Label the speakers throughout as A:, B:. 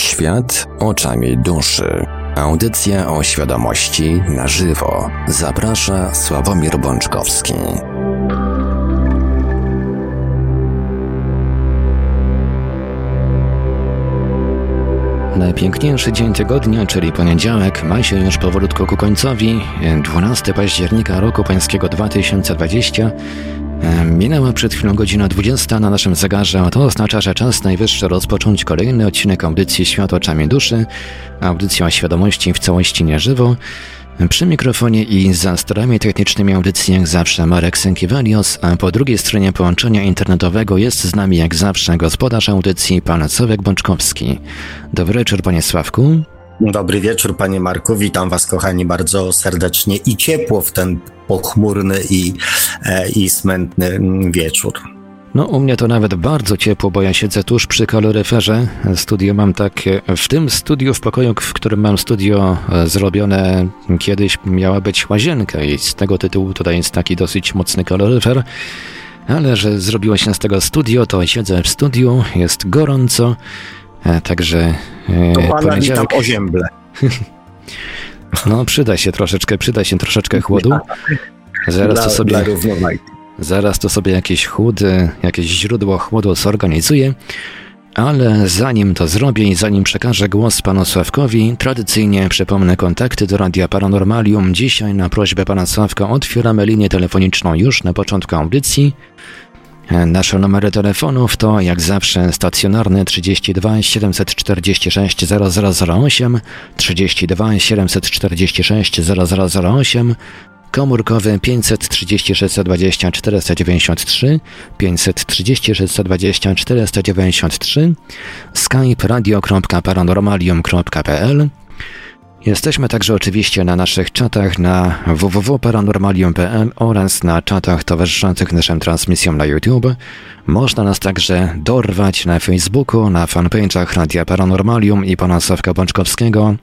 A: Świat oczami duszy. Audycja o świadomości na żywo. Zaprasza Sławomir Bączkowski. Najpiękniejszy dzień tygodnia, czyli poniedziałek, ma się już powolutku ku końcowi. 12 października roku pańskiego 2020. Minęła przed chwilą godzina 20 na naszym zegarze, a to oznacza, że czas najwyższy rozpocząć kolejny odcinek audycji Świat oczami duszy, audycja o świadomości w całości nieżywo. Przy mikrofonie i za sterami technicznymi audycji jak zawsze Marek Sękiewelios, a po drugiej stronie połączenia internetowego jest z nami jak zawsze gospodarz audycji pan Sławek Bączkowski. Dobry wieczór panie Sławku.
B: Dobry wieczór, panie Marku. Witam was, kochani, bardzo serdecznie i ciepło w ten pochmurny i, e, i smętny wieczór.
A: No, u mnie to nawet bardzo ciepło, bo ja siedzę tuż przy kaloryferze. Studio mam takie. W tym studiu, w pokoju, w którym mam studio e, zrobione, kiedyś miała być łazienka, i z tego tytułu tutaj jest taki dosyć mocny kaloryfer. Ale że zrobiło się z tego studio, to siedzę w studiu, jest gorąco. E, także.
B: E, to pana ozięble.
A: No, przyda się troszeczkę, przyda się troszeczkę chłodu. Zaraz dla, to sobie. Zaraz to sobie jakieś chłody, jakieś źródło chłodu zorganizuję. Ale zanim to zrobię i zanim przekażę głos panu Sławkowi, tradycyjnie przypomnę kontakty do Radia Paranormalium. Dzisiaj na prośbę pana Sławka otwieramy linię telefoniczną już na początku audycji. Nasze numery telefonów to jak zawsze stacjonarny 32 746 0008, 32 746 0008, komórkowy 536 20 493, 536 20 493, skype radio.paranormalium.pl Jesteśmy także oczywiście na naszych czatach na www.paranormalium.pl oraz na czatach towarzyszących naszym transmisjom na YouTube. Można nas także dorwać na Facebooku, na fanpage'ach Radia Paranormalium i pana Sławka Bączkowskiego,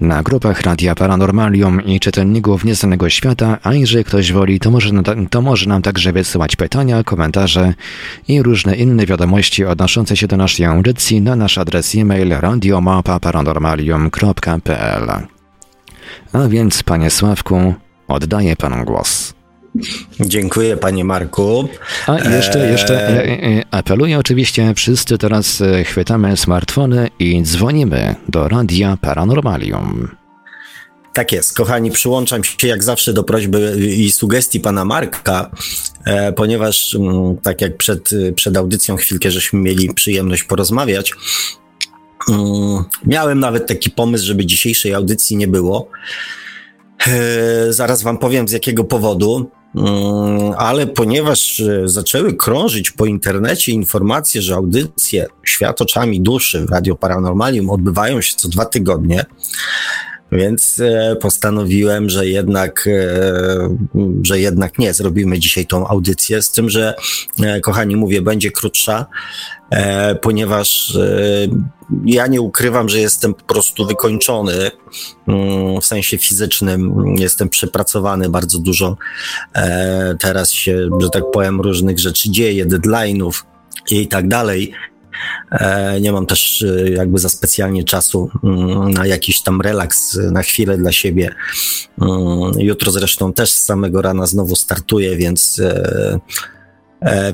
A: na grupach Radia Paranormalium i czytelników Nieznanego Świata, a jeżeli ktoś woli, to może, to może nam także wysyłać pytania, komentarze i różne inne wiadomości odnoszące się do naszej audycji na nasz adres e-mail radiomapa.paranormalium.pl A więc, panie Sławku, oddaję panu głos.
B: Dziękuję panie Marku.
A: A jeszcze, jeszcze e, e, apeluję oczywiście, wszyscy teraz e, chwytamy smartfony i dzwonimy do Radia Paranormalium.
B: Tak jest, kochani, przyłączam się jak zawsze do prośby i sugestii pana Marka, ponieważ mm, tak jak przed, przed audycją chwilkę żeśmy mieli przyjemność porozmawiać, mm, miałem nawet taki pomysł, żeby dzisiejszej audycji nie było. Zaraz wam powiem z jakiego powodu. Mm, ale ponieważ e, zaczęły krążyć po internecie informacje, że audycje Świat oczami duszy w Radio Paranormalium odbywają się co dwa tygodnie, więc e, postanowiłem, że jednak, e, że jednak nie, zrobimy dzisiaj tą audycję, z tym, że kochani, mówię, będzie krótsza, ponieważ ja nie ukrywam, że jestem po prostu wykończony mm, w sensie fizycznym. Jestem przepracowany bardzo dużo. E, teraz się, że tak powiem, różnych rzeczy dzieje, deadline'ów i tak dalej. E, nie mam też e, jakby za specjalnie czasu mm, na jakiś tam relaks, na chwilę dla siebie. Mm, jutro zresztą też z samego rana znowu startuję, więc E,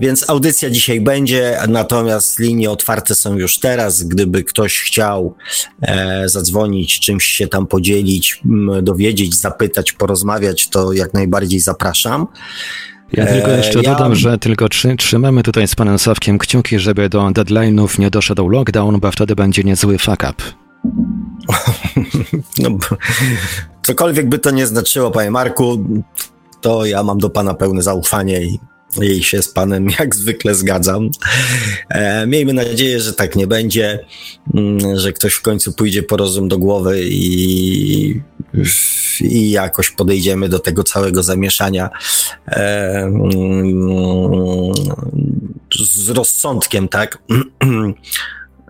B: więc audycja dzisiaj będzie, natomiast linie otwarte są już teraz. Gdyby ktoś chciał e, zadzwonić, czymś się tam podzielić, dowiedzieć, zapytać, porozmawiać, to jak najbardziej zapraszam.
A: Ja tylko jeszcze e, ja... dodam, że tylko trzy, trzymamy tutaj z panem Sawkiem kciuki, żeby do deadline'ów nie doszedł lockdown, bo wtedy będzie niezły fuck up.
B: no, cokolwiek by to nie znaczyło, panie Marku, to ja mam do pana pełne zaufanie i jej się z panem jak zwykle zgadzam. E, miejmy nadzieję, że tak nie będzie, mm, że ktoś w końcu pójdzie po rozum do głowy i, i jakoś podejdziemy do tego całego zamieszania e, mm, z rozsądkiem, tak?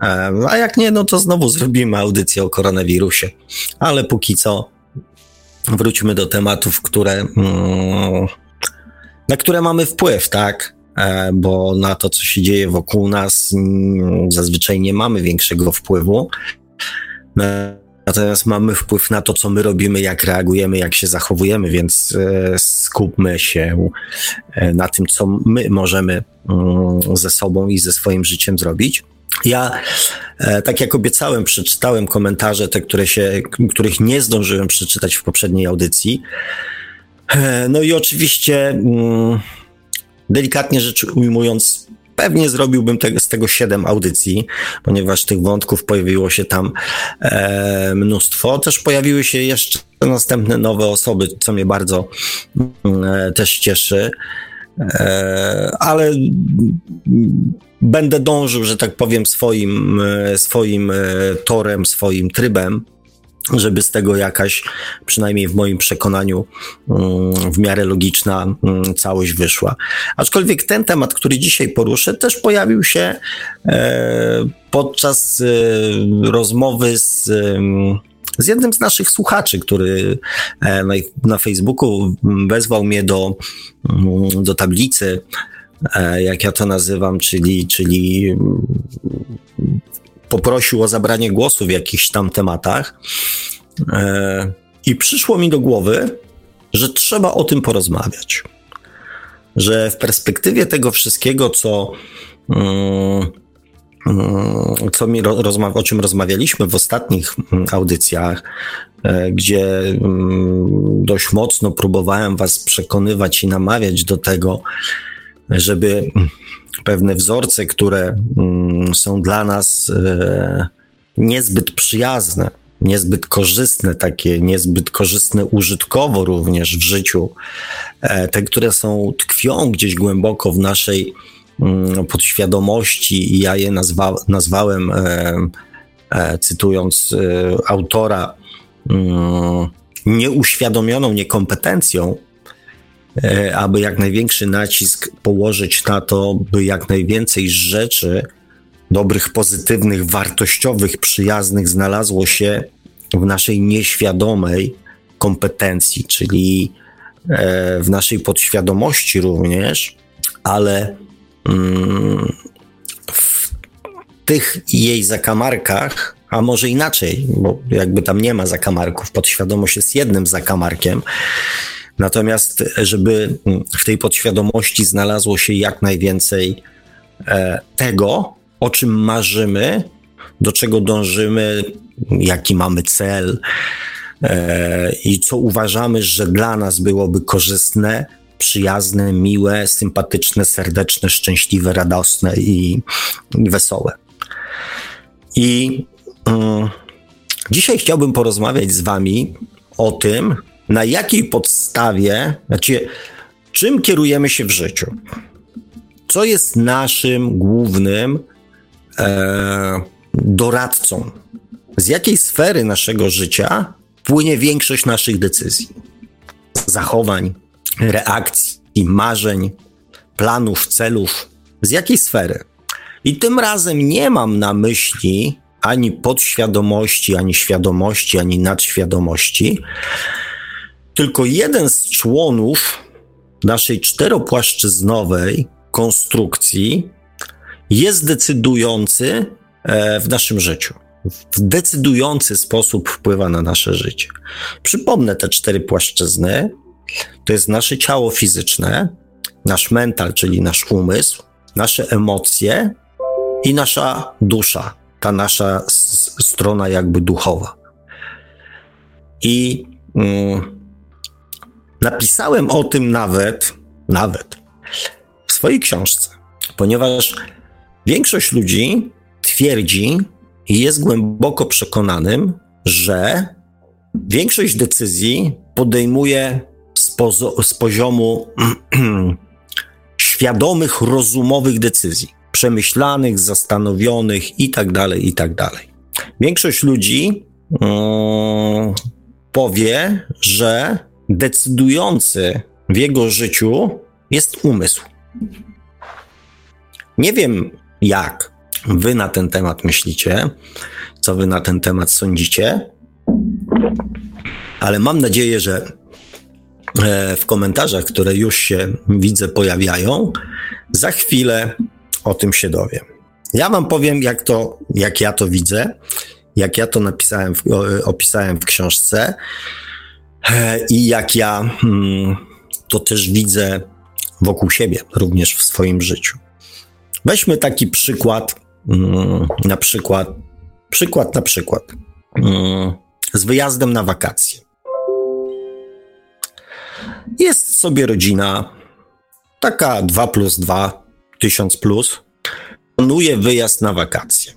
B: E, a jak nie, no to znowu zrobimy audycję o koronawirusie. Ale póki co wróćmy do tematów, które mm, na które mamy wpływ, tak? E, bo na to, co się dzieje wokół nas, mm, zazwyczaj nie mamy większego wpływu. Natomiast mamy wpływ na to, co my robimy, jak reagujemy, jak się zachowujemy, więc e, skupmy się e, na tym, co my możemy mm, ze sobą i ze swoim życiem zrobić. Ja, e, tak jak obiecałem, przeczytałem komentarze, te, które się, których nie zdążyłem przeczytać w poprzedniej audycji. No i oczywiście, mm, delikatnie rzecz ujmując, pewnie zrobiłbym z tego siedem audycji, ponieważ tych wątków pojawiło się tam e, mnóstwo. Też pojawiły się jeszcze następne nowe osoby, co mnie bardzo e, też cieszy. E, ale będę dążył, że tak powiem, swoim, e, swoim e, torem, swoim trybem żeby z tego jakaś, przynajmniej w moim przekonaniu, mm, w miarę logiczna mm, całość wyszła. Aczkolwiek ten temat, który dzisiaj poruszę, też pojawił się e, podczas e, rozmowy z z jednym z naszych słuchaczy, który e, na, Facebooku wezwał mnie do, mm, do tablicy, jak ja to nazywam, czyli, czyli poprosił o zabranie głosu w jakichś tam tematach. E, I przyszło mi do głowy, że trzeba o tym porozmawiać. Że w perspektywie tego wszystkiego, co, mm, mm, co mi o czym rozmawialiśmy w ostatnich mm, audycjach, e, gdzie dość mocno próbowałem Was przekonywać i namawiać do tego, żeby pewne wzorce, które mm, są dla nas e, niezbyt przyjazne, niezbyt korzystne, takie niezbyt korzystne użytkowo również w życiu, e, te, które są tkwią gdzieś głęboko w naszej mm, podświadomości i ja je nazwa, nazwałem, e, cytując autora, mm, nieuświadomioną niekompetencją, aby jak największy nacisk położyć na to, by jak najwięcej rzeczy dobrych, pozytywnych, wartościowych, przyjaznych znalazło się w naszej nieświadomej kompetencji, czyli e, w naszej podświadomości również, ale mm, w tych jej zakamarkach, a może inaczej, bo jakby tam nie ma zakamarków, podświadomość jest jednym zakamarkiem, Natomiast, żeby w tej podświadomości znalazło się jak najwięcej e, tego, o czym marzymy, do czego dążymy, jaki mamy cel e, i co uważamy, że dla nas byłoby korzystne, przyjazne, miłe, sympatyczne, serdeczne, szczęśliwe, radosne i, i wesołe. I um, dzisiaj chciałbym porozmawiać z Wami o tym, na jakiej podstawie, znaczy, czym kierujemy się w życiu? Co jest naszym głównym e, doradcą? Z jakiej sfery naszego życia płynie większość naszych decyzji, zachowań, reakcji, marzeń, planów, celów? Z jakiej sfery? I tym razem nie mam na myśli ani podświadomości, ani świadomości, ani nadświadomości, tylko jeden z członów naszej czteropłaszczyznowej konstrukcji jest decydujący e, w naszym życiu. W decydujący sposób wpływa na nasze życie. Przypomnę te cztery płaszczyzny. To jest nasze ciało fizyczne, nasz mental, czyli nasz umysł, nasze emocje i nasza dusza, ta nasza strona jakby duchowa. I mm, Napisałem o tym nawet, nawet w swojej książce, ponieważ większość ludzi twierdzi i jest głęboko przekonanym, że większość decyzji podejmuje z, pozo- z poziomu świadomych, rozumowych decyzji, przemyślanych, zastanowionych itd., tak itd. Tak większość ludzi yy, powie, że decydujący w jego życiu jest umysł. Nie wiem, jak wy na ten temat myślicie, co wy na ten temat sądzicie, ale mam nadzieję, że e, w komentarzach, które już się widzę pojawiają, za chwilę o tym się dowiem. Ja wam powiem, jak, to, jak ja to widzę jak ja to napisałem, opisałem w książce i jak ja hmm, to też widzę wokół siebie, również w swoim życiu. Weźmy taki przykład, hmm, na przykład, przykład na przykład, hmm, z wyjazdem na wakacje. Jest sobie rodzina, taka 2 plus 2, 1000 plus, planuje wyjazd na wakacje.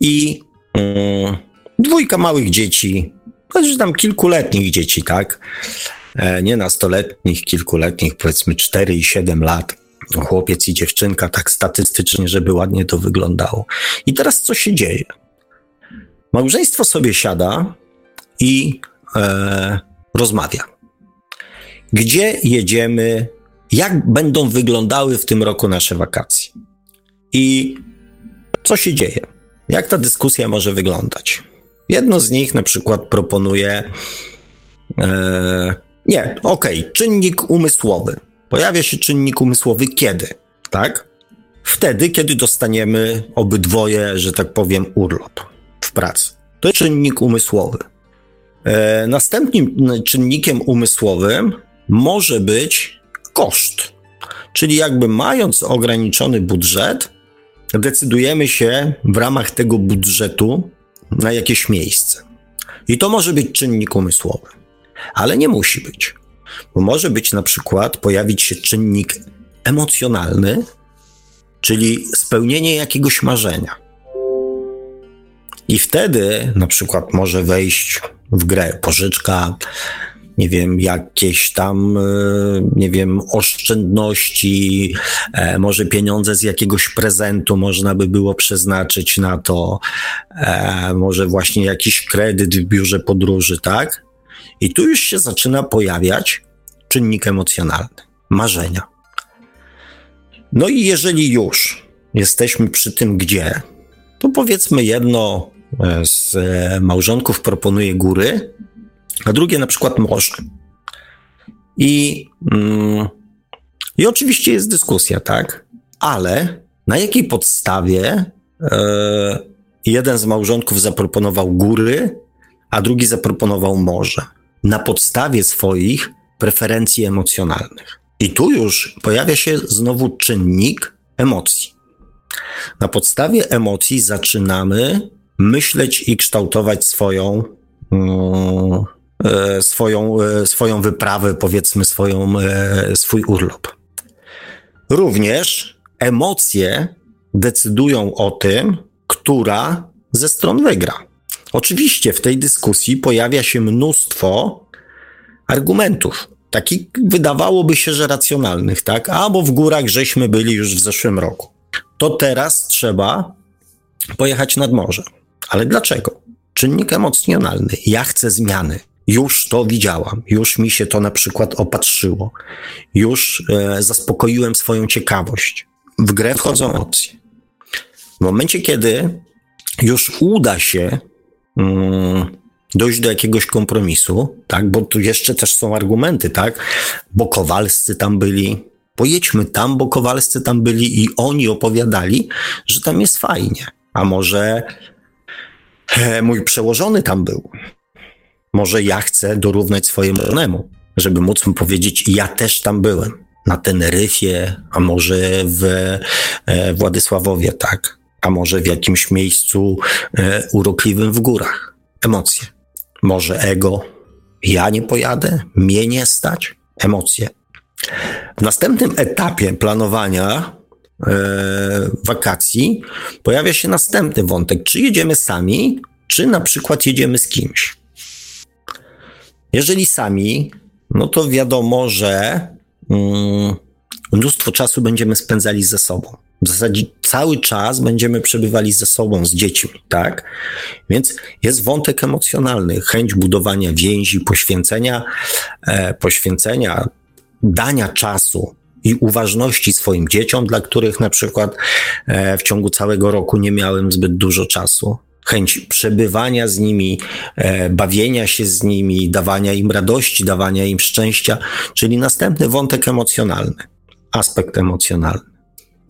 B: I mm, dwójka małych dzieci, znaczy tam kilkuletnich dzieci, tak? E, nie nastoletnich, kilkuletnich, powiedzmy 4 i 7 lat. Chłopiec i dziewczynka, tak statystycznie, żeby ładnie to wyglądało. I teraz co się dzieje? Małżeństwo sobie siada i e, rozmawia. Gdzie jedziemy? Jak będą wyglądały w tym roku nasze wakacje? I co się dzieje? Jak ta dyskusja może wyglądać? Jedno z nich na przykład proponuje. E, nie, okej, okay, czynnik umysłowy. Pojawia się czynnik umysłowy kiedy? Tak? Wtedy, kiedy dostaniemy obydwoje, że tak powiem, urlop w pracy. To jest czynnik umysłowy. E, następnym czynnikiem umysłowym może być koszt. Czyli jakby mając ograniczony budżet, decydujemy się w ramach tego budżetu na jakieś miejsce. I to może być czynnik umysłowy, ale nie musi być. Bo może być na przykład pojawić się czynnik emocjonalny, czyli spełnienie jakiegoś marzenia. I wtedy na przykład może wejść w grę pożyczka, nie wiem, jakieś tam, e, nie wiem, oszczędności, e, może pieniądze z jakiegoś prezentu można by było przeznaczyć na to, e, może właśnie jakiś kredyt w biurze podróży, tak? I tu już się zaczyna pojawiać czynnik emocjonalny, marzenia. No i jeżeli już jesteśmy przy tym, gdzie, to powiedzmy jedno z małżonków proponuje góry, a drugie na przykład morze. I, mm, i oczywiście jest dyskusja, tak? Ale na jakiej podstawie e, jeden z małżonków zaproponował góry, a drugi zaproponował morze? Na podstawie swoich preferencji emocjonalnych. I tu już pojawia się znowu czynnik emocji. Na podstawie emocji zaczynamy myśleć i kształtować swoją, mm, swoją, e, swoją wyprawę, powiedzmy swoją, e, swój urlop. Również emocje decydują o tym, która ze stron wygra. Oczywiście w tej dyskusji pojawia się mnóstwo argumentów, takich wydawałoby się, że racjonalnych, tak? A bo w górach żeśmy byli już w zeszłym roku. To teraz trzeba pojechać nad morze. Ale dlaczego? Czynnik emocjonalny. Ja chcę zmiany już to widziałam, już mi się to na przykład opatrzyło, już e, zaspokoiłem swoją ciekawość. W grę wchodzą emocje. W momencie, kiedy już uda się mm, dojść do jakiegoś kompromisu, tak, bo tu jeszcze też są argumenty, tak, bo Kowalscy tam byli, pojedźmy tam, bo Kowalscy tam byli i oni opowiadali, że tam jest fajnie. A może e, mój przełożony tam był, może ja chcę dorównać swojemu żeby móc mu powiedzieć, ja też tam byłem. Na Teneryfie, a może w e, Władysławowie, tak? A może w jakimś miejscu e, urokliwym w górach. Emocje. Może ego. Ja nie pojadę, mnie nie stać. Emocje. W następnym etapie planowania e, wakacji pojawia się następny wątek. Czy jedziemy sami, czy na przykład jedziemy z kimś? Jeżeli sami, no to wiadomo, że mm, mnóstwo czasu będziemy spędzali ze sobą. W zasadzie cały czas będziemy przebywali ze sobą, z dziećmi, tak? Więc jest wątek emocjonalny, chęć budowania więzi, poświęcenia, e, poświęcenia, dania czasu i uważności swoim dzieciom, dla których na przykład e, w ciągu całego roku nie miałem zbyt dużo czasu chęć przebywania z nimi, e, bawienia się z nimi, dawania im radości, dawania im szczęścia, czyli następny wątek emocjonalny, aspekt emocjonalny.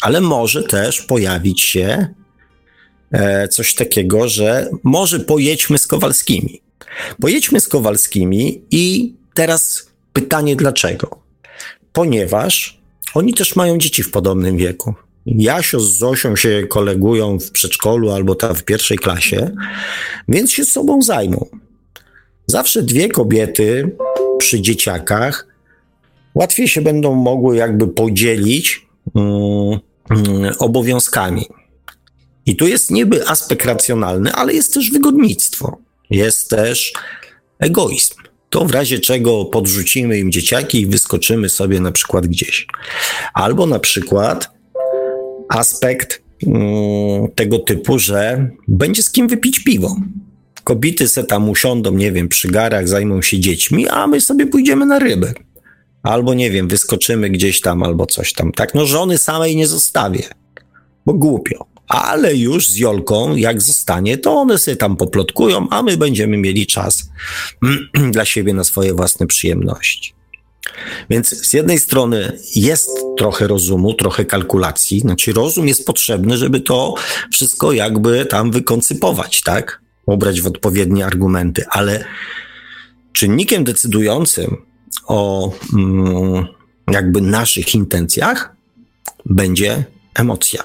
B: Ale może też pojawić się e, coś takiego, że może pojedźmy z Kowalskimi. Pojedźmy z Kowalskimi i teraz pytanie dlaczego? Ponieważ oni też mają dzieci w podobnym wieku. Jasio z Zosią się kolegują w przedszkolu albo tam w pierwszej klasie, więc się sobą zajmą. Zawsze dwie kobiety przy dzieciakach łatwiej się będą mogły jakby podzielić um, um, obowiązkami. I tu jest niby aspekt racjonalny, ale jest też wygodnictwo. Jest też egoizm. To w razie czego podrzucimy im dzieciaki i wyskoczymy sobie na przykład gdzieś. Albo na przykład aspekt um, tego typu, że będzie z kim wypić piwo. Kobiety se tam usiądą, nie wiem, przy garach, zajmą się dziećmi, a my sobie pójdziemy na ryby. Albo nie wiem, wyskoczymy gdzieś tam, albo coś tam. Tak, no żony samej nie zostawię, bo głupio. Ale już z Jolką, jak zostanie, to one sobie tam poplotkują, a my będziemy mieli czas dla siebie na swoje własne przyjemności. Więc z jednej strony jest trochę rozumu, trochę kalkulacji, znaczy rozum jest potrzebny, żeby to wszystko jakby tam wykoncypować, tak? Ubrać w odpowiednie argumenty, ale czynnikiem decydującym o mm, jakby naszych intencjach będzie emocja.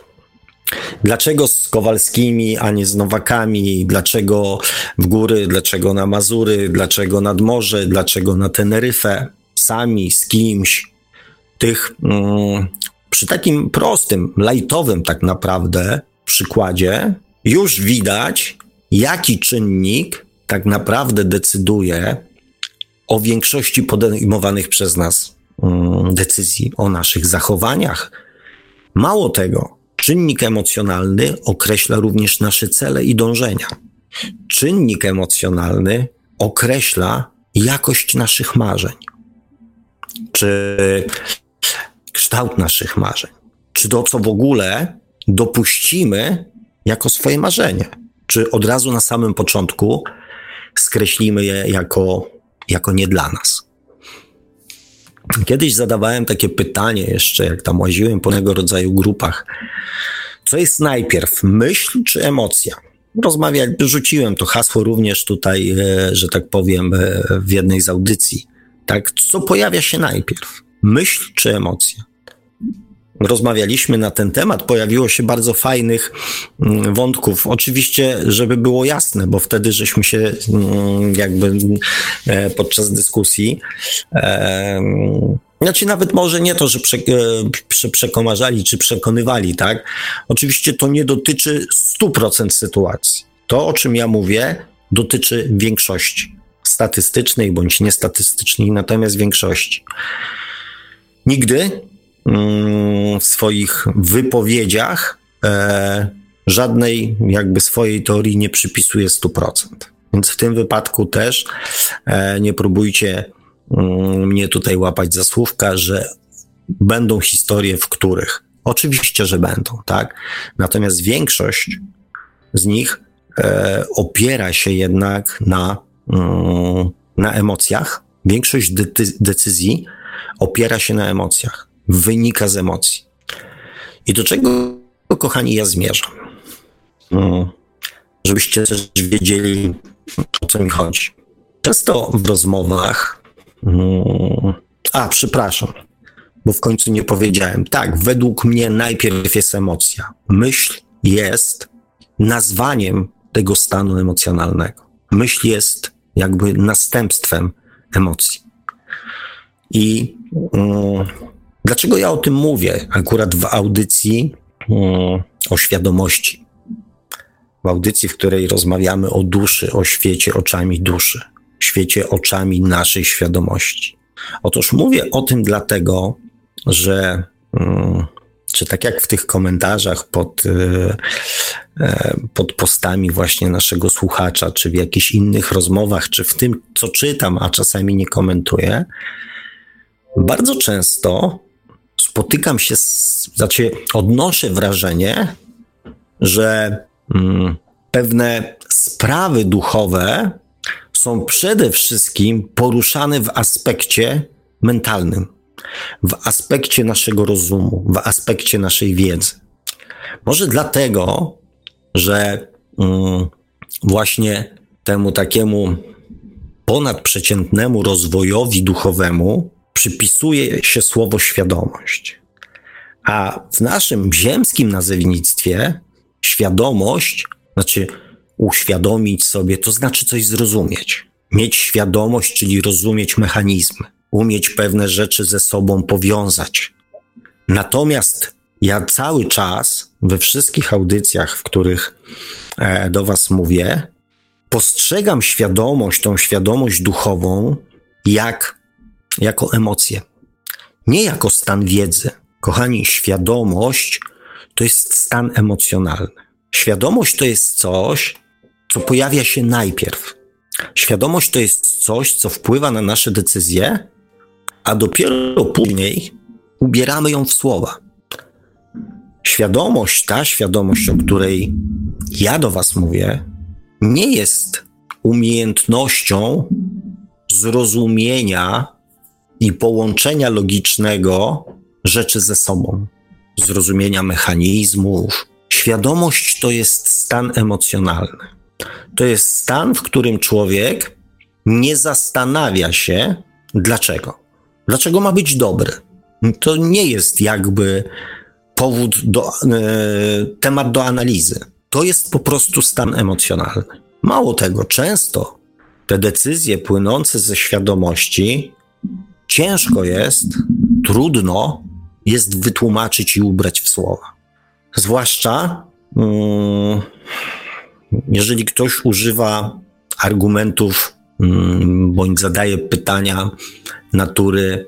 B: Dlaczego z Kowalskimi, a nie z Nowakami? Dlaczego w góry? Dlaczego na Mazury? Dlaczego nad morze? Dlaczego na Teneryfę? Sami, z kimś. Tych mm, przy takim prostym, lajtowym tak naprawdę przykładzie już widać, jaki czynnik tak naprawdę decyduje o większości podejmowanych przez nas mm, decyzji, o naszych zachowaniach. Mało tego, czynnik emocjonalny określa również nasze cele i dążenia. Czynnik emocjonalny określa jakość naszych marzeń, czy kształt naszych marzeń, czy to, co w ogóle dopuścimy jako swoje marzenie, czy od razu na samym początku skreślimy je jako jako nie dla nas. Kiedyś zadawałem takie pytanie jeszcze, jak tam łaziłem po tego rodzaju grupach. Co jest najpierw, myśl czy emocja? Rozmawiać, rzuciłem to hasło również tutaj, e, że tak powiem, e, w jednej z audycji. Tak, co pojawia się najpierw? Myśl czy emocja? rozmawialiśmy na ten temat, pojawiło się bardzo fajnych mm, wątków. Oczywiście, żeby było jasne, bo wtedy żeśmy się mm, jakby e, podczas dyskusji znaczy nawet może nie to, że prze, prze, przekomarzali czy przekonywali, tak? Oczywiście to nie dotyczy 100% sytuacji. To, o czym ja mówię, dotyczy większości statystycznej bądź niestatystycznej, natomiast większości. Nigdy Mm, w swoich wypowiedziach e, żadnej jakby swojej teorii nie przypisuje 100%. Więc w tym wypadku też e, nie próbujcie mm, mnie tutaj łapać za słówka, że będą historie, w których oczywiście, że będą, tak? Natomiast większość z nich e, opiera się jednak na, na emocjach. Większość decyzji opiera się na emocjach wynika z emocji. I do czego, kochani, ja zmierzam? Hmm. Żebyście też wiedzieli, o co mi chodzi. Często w rozmowach. Hmm, a, przepraszam, bo w końcu nie powiedziałem. Tak, według mnie najpierw jest emocja. Myśl jest nazwaniem tego stanu emocjonalnego. Myśl jest jakby następstwem emocji. I mm, Dlaczego ja o tym mówię akurat w audycji hmm, o świadomości? W audycji, w której rozmawiamy o duszy, o świecie oczami duszy, świecie oczami naszej świadomości. Otóż mówię o tym dlatego, że hmm, czy tak jak w tych komentarzach pod, e, e, pod postami właśnie naszego słuchacza, czy w jakichś innych rozmowach, czy w tym, co czytam, a czasami nie komentuję, bardzo często spotykam się, z, znaczy odnoszę wrażenie, że mm, pewne sprawy duchowe są przede wszystkim poruszane w aspekcie mentalnym, w aspekcie naszego rozumu, w aspekcie naszej wiedzy. Może dlatego że mm, właśnie temu takiemu ponadprzeciętnemu rozwojowi duchowemu przypisuje się słowo świadomość. A w naszym ziemskim nazewnictwie świadomość, znaczy uświadomić sobie, to znaczy coś zrozumieć. Mieć świadomość, czyli rozumieć mechanizmy, umieć pewne rzeczy ze sobą powiązać. Natomiast ja cały czas we wszystkich audycjach, w których e, do Was mówię, postrzegam świadomość, tą świadomość duchową, jak, jako emocję. Nie jako stan wiedzy. Kochani, świadomość to jest stan emocjonalny. Świadomość to jest coś, co pojawia się najpierw. Świadomość to jest coś, co wpływa na nasze decyzje, a dopiero później ubieramy ją w słowa. Świadomość, ta świadomość, o której ja do Was mówię, nie jest umiejętnością zrozumienia i połączenia logicznego rzeczy ze sobą, zrozumienia mechanizmów. Świadomość to jest stan emocjonalny. To jest stan, w którym człowiek nie zastanawia się, dlaczego. Dlaczego ma być dobry? To nie jest jakby powód do, e, temat do analizy. To jest po prostu stan emocjonalny. Mało tego, często te decyzje płynące ze świadomości ciężko jest, trudno jest wytłumaczyć i ubrać w słowa. Zwłaszcza mm, jeżeli ktoś używa argumentów mm, bądź zadaje pytania natury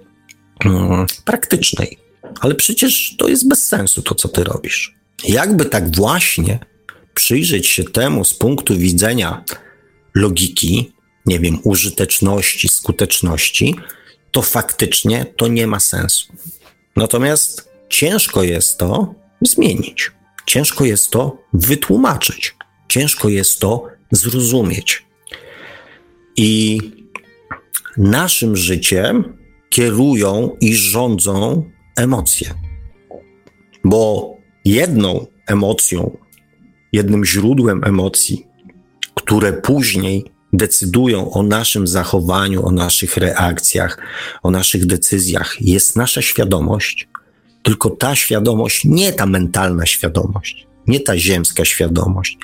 B: mm, praktycznej. Ale przecież to jest bez sensu to, co ty robisz. Jakby tak właśnie przyjrzeć się temu z punktu widzenia logiki, nie wiem, użyteczności, skuteczności, to faktycznie to nie ma sensu. Natomiast ciężko jest to zmienić. Ciężko jest to wytłumaczyć. Ciężko jest to zrozumieć. I naszym życiem kierują i rządzą emocje. Bo jedną emocją, jednym źródłem emocji, które później decydują o naszym zachowaniu, o naszych reakcjach, o naszych decyzjach, jest nasza świadomość, tylko ta świadomość, nie ta mentalna świadomość, nie ta ziemska świadomość,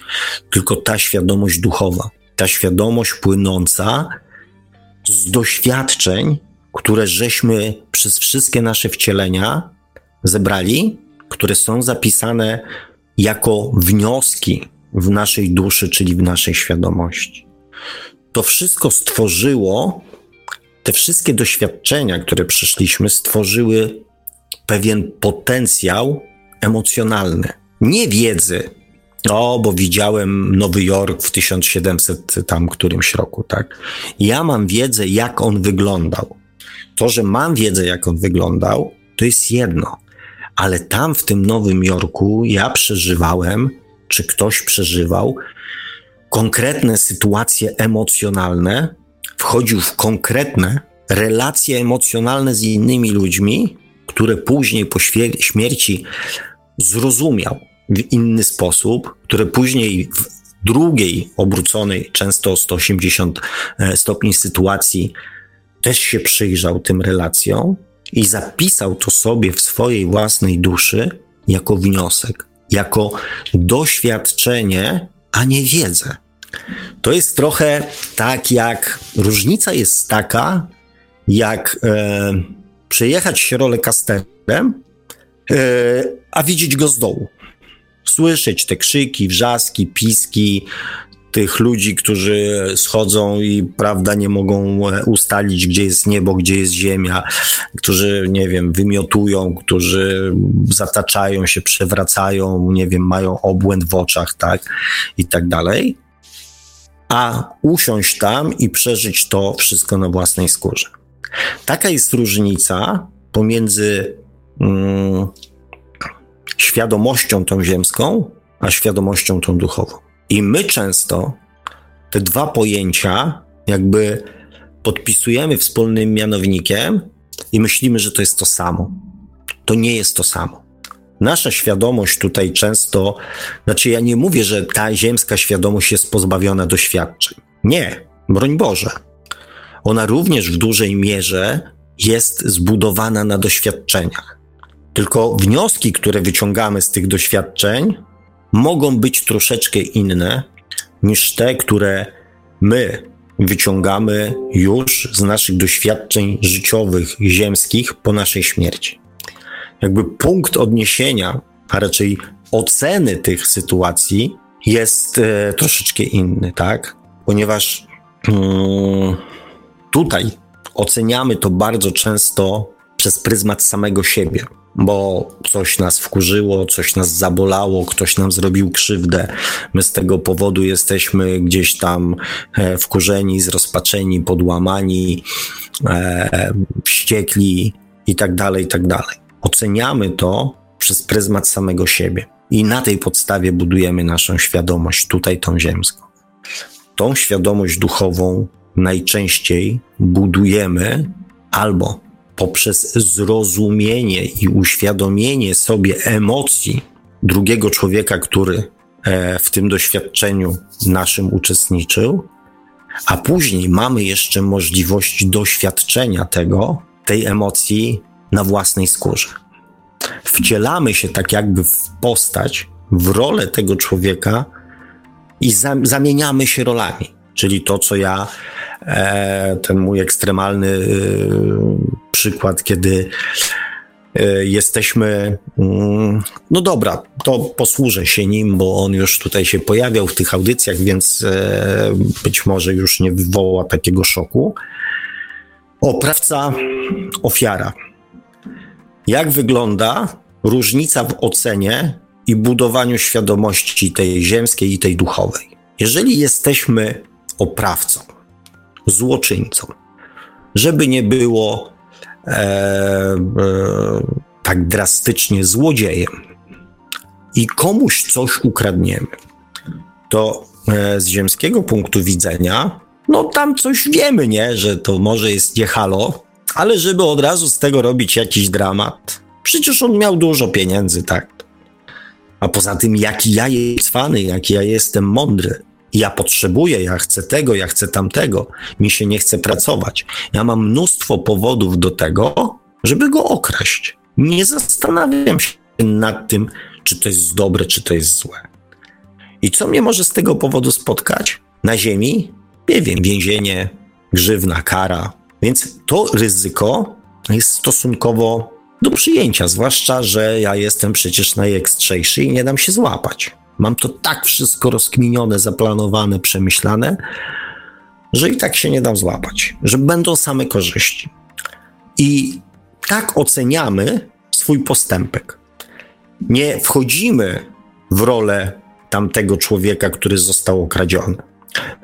B: tylko ta świadomość duchowa, ta świadomość płynąca z doświadczeń, które żeśmy przez wszystkie nasze wcielenia zebrali, które są zapisane jako wnioski w naszej duszy, czyli w naszej świadomości. To wszystko stworzyło, te wszystkie doświadczenia, które przeszliśmy, stworzyły pewien potencjał emocjonalny. Nie wiedzy, o, bo widziałem Nowy Jork w 1700 tam którymś roku, tak? Ja mam wiedzę, jak on wyglądał. To, że mam wiedzę, jak on wyglądał, to jest jedno. Ale tam w tym Nowym Jorku ja przeżywałem, czy ktoś przeżywał, konkretne sytuacje emocjonalne, wchodził w konkretne relacje emocjonalne z innymi ludźmi, które później po śmierci zrozumiał w inny sposób, które później w drugiej obróconej, często o 180 e, stopni sytuacji, też się przyjrzał tym relacjom i zapisał to sobie w swojej własnej duszy jako wniosek, jako doświadczenie, a nie wiedzę. To jest trochę tak, jak różnica jest taka, jak e, przejechać się rollercoasterem, e, a widzieć go z dołu. Słyszeć te krzyki, wrzaski, piski, tych ludzi, którzy schodzą i prawda nie mogą e, ustalić, gdzie jest niebo, gdzie jest ziemia, którzy, nie wiem, wymiotują, którzy zataczają się, przewracają, nie wiem, mają obłęd w oczach, tak, i tak dalej. A usiąść tam i przeżyć to wszystko na własnej skórze. Taka jest różnica pomiędzy mm, świadomością tą ziemską, a świadomością tą duchową. I my często te dwa pojęcia jakby podpisujemy wspólnym mianownikiem i myślimy, że to jest to samo. To nie jest to samo. nasza świadomość tutaj często, znaczy ja nie mówię, że ta ziemska świadomość jest pozbawiona doświadczeń. Nie, broń Boże. Ona również w dużej mierze jest zbudowana na doświadczeniach. Tylko wnioski, które wyciągamy z tych doświadczeń, mogą być troszeczkę inne niż te, które my wyciągamy już z naszych doświadczeń życiowych, ziemskich po naszej śmierci. Jakby punkt odniesienia, a raczej oceny tych sytuacji jest e, troszeczkę inny, tak? Ponieważ mm, tutaj oceniamy to bardzo często przez pryzmat samego siebie bo coś nas wkurzyło, coś nas zabolało, ktoś nam zrobił krzywdę. My z tego powodu jesteśmy gdzieś tam e, wkurzeni, zrozpaczeni, podłamani, e, wściekli i tak dalej, i tak dalej. Oceniamy to przez pryzmat samego siebie i na tej podstawie budujemy naszą świadomość, tutaj tą ziemską. Tą świadomość duchową najczęściej budujemy albo poprzez zrozumienie i uświadomienie sobie emocji drugiego człowieka, który e, w tym doświadczeniu naszym uczestniczył, a później mamy jeszcze możliwość doświadczenia tego, tej emocji na własnej skórze. Wcielamy się tak jakby w postać, w rolę tego człowieka i zamieniamy się rolami. Czyli to, co ja, ten mój ekstremalny e, przykład, kiedy e, jesteśmy. Mm, no dobra, to posłużę się nim, bo on już tutaj się pojawiał w tych audycjach, więc e, być może już nie wywoła takiego szoku. Oprawca, ofiara. Jak wygląda różnica w ocenie i budowaniu świadomości tej ziemskiej i tej duchowej? Jeżeli jesteśmy oprawcą, złoczyńcą, żeby nie było e, e, tak drastycznie złodziejem. I komuś coś ukradniemy, to e, z ziemskiego punktu widzenia, no tam coś wiemy, nie, że to może jest nie halo, ale żeby od razu z tego robić jakiś dramat, przecież on miał dużo pieniędzy, tak? A poza tym, jaki ja jest fany, jaki ja jestem mądry, ja potrzebuję, ja chcę tego, ja chcę tamtego, mi się nie chce pracować. Ja mam mnóstwo powodów do tego, żeby go okraść. Nie zastanawiam się nad tym, czy to jest dobre, czy to jest złe. I co mnie może z tego powodu spotkać? Na ziemi? Nie wiem, więzienie, grzywna, kara. Więc to ryzyko jest stosunkowo do przyjęcia, zwłaszcza, że ja jestem przecież najekstrzejszy i nie dam się złapać. Mam to tak wszystko rozkminione, zaplanowane, przemyślane, że i tak się nie dam złapać, że będą same korzyści. I tak oceniamy swój postępek. Nie wchodzimy w rolę tamtego człowieka, który został okradziony.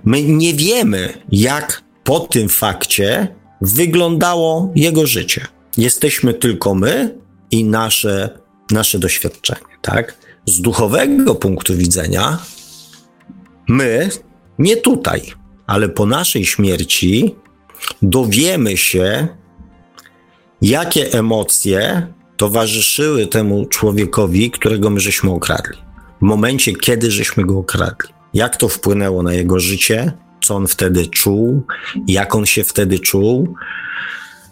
B: My nie wiemy, jak po tym fakcie wyglądało jego życie. Jesteśmy tylko my i nasze, nasze doświadczenie, tak? Z duchowego punktu widzenia, my nie tutaj, ale po naszej śmierci dowiemy się, jakie emocje towarzyszyły temu człowiekowi, którego my żeśmy okradli. W momencie, kiedy żeśmy go okradli. Jak to wpłynęło na jego życie, co on wtedy czuł, jak on się wtedy czuł,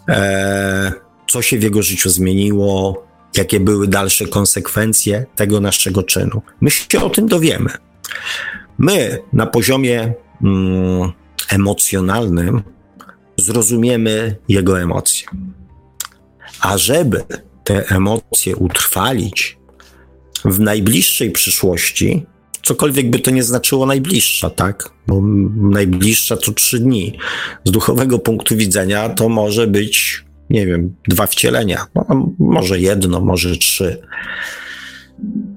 B: e, co się w jego życiu zmieniło, jakie były dalsze konsekwencje tego naszego czynu. My się o tym dowiemy. My na poziomie mm, emocjonalnym zrozumiemy jego emocje. A żeby te emocje utrwalić w najbliższej przyszłości, cokolwiek by to nie znaczyło najbliższa, tak? Bo najbliższa to trzy dni. Z duchowego punktu widzenia to może być nie wiem, dwa wcielenia, no, może jedno, może trzy.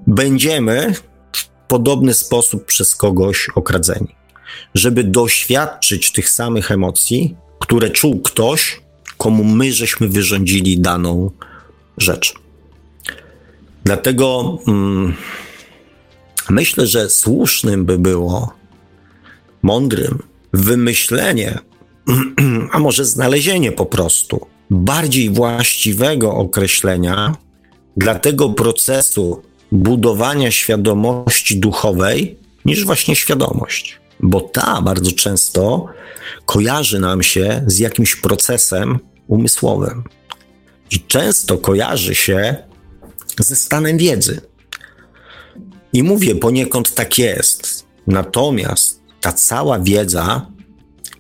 B: Będziemy w podobny sposób przez kogoś okradzeni, żeby doświadczyć tych samych emocji, które czuł ktoś, komu my żeśmy wyrządzili daną rzecz. Dlatego mm, myślę, że słusznym by było, mądrym, wymyślenie, a może znalezienie po prostu bardziej właściwego określenia dla tego procesu budowania świadomości duchowej niż właśnie świadomość, bo ta bardzo często kojarzy nam się z jakimś procesem umysłowym i często kojarzy się ze stanem wiedzy. I mówię, poniekąd tak jest. Natomiast ta cała wiedza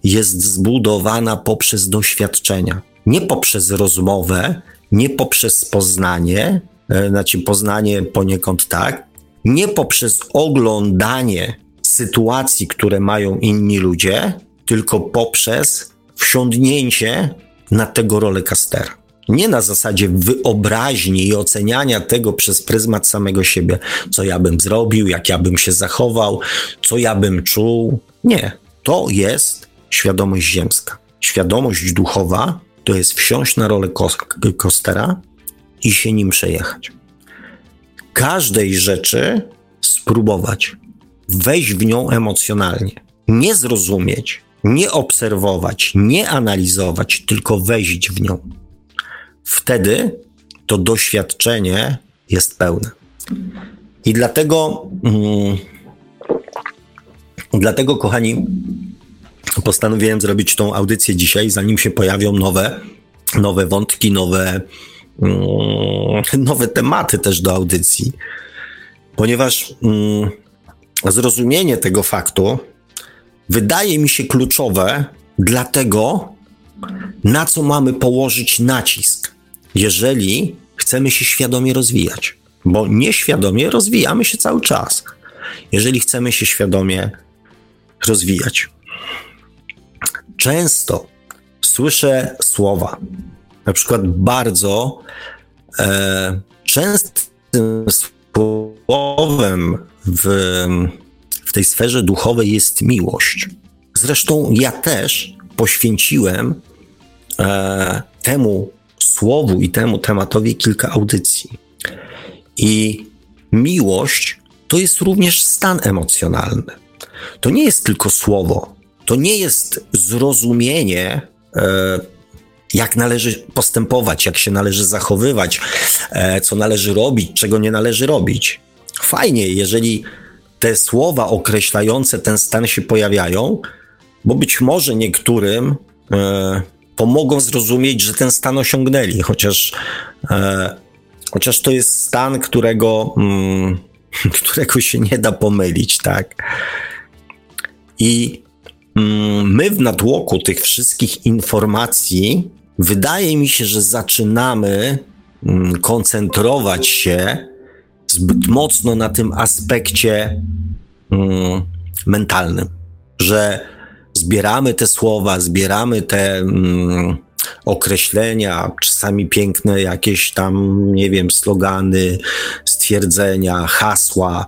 B: jest zbudowana poprzez doświadczenia, nie poprzez rozmowę, nie poprzez poznanie, e, znaczy poznanie poniekąd tak, nie poprzez oglądanie sytuacji, które mają inni ludzie, tylko poprzez wsiądnięcie na tego rolę kastera. Nie na zasadzie wyobraźni i oceniania tego przez pryzmat samego siebie, co ja bym zrobił, jak ja bym się zachował, co ja bym czuł. Nie. To jest świadomość ziemska. Świadomość duchowa to jest wsiąść na rolę kostera i się nim przejechać. Każdej rzeczy spróbować, wejść w nią emocjonalnie, nie zrozumieć, nie obserwować, nie analizować, tylko wejść w nią. Wtedy to doświadczenie jest pełne. I dlatego, mm, dlatego, kochani, postanowiłem zrobić tą audycję dzisiaj, zanim się pojawią nowe, nowe wątki, nowe, mm, nowe tematy też do audycji, ponieważ mm, zrozumienie tego faktu wydaje mi się kluczowe dla tego, na co mamy położyć nacisk, jeżeli chcemy się świadomie rozwijać. Bo nieświadomie rozwijamy się cały czas. Jeżeli chcemy się świadomie rozwijać. Często słyszę słowa, na przykład bardzo e, częstym słowem w, w tej sferze duchowej jest miłość. Zresztą ja też poświęciłem e, temu słowu i temu tematowi kilka audycji. I miłość to jest również stan emocjonalny. To nie jest tylko słowo, to nie jest zrozumienie, e, jak należy postępować, jak się należy zachowywać, e, co należy robić, czego nie należy robić. Fajnie, jeżeli te słowa określające ten stan się pojawiają, bo być może niektórym e, pomogą zrozumieć, że ten stan osiągnęli, chociaż, chociaż to jest stan, którego, mm, którego się nie da pomylić, tak? I my w natłoku tych wszystkich informacji, wydaje mi się, że zaczynamy mm, koncentrować się zbyt mocno na tym aspekcie mm, mentalnym, że zbieramy te słowa, zbieramy te mm, określenia, czasami piękne jakieś tam, nie wiem, slogany, stwierdzenia, hasła,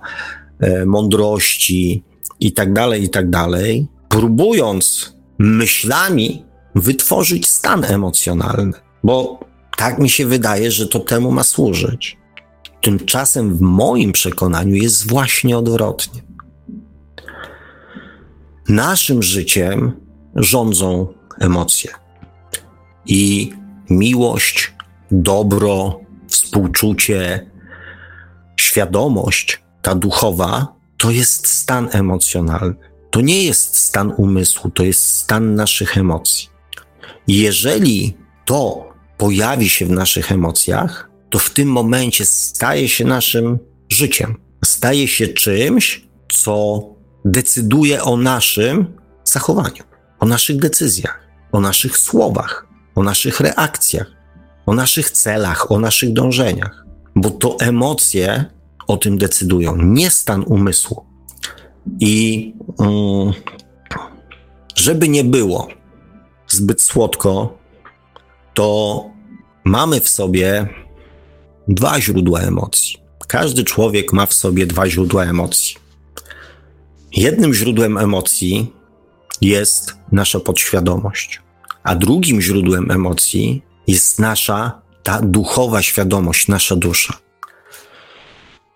B: e, mądrości i tak dalej, i tak dalej, próbując myślami wytworzyć stan emocjonalny, bo tak mi się wydaje, że to temu ma służyć. Tymczasem w moim przekonaniu jest właśnie odwrotnie. Naszym życiem rządzą emocje. I miłość, dobro, współczucie, świadomość, ta duchowa, to jest stan emocjonalny. To nie jest stan umysłu, to jest stan naszych emocji. jeżeli to pojawi się w naszych emocjach, to w tym momencie staje się naszym życiem. Staje się czymś, co decyduje o naszym zachowaniu, o naszych decyzjach, o naszych słowach, o naszych reakcjach, o naszych celach, o naszych dążeniach, bo to emocje o tym decydują, nie stan umysłu. I um, żeby nie było zbyt słodko, to mamy w sobie dwa źródła emocji. Każdy człowiek ma w sobie dwa źródła emocji. Jednym źródłem emocji jest nasza podświadomość, a drugim źródłem emocji jest nasza ta duchowa świadomość, nasza dusza.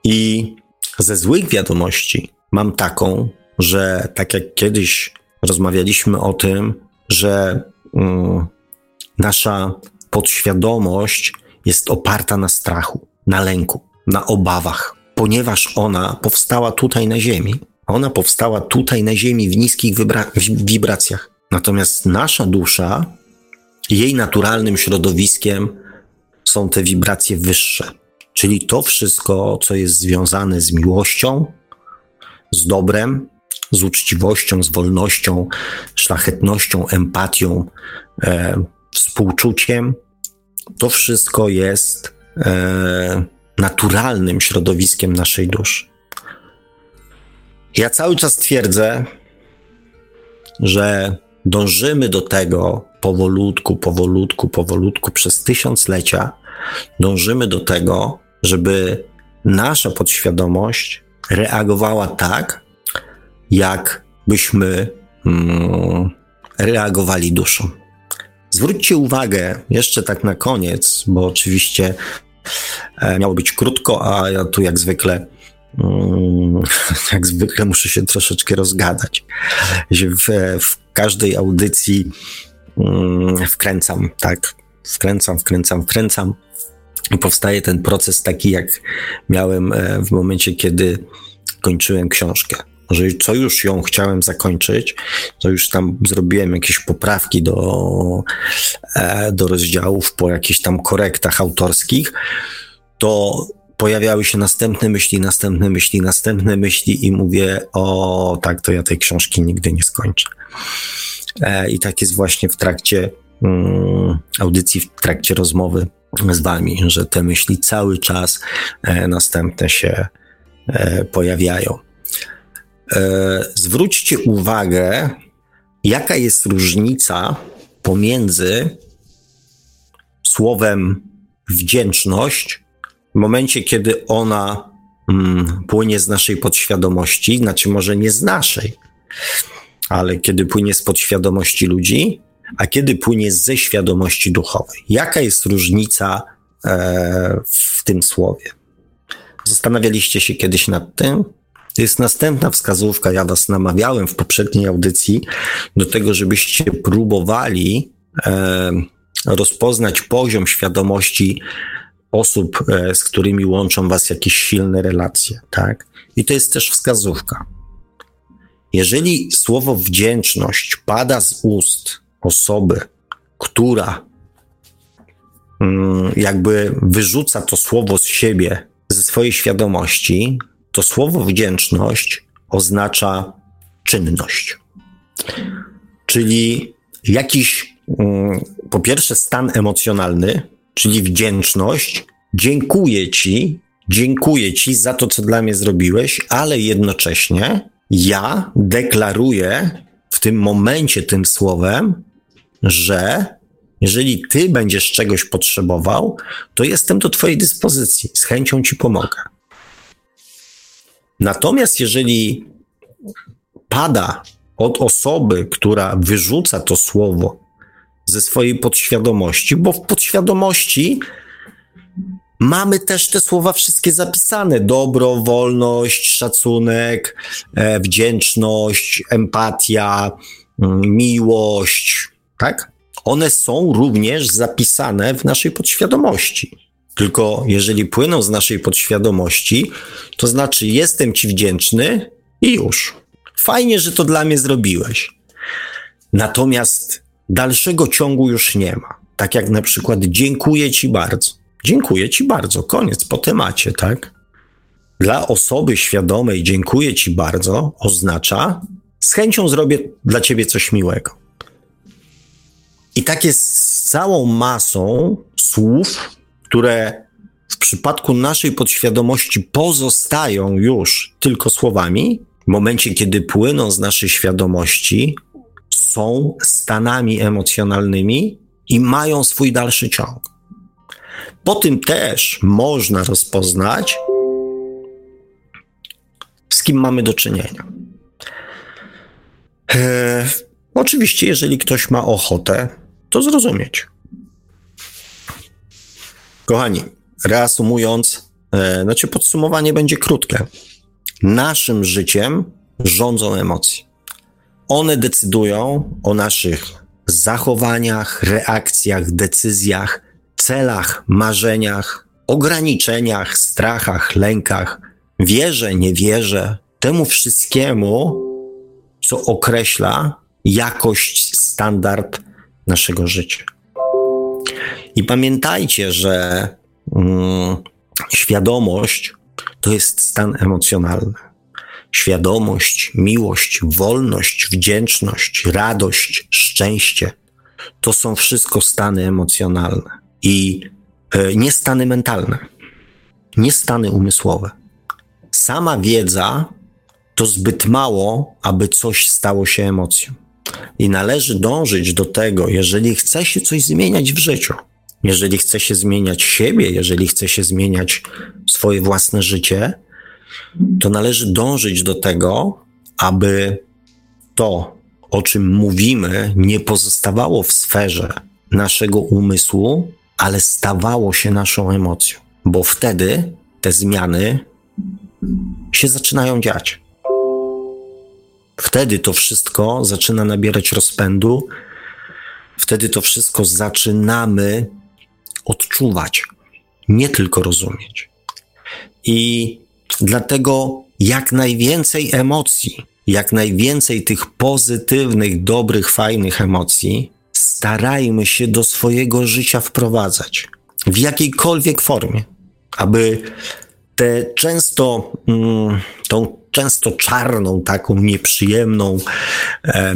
B: I ze złych wiadomości mam taką, że tak jak kiedyś rozmawialiśmy o tym, że um, nasza podświadomość jest oparta na strachu. na lęku, na obawach, ponieważ ona powstała tutaj na Ziemi. Ona powstała tutaj na Ziemi w niskich wibracjach. Natomiast nasza dusza, jej naturalnym środowiskiem są te wibracje wyższe. Czyli to wszystko, co jest związane z miłością, z dobrem, z uczciwością, z wolnością, szlachetnością, empatią, e, współczuciem, to wszystko jest e, naturalnym środowiskiem naszej duszy. Ja cały czas twierdzę, że dążymy do tego powolutku, powolutku, powolutku przez tysiąclecia. Dążymy do tego, żeby nasza podświadomość reagowała tak, jak byśmy mm, reagowali duszą. Zwróćcie uwagę, jeszcze tak na koniec, bo oczywiście e, miało być krótko, a ja tu jak zwykle mm, jak zwykle muszę się troszeczkę rozgadać, w, w każdej audycji mm, wkręcam, tak, wkręcam, wkręcam, wkręcam powstaje ten proces taki, jak miałem e, w momencie, kiedy kończyłem książkę że co już ją chciałem zakończyć, to już tam zrobiłem jakieś poprawki do, e, do rozdziałów po jakichś tam korektach autorskich, to pojawiały się następne myśli, następne myśli, następne myśli i mówię, o tak, to ja tej książki nigdy nie skończę. E, I tak jest właśnie w trakcie audycji, w trakcie rozmowy z wami, że te myśli cały czas e, następne się pojawiają. E, zwróćcie uwagę, jaka jest różnica pomiędzy słowem wdzięczność w momencie, kiedy ona mm, płynie z naszej podświadomości, znaczy może nie z naszej, ale kiedy płynie z podświadomości ludzi, a kiedy płynie ze świadomości duchowej. Jaka jest różnica e, w tym słowie? Zastanawialiście się kiedyś nad tym? To jest następna wskazówka. Ja Was namawiałem w poprzedniej audycji do tego, żebyście próbowali e, rozpoznać poziom świadomości osób, e, z którymi łączą Was jakieś silne relacje, tak? I to jest też wskazówka. Jeżeli słowo wdzięczność pada z ust osoby, która mm, jakby wyrzuca to słowo z siebie, ze swojej świadomości, to słowo wdzięczność oznacza czynność. Czyli jakiś, mm, po pierwsze, stan emocjonalny, czyli wdzięczność. Dziękuję Ci, dziękuję Ci za to, co dla mnie zrobiłeś, ale jednocześnie ja deklaruję w tym momencie tym słowem, że jeżeli Ty będziesz czegoś potrzebował, to jestem do Twojej dyspozycji, z chęcią Ci pomogę. Natomiast jeżeli pada od osoby, która wyrzuca to słowo ze swojej podświadomości, bo w podświadomości mamy też te słowa wszystkie zapisane: dobro, wolność, szacunek, e, wdzięczność, empatia, mm, miłość, tak? One są również zapisane w naszej podświadomości. Tylko jeżeli płyną z naszej podświadomości, to znaczy jestem ci wdzięczny i już. Fajnie, że to dla mnie zrobiłeś. Natomiast dalszego ciągu już nie ma. Tak jak na przykład dziękuję ci bardzo. Dziękuję ci bardzo. Koniec po temacie, tak? Dla osoby świadomej dziękuję ci bardzo oznacza z chęcią zrobię dla ciebie coś miłego. I tak jest z całą masą słów, które w przypadku naszej podświadomości pozostają już tylko słowami, w momencie, kiedy płyną z naszej świadomości, są stanami emocjonalnymi i mają swój dalszy ciąg. Po tym też można rozpoznać, z kim mamy do czynienia. Eee, oczywiście, jeżeli ktoś ma ochotę, to zrozumieć. Kochani, reasumując, znaczy podsumowanie będzie krótkie. Naszym życiem rządzą emocje. One decydują o naszych zachowaniach, reakcjach, decyzjach, celach, marzeniach ograniczeniach, strachach, lękach, wierze, nie wierze, temu wszystkiemu, co określa jakość, standard naszego życia. I pamiętajcie, że mm, świadomość to jest stan emocjonalny. Świadomość, miłość, wolność, wdzięczność, radość, szczęście to są wszystko stany emocjonalne i e, nie stany mentalne, nie stany umysłowe. Sama wiedza to zbyt mało, aby coś stało się emocją. I należy dążyć do tego, jeżeli chce się coś zmieniać w życiu, jeżeli chce się zmieniać siebie, jeżeli chce się zmieniać swoje własne życie, to należy dążyć do tego, aby to, o czym mówimy, nie pozostawało w sferze naszego umysłu, ale stawało się naszą emocją, bo wtedy te zmiany się zaczynają dziać. Wtedy to wszystko zaczyna nabierać rozpędu, wtedy to wszystko zaczynamy odczuwać, nie tylko rozumieć. I dlatego jak najwięcej emocji, jak najwięcej tych pozytywnych, dobrych, fajnych emocji starajmy się do swojego życia wprowadzać w jakiejkolwiek formie, aby te często, mm, tą często czarną, taką nieprzyjemną e,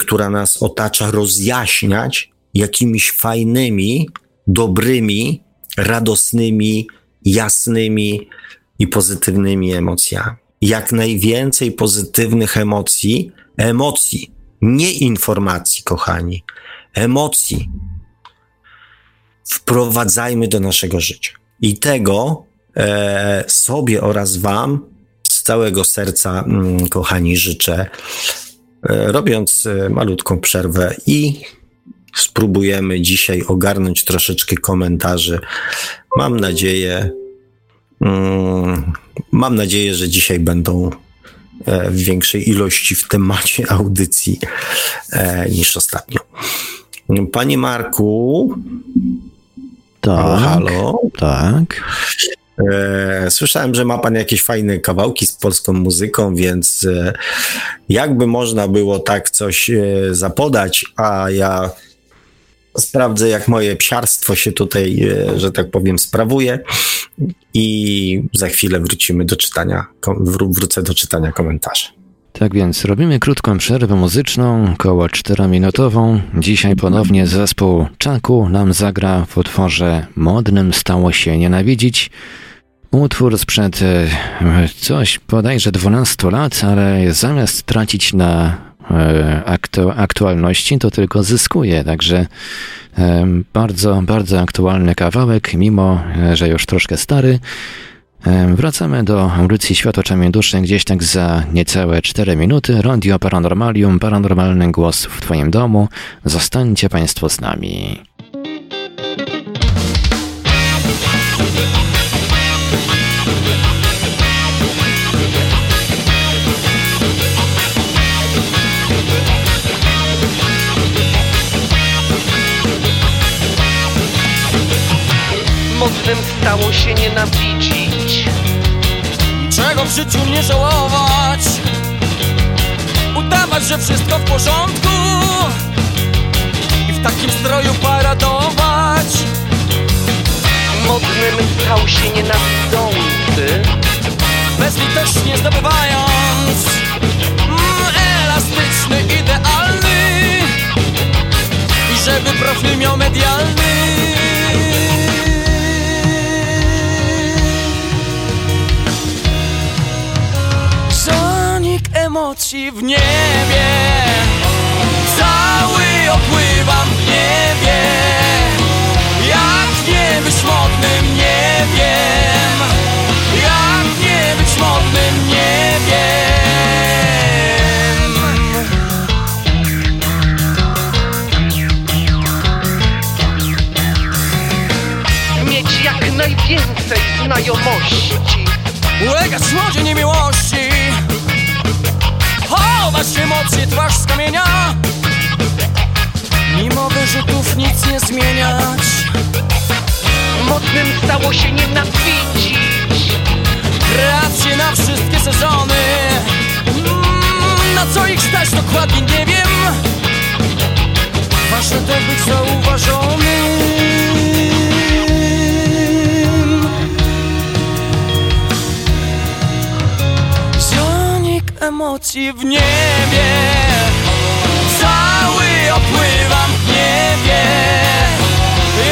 B: która nas otacza, rozjaśniać jakimiś fajnymi, dobrymi, radosnymi, jasnymi i pozytywnymi emocjami. Jak najwięcej pozytywnych emocji, emocji, nie informacji, kochani, emocji wprowadzajmy do naszego życia. I tego e, sobie oraz Wam z całego serca, mm, kochani, życzę, e, robiąc e, malutką przerwę i spróbujemy dzisiaj ogarnąć troszeczkę komentarzy. Mam nadzieję, mm, mam nadzieję, że dzisiaj będą e, w większej ilości w temacie audycji niż ostatnio. Panie Marku.
A: Tak. Halo. Tak.
B: E, słyszałem, że ma pan jakieś fajne kawałki z polską muzyką, więc e, jakby można było tak coś e, zapodać, a ja sprawdzę, jak moje psiarstwo się tutaj, że tak powiem, sprawuje i za chwilę wrócimy do czytania, wrócę do czytania komentarzy.
A: Tak więc robimy krótką przerwę muzyczną, około 4-minutową. Dzisiaj ponownie zespół Czaku nam zagra w utworze modnym stało się nienawidzić. Utwór sprzed e, coś bodajże 12 lat, ale zamiast tracić na e, aktu aktualności, to tylko zyskuje. Także e, bardzo, bardzo aktualny kawałek, mimo że już troszkę stary. Wracamy do audycji Świat oczami duszy gdzieś tak za niecałe 4 minuty. Radio Paranormalium, paranormalny głos w Twoim domu. Zostańcie Państwo z nami.
C: Modnym stało się nienawidzić
D: W życiu nie żałować. Udawać, że wszystko w porządku I w takim stroju paradować.
C: Modnym stał się nienawidzący
D: Bezlitośnie zdobywając mm, Elastyczny, idealny. I żeby profil miał medialny emocji w niebie. Cały opływam w niebie. Jak nie być modnym, nie wiem Jak nie być modnym, nie
C: wiem Mieć jak najwięcej znajomości.
D: Ulegać modzie niemiłości Chować emocje, twarz z kamienia Mimo wyrzutów nic nie zmieniać.
C: Modnym stało się nienawidzić
D: Kreacje na wszystkie sezony. Mm, Na co ich stać dokładnie nie wiem. Ważne to być zauważonym emocji w niebie. Cały opływam w niebie.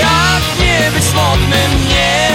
D: Jak nie być modnym nie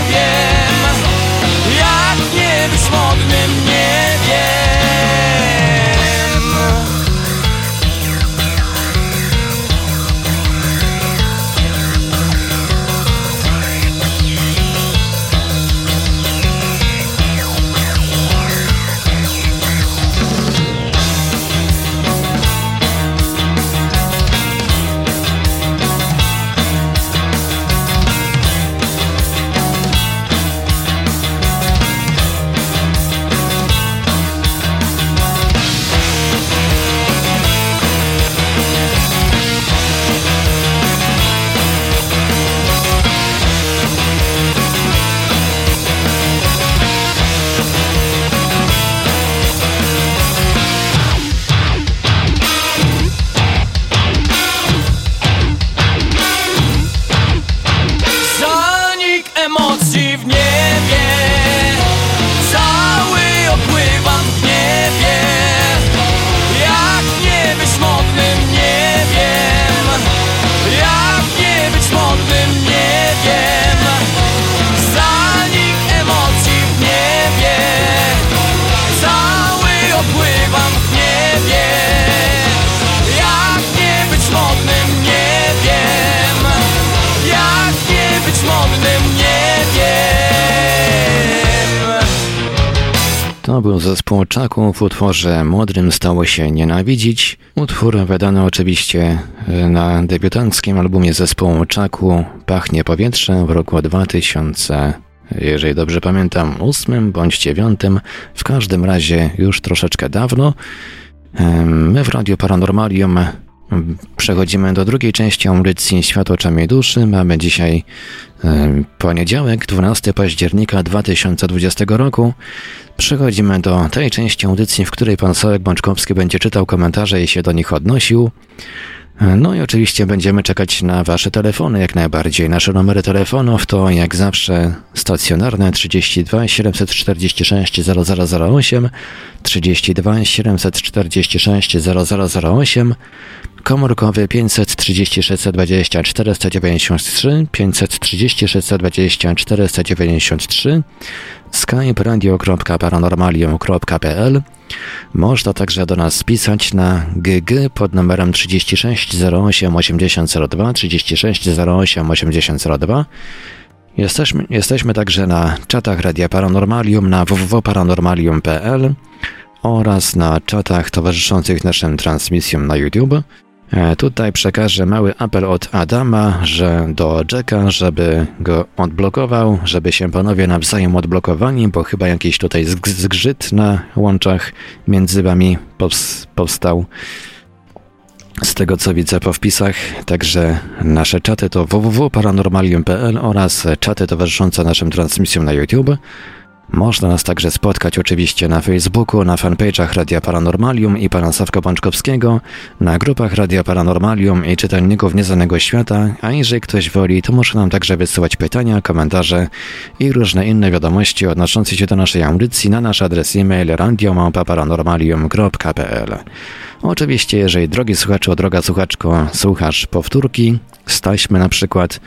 A: To był zespół Czaków w utworze Modrym stało się nienawidzić. Utwór wydany oczywiście na debiutanckim albumie zespołu Czaku Pachnie powietrze w roku 2000. Jeżeli dobrze pamiętam, ósmym bądź dziewiątym, w każdym razie już troszeczkę dawno. My w Radio Paranormalium przechodzimy do drugiej części audycji Świat oczami duszy. Mamy dzisiaj em, poniedziałek, 12 października 2020 roku. Przechodzimy do tej części audycji, w której pan Sołek Bączkowski będzie czytał komentarze i się do nich odnosił. No i oczywiście będziemy czekać na Wasze telefony jak najbardziej. Nasze numery telefonów to jak zawsze stacjonarne 32 746 0008, 32 746 0008, komórkowy 530 620 493, 530 620 493, skype radio.paranormalium.pl Można także do nas pisać na GG pod numerem 36 08 8002, 36 08 8002. Jesteśmy, jesteśmy także na czatach Radia Paranormalium na www.paranormalium.pl oraz na czatach towarzyszących naszym transmisjom na YouTube. E, Tutaj przekażę mały apel od Adama, że do Jacka, żeby go odblokował, żeby się panowie nawzajem odblokowali, bo chyba jakiś tutaj zg- zgrzyt na łączach między wami pows- powstał. Z tego co widzę po wpisach, także nasze czaty to www.paranormalium.pl oraz czaty towarzyszące naszym transmisjom na YouTube. Można nas także spotkać oczywiście na Facebooku, na fanpage'ach Radia Paranormalium i pana Sawka na grupach Radia Paranormalium i czytelników Nieznanego Świata, a jeżeli ktoś woli, to może nam także wysyłać pytania, komentarze i różne inne wiadomości odnoszące się do naszej audycji na nasz adres e-mail radiomałpa-paranormalium.pl Oczywiście, jeżeli drogi słuchaczu, droga słuchaczko, słuchasz powtórki z taśmy na przykład,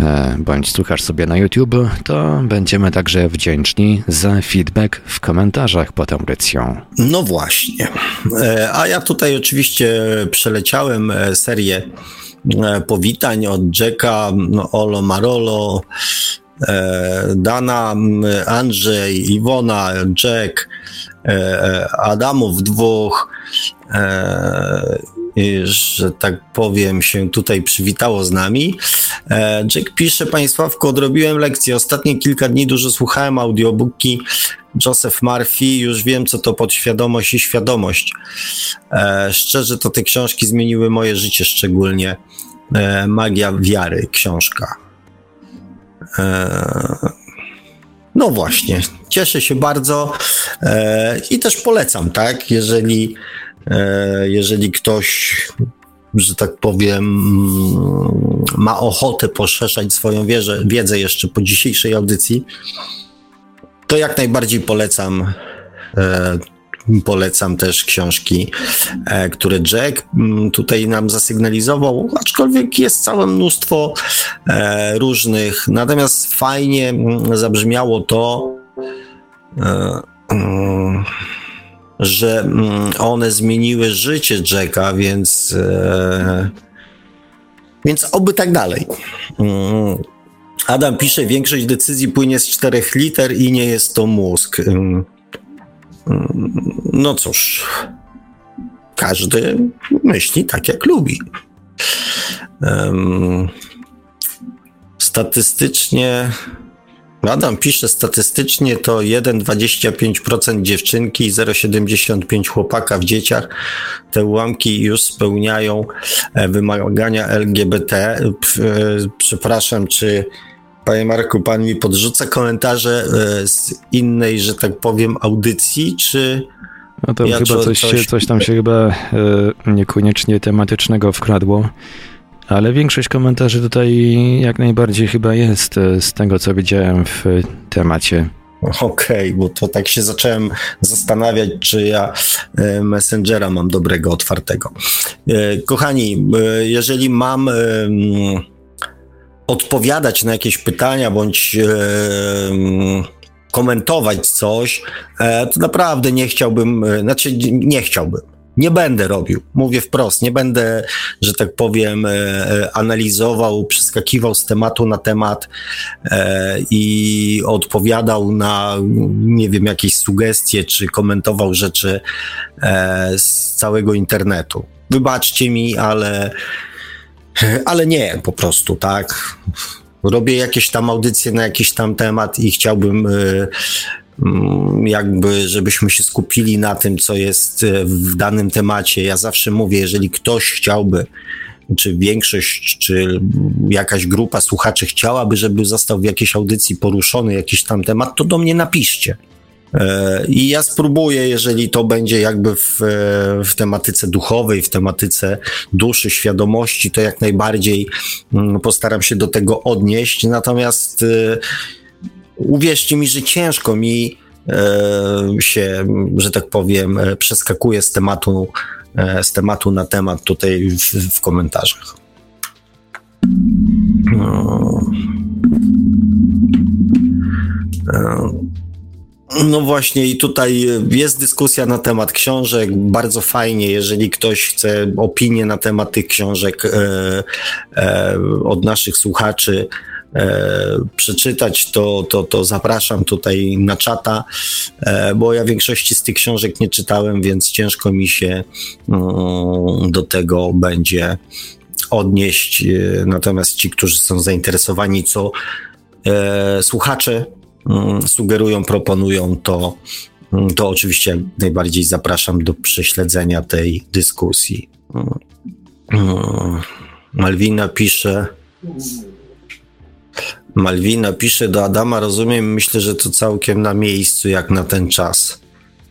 A: e, bądź słuchasz sobie na YouTube, to będziemy także wdzięczni za feedback w komentarzach pod audycją.
B: No właśnie. E, A ja tutaj oczywiście przeleciałem e, serię powitań od Jacka, no, Olo Marolo, Dana, Andrzej, Iwona, Jack, Adamów dwóch, e, że tak powiem, się tutaj przywitało z nami. E, Jack pisze, Państwawku, odrobiłem lekcję. Ostatnie kilka dni dużo słuchałem audiobooki Joseph Murphy. Już wiem, co to podświadomość i świadomość. E, szczerze, to te książki zmieniły moje życie szczególnie. E, Magia wiary, książka. No właśnie, cieszę się bardzo i też polecam, tak? Jeżeli, jeżeli ktoś że tak powiem, ma ochotę poszerzać swoją wierzę, wiedzę jeszcze po dzisiejszej audycji, to jak najbardziej polecam. E, polecam też książki, e, które Jack mm, tutaj nam zasygnalizował, aczkolwiek jest całe mnóstwo e, różnych. Natomiast fajnie mm, zabrzmiało to, mm, że one zmieniły życie Jacka, więc, więc oby tak dalej. Adam pisze, większość decyzji płynie z czterech liter i nie jest to mózg. No cóż, każdy myśli tak, jak lubi. Statystycznie, Adam pisze, statystycznie to 1,25% dziewczynki i 0,75% chłopaka w dzieciach. Te ułamki już spełniają e, wymagania LGBT. E, przepraszam, czy Panie Marku, pan mi podrzuca komentarze e, z innej, że tak powiem, audycji, czy.
A: No to ja chyba coś, coś... coś tam się chyba e, niekoniecznie tematycznego wkradło, ale większość komentarzy tutaj jak najbardziej chyba jest e, z tego, co widziałem w temacie.
B: Okej, okay, bo to tak się zacząłem zastanawiać, czy ja Messengera mam dobrego, otwartego. Kochani, jeżeli mam odpowiadać na jakieś pytania bądź e, komentować coś, e, to naprawdę nie chciałbym, e, znaczy nie chciałbym. Nie będę robił, mówię wprost, nie będę, że tak powiem, analizował, przeskakiwał z tematu na temat i odpowiadał na, nie wiem, jakieś sugestie, czy komentował rzeczy z całego internetu. Wybaczcie mi, ale ale nie, po prostu, tak. Robię jakieś tam audycje na jakiś tam temat i chciałbym y, mm, jakby, żebyśmy się skupili na tym, co jest y, w danym temacie. Ja zawsze mówię, jeżeli ktoś chciałby, czy większość, czy jakaś grupa słuchaczy chciałaby, żeby został w jakiejś audycji poruszony jakiś tam temat, to do mnie napiszcie. E, I ja spróbuję, jeżeli to będzie jakby w, e, w tematyce duchowej, w tematyce duszy, świadomości, to jak najbardziej mm, postaram się do tego odnieść. Natomiast e, uwierzcie mi, że ciężko mi się, że tak powiem, przeskakuje z tematu, z tematu na temat tutaj w, w komentarzach. No. Właśnie, i tutaj jest dyskusja na temat książek. Bardzo fajnie, jeżeli ktoś chce opinię na temat tych książek e, e, od naszych słuchaczy e, przeczytać, to, to, to zapraszam tutaj na czata, e, bo ja większości z tych książek nie czytałem, więc ciężko mi się mm, do tego będzie odnieść. E, natomiast ci, którzy są zainteresowani, co e, słuchacze sugerują, proponują, to, mm, to oczywiście najbardziej zapraszam do prześledzenia tej dyskusji. Mm, Malwina pisze. Malwina pisze do Adama, rozumiem, myślę, że to całkiem na miejscu, jak na ten czas.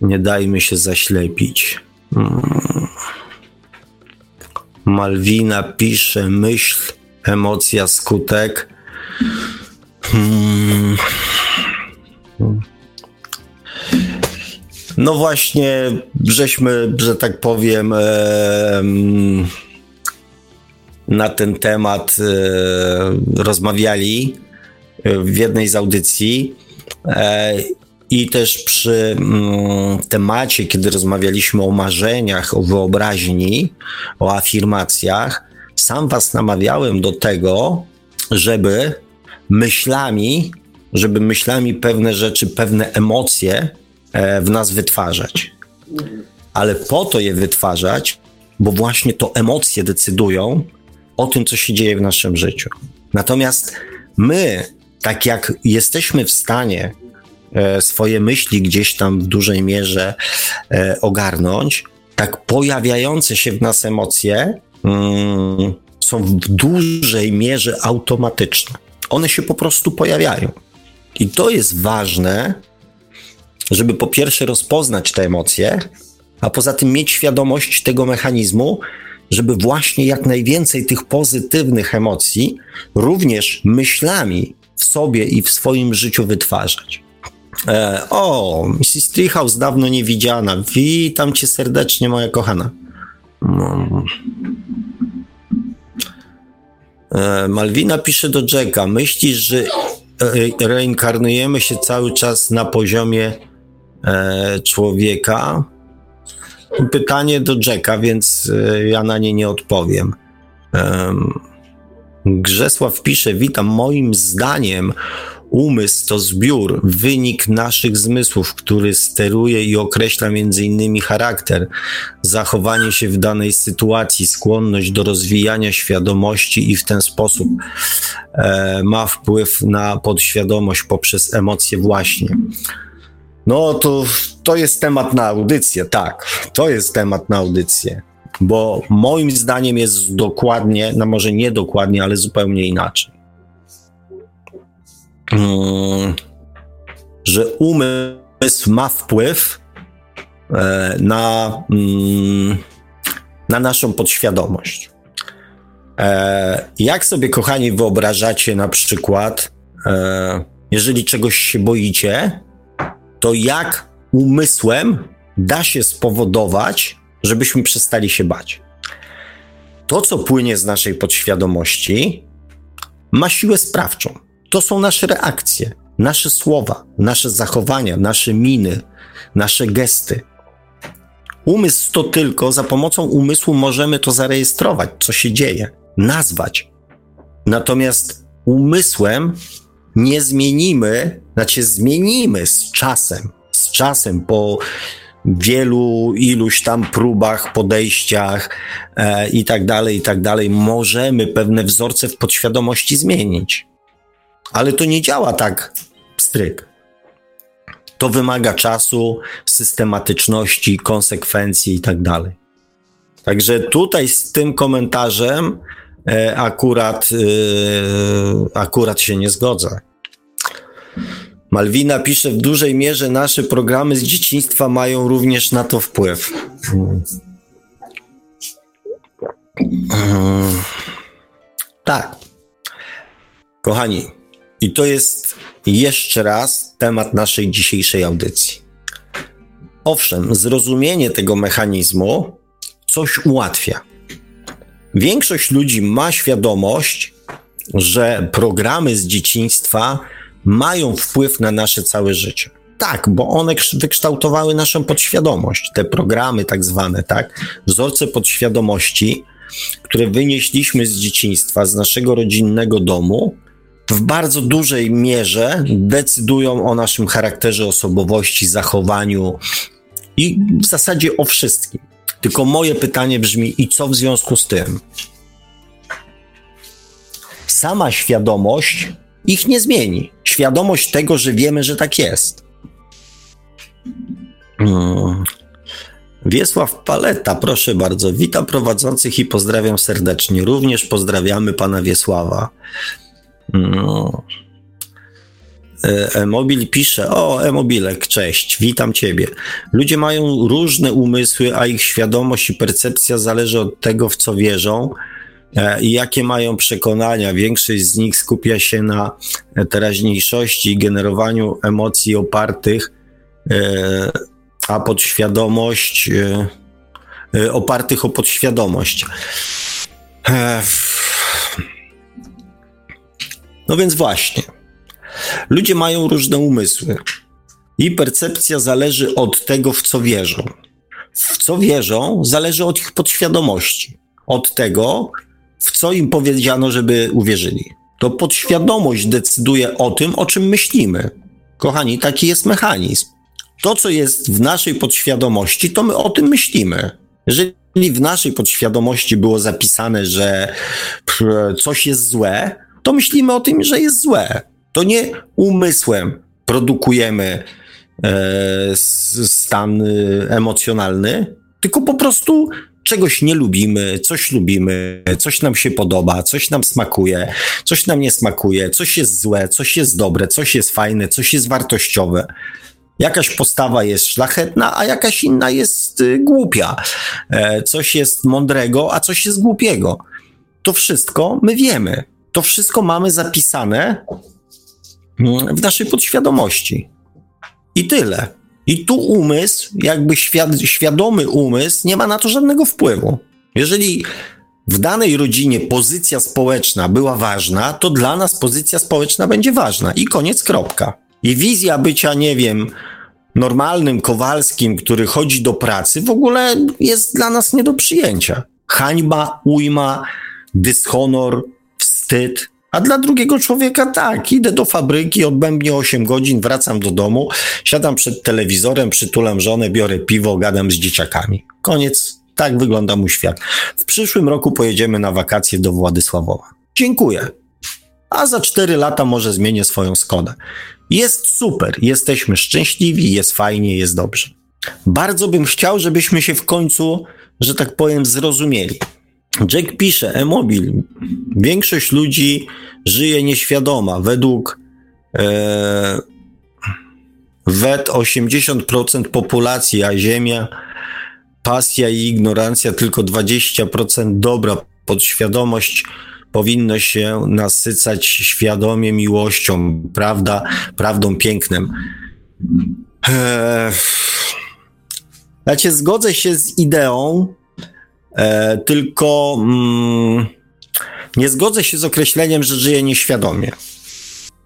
B: Nie dajmy się zaślepić. Malwina pisze, myśl, emocja, skutek. Hmm. No właśnie, żeśmy, że tak powiem, e, na ten temat e, rozmawiali w jednej z audycji. E, I też przy mm, temacie, kiedy rozmawialiśmy o marzeniach, o wyobraźni, o afirmacjach, sam Was namawiałem do tego, żeby myślami żeby myślami pewne rzeczy, pewne emocje e, w nas wytwarzać. Ale po to je wytwarzać, bo właśnie to emocje decydują o tym, co się dzieje w naszym życiu. Natomiast my, tak jak jesteśmy w stanie e, swoje myśli gdzieś tam w dużej mierze e, ogarnąć, tak pojawiające się w nas emocje mm, są w dużej mierze automatyczne One się po prostu pojawiają. I to jest ważne, żeby po pierwsze rozpoznać te emocje, a poza tym mieć świadomość tego mechanizmu, żeby właśnie jak najwięcej tych pozytywnych emocji, również myślami w sobie i w swoim życiu wytwarzać. E, o, Mrs. Treehouse dawno nie widziana. Witam cię serdecznie, moja kochana. E, Malwina pisze do Jacka. Myślisz, że e, reinkarnujemy się cały czas na poziomie e, człowieka? Pytanie do Jacka, więc ja na nie nie odpowiem. Grzesław pisze, witam. Moim zdaniem umysł to zbiór, wynik naszych zmysłów, który steruje i określa innymi charakter, zachowanie się w danej sytuacji, skłonność do rozwijania świadomości i w ten sposób e, ma wpływ na podświadomość poprzez emocje właśnie. No to, to jest temat na audycję, tak. To jest temat na audycję bo moim zdaniem jest dokładnie, no może nie dokładnie, ale zupełnie inaczej. Hmm, że umysł ma wpływ e, na, mm, na naszą podświadomość. E, jak sobie, kochani, wyobrażacie na przykład, e, jeżeli czegoś się boicie, to jak umysłem da się spowodować, żebyśmy przestali się bać. To, co płynie z naszej podświadomości, ma siłę sprawczą. To są nasze reakcje, nasze słowa, nasze zachowania, nasze miny, nasze gesty. Umysł to tylko, za pomocą umysłu możemy to zarejestrować, co się dzieje, nazwać. Natomiast umysłem nie zmienimy, znaczy zmienimy z czasem, z czasem po wielu iluś tam próbach, podejściach e, i tak dalej, i tak dalej, możemy pewne wzorce w podświadomości zmienić. Ale to nie działa tak stryk. To wymaga czasu, systematyczności, konsekwencji i tak dalej. Także tutaj z tym komentarzem e, akurat, e, akurat się nie zgodzę. Malwina pisze, w dużej mierze nasze programy z dzieciństwa mają również na to wpływ. Tak. Kochani, i to jest jeszcze raz temat naszej dzisiejszej audycji. Owszem, zrozumienie tego mechanizmu coś ułatwia. Większość ludzi ma świadomość, że programy z dzieciństwa mają wpływ na nasze całe życie. Tak, bo one wykształtowały naszą podświadomość, te programy tak zwane, tak? Wzorce podświadomości, które wynieśliśmy z dzieciństwa, z naszego rodzinnego domu, w bardzo dużej mierze decydują o naszym charakterze osobowości, zachowaniu i w zasadzie o wszystkim. Tylko moje pytanie brzmi: i co w związku z tym? Sama świadomość ich nie zmieni. Świadomość tego, że wiemy, że tak jest. Hmm. Wiesław Paleta, proszę bardzo. Witam prowadzących i pozdrawiam serdecznie. Również pozdrawiamy pana Wiesława. No. E-mobil pisze, o e-mobilek, cześć, witam ciebie. Ludzie mają różne umysły, a ich świadomość i percepcja zależy od tego, w co wierzą e, i jakie mają przekonania. Większość z nich skupia się na teraźniejszości i generowaniw emocji opartych, e, a podświadomość, e, opartych o podświadomość. No więc właśnie. Ludzie mają różne umysły i percepcja zależy od tego, w co wierzą. W co wierzą, zależy od ich podświadomości, od tego, w co im powiedziano, żeby uwierzyli. To podświadomość decyduje o tym, o czym myślimy. Kochani, taki jest mechanizm. To, co jest w naszej podświadomości, to my o tym myślimy. Jeżeli w naszej podświadomości było zapisane, że coś jest złe, to myślimy o tym, że jest złe. To nie umysłem produkujemy e, stan e, emocjonalny, tylko po prostu czegoś nie lubimy, coś lubimy, coś nam się podoba, coś nam smakuje, coś nam nie smakuje, coś jest złe, coś jest dobre, coś jest fajne, coś jest wartościowe. Jakaś postawa jest szlachetna, a jakaś inna jest y, głupia. E, coś jest mądrego, a coś jest głupiego. To wszystko my wiemy. To wszystko mamy zapisane mm, w naszej podświadomości. I tyle. I tu umysł, jakby świad świadomy umysł, nie ma na to żadnego wpływu. Jeżeli w danej rodzinie pozycja społeczna była ważna, to dla nas pozycja społeczna będzie ważna. I koniec, kropka. I wizja bycia, nie wiem, normalnym Kowalskim, który chodzi do pracy, w ogóle jest dla nas nie do przyjęcia. Hańba, ujma, dyshonor, wstyd. A dla drugiego człowieka tak, idę do fabryki, odbębnię 8 godzin, wracam do domu, siadam przed telewizorem, przytulam żonę, biorę piwo, gadam z dzieciakami. Koniec. Tak wygląda mój świat. W przyszłym roku pojedziemy na wakacje do Władysławowa. Dziękuję. A za 4 lata może zmienię swoją Skodę. Jest super, jesteśmy szczęśliwi, jest fajnie, jest dobrze. Bardzo bym chciał, żebyśmy się w końcu, że tak powiem, zrozumieli. Jack pisze, e-mobil. Większość ludzi żyje nieświadoma. Według e, WET 80% populacji, a Ziemia, pasja i ignorancja tylko 20% dobra. Podświadomość powinno się nasycać świadomie miłością, prawda, prawdą pięknem. Eee, znaczy, zgodzę się z ideą, e, tylko mm, nie zgodzę się z określeniem, że żyje nieświadomie.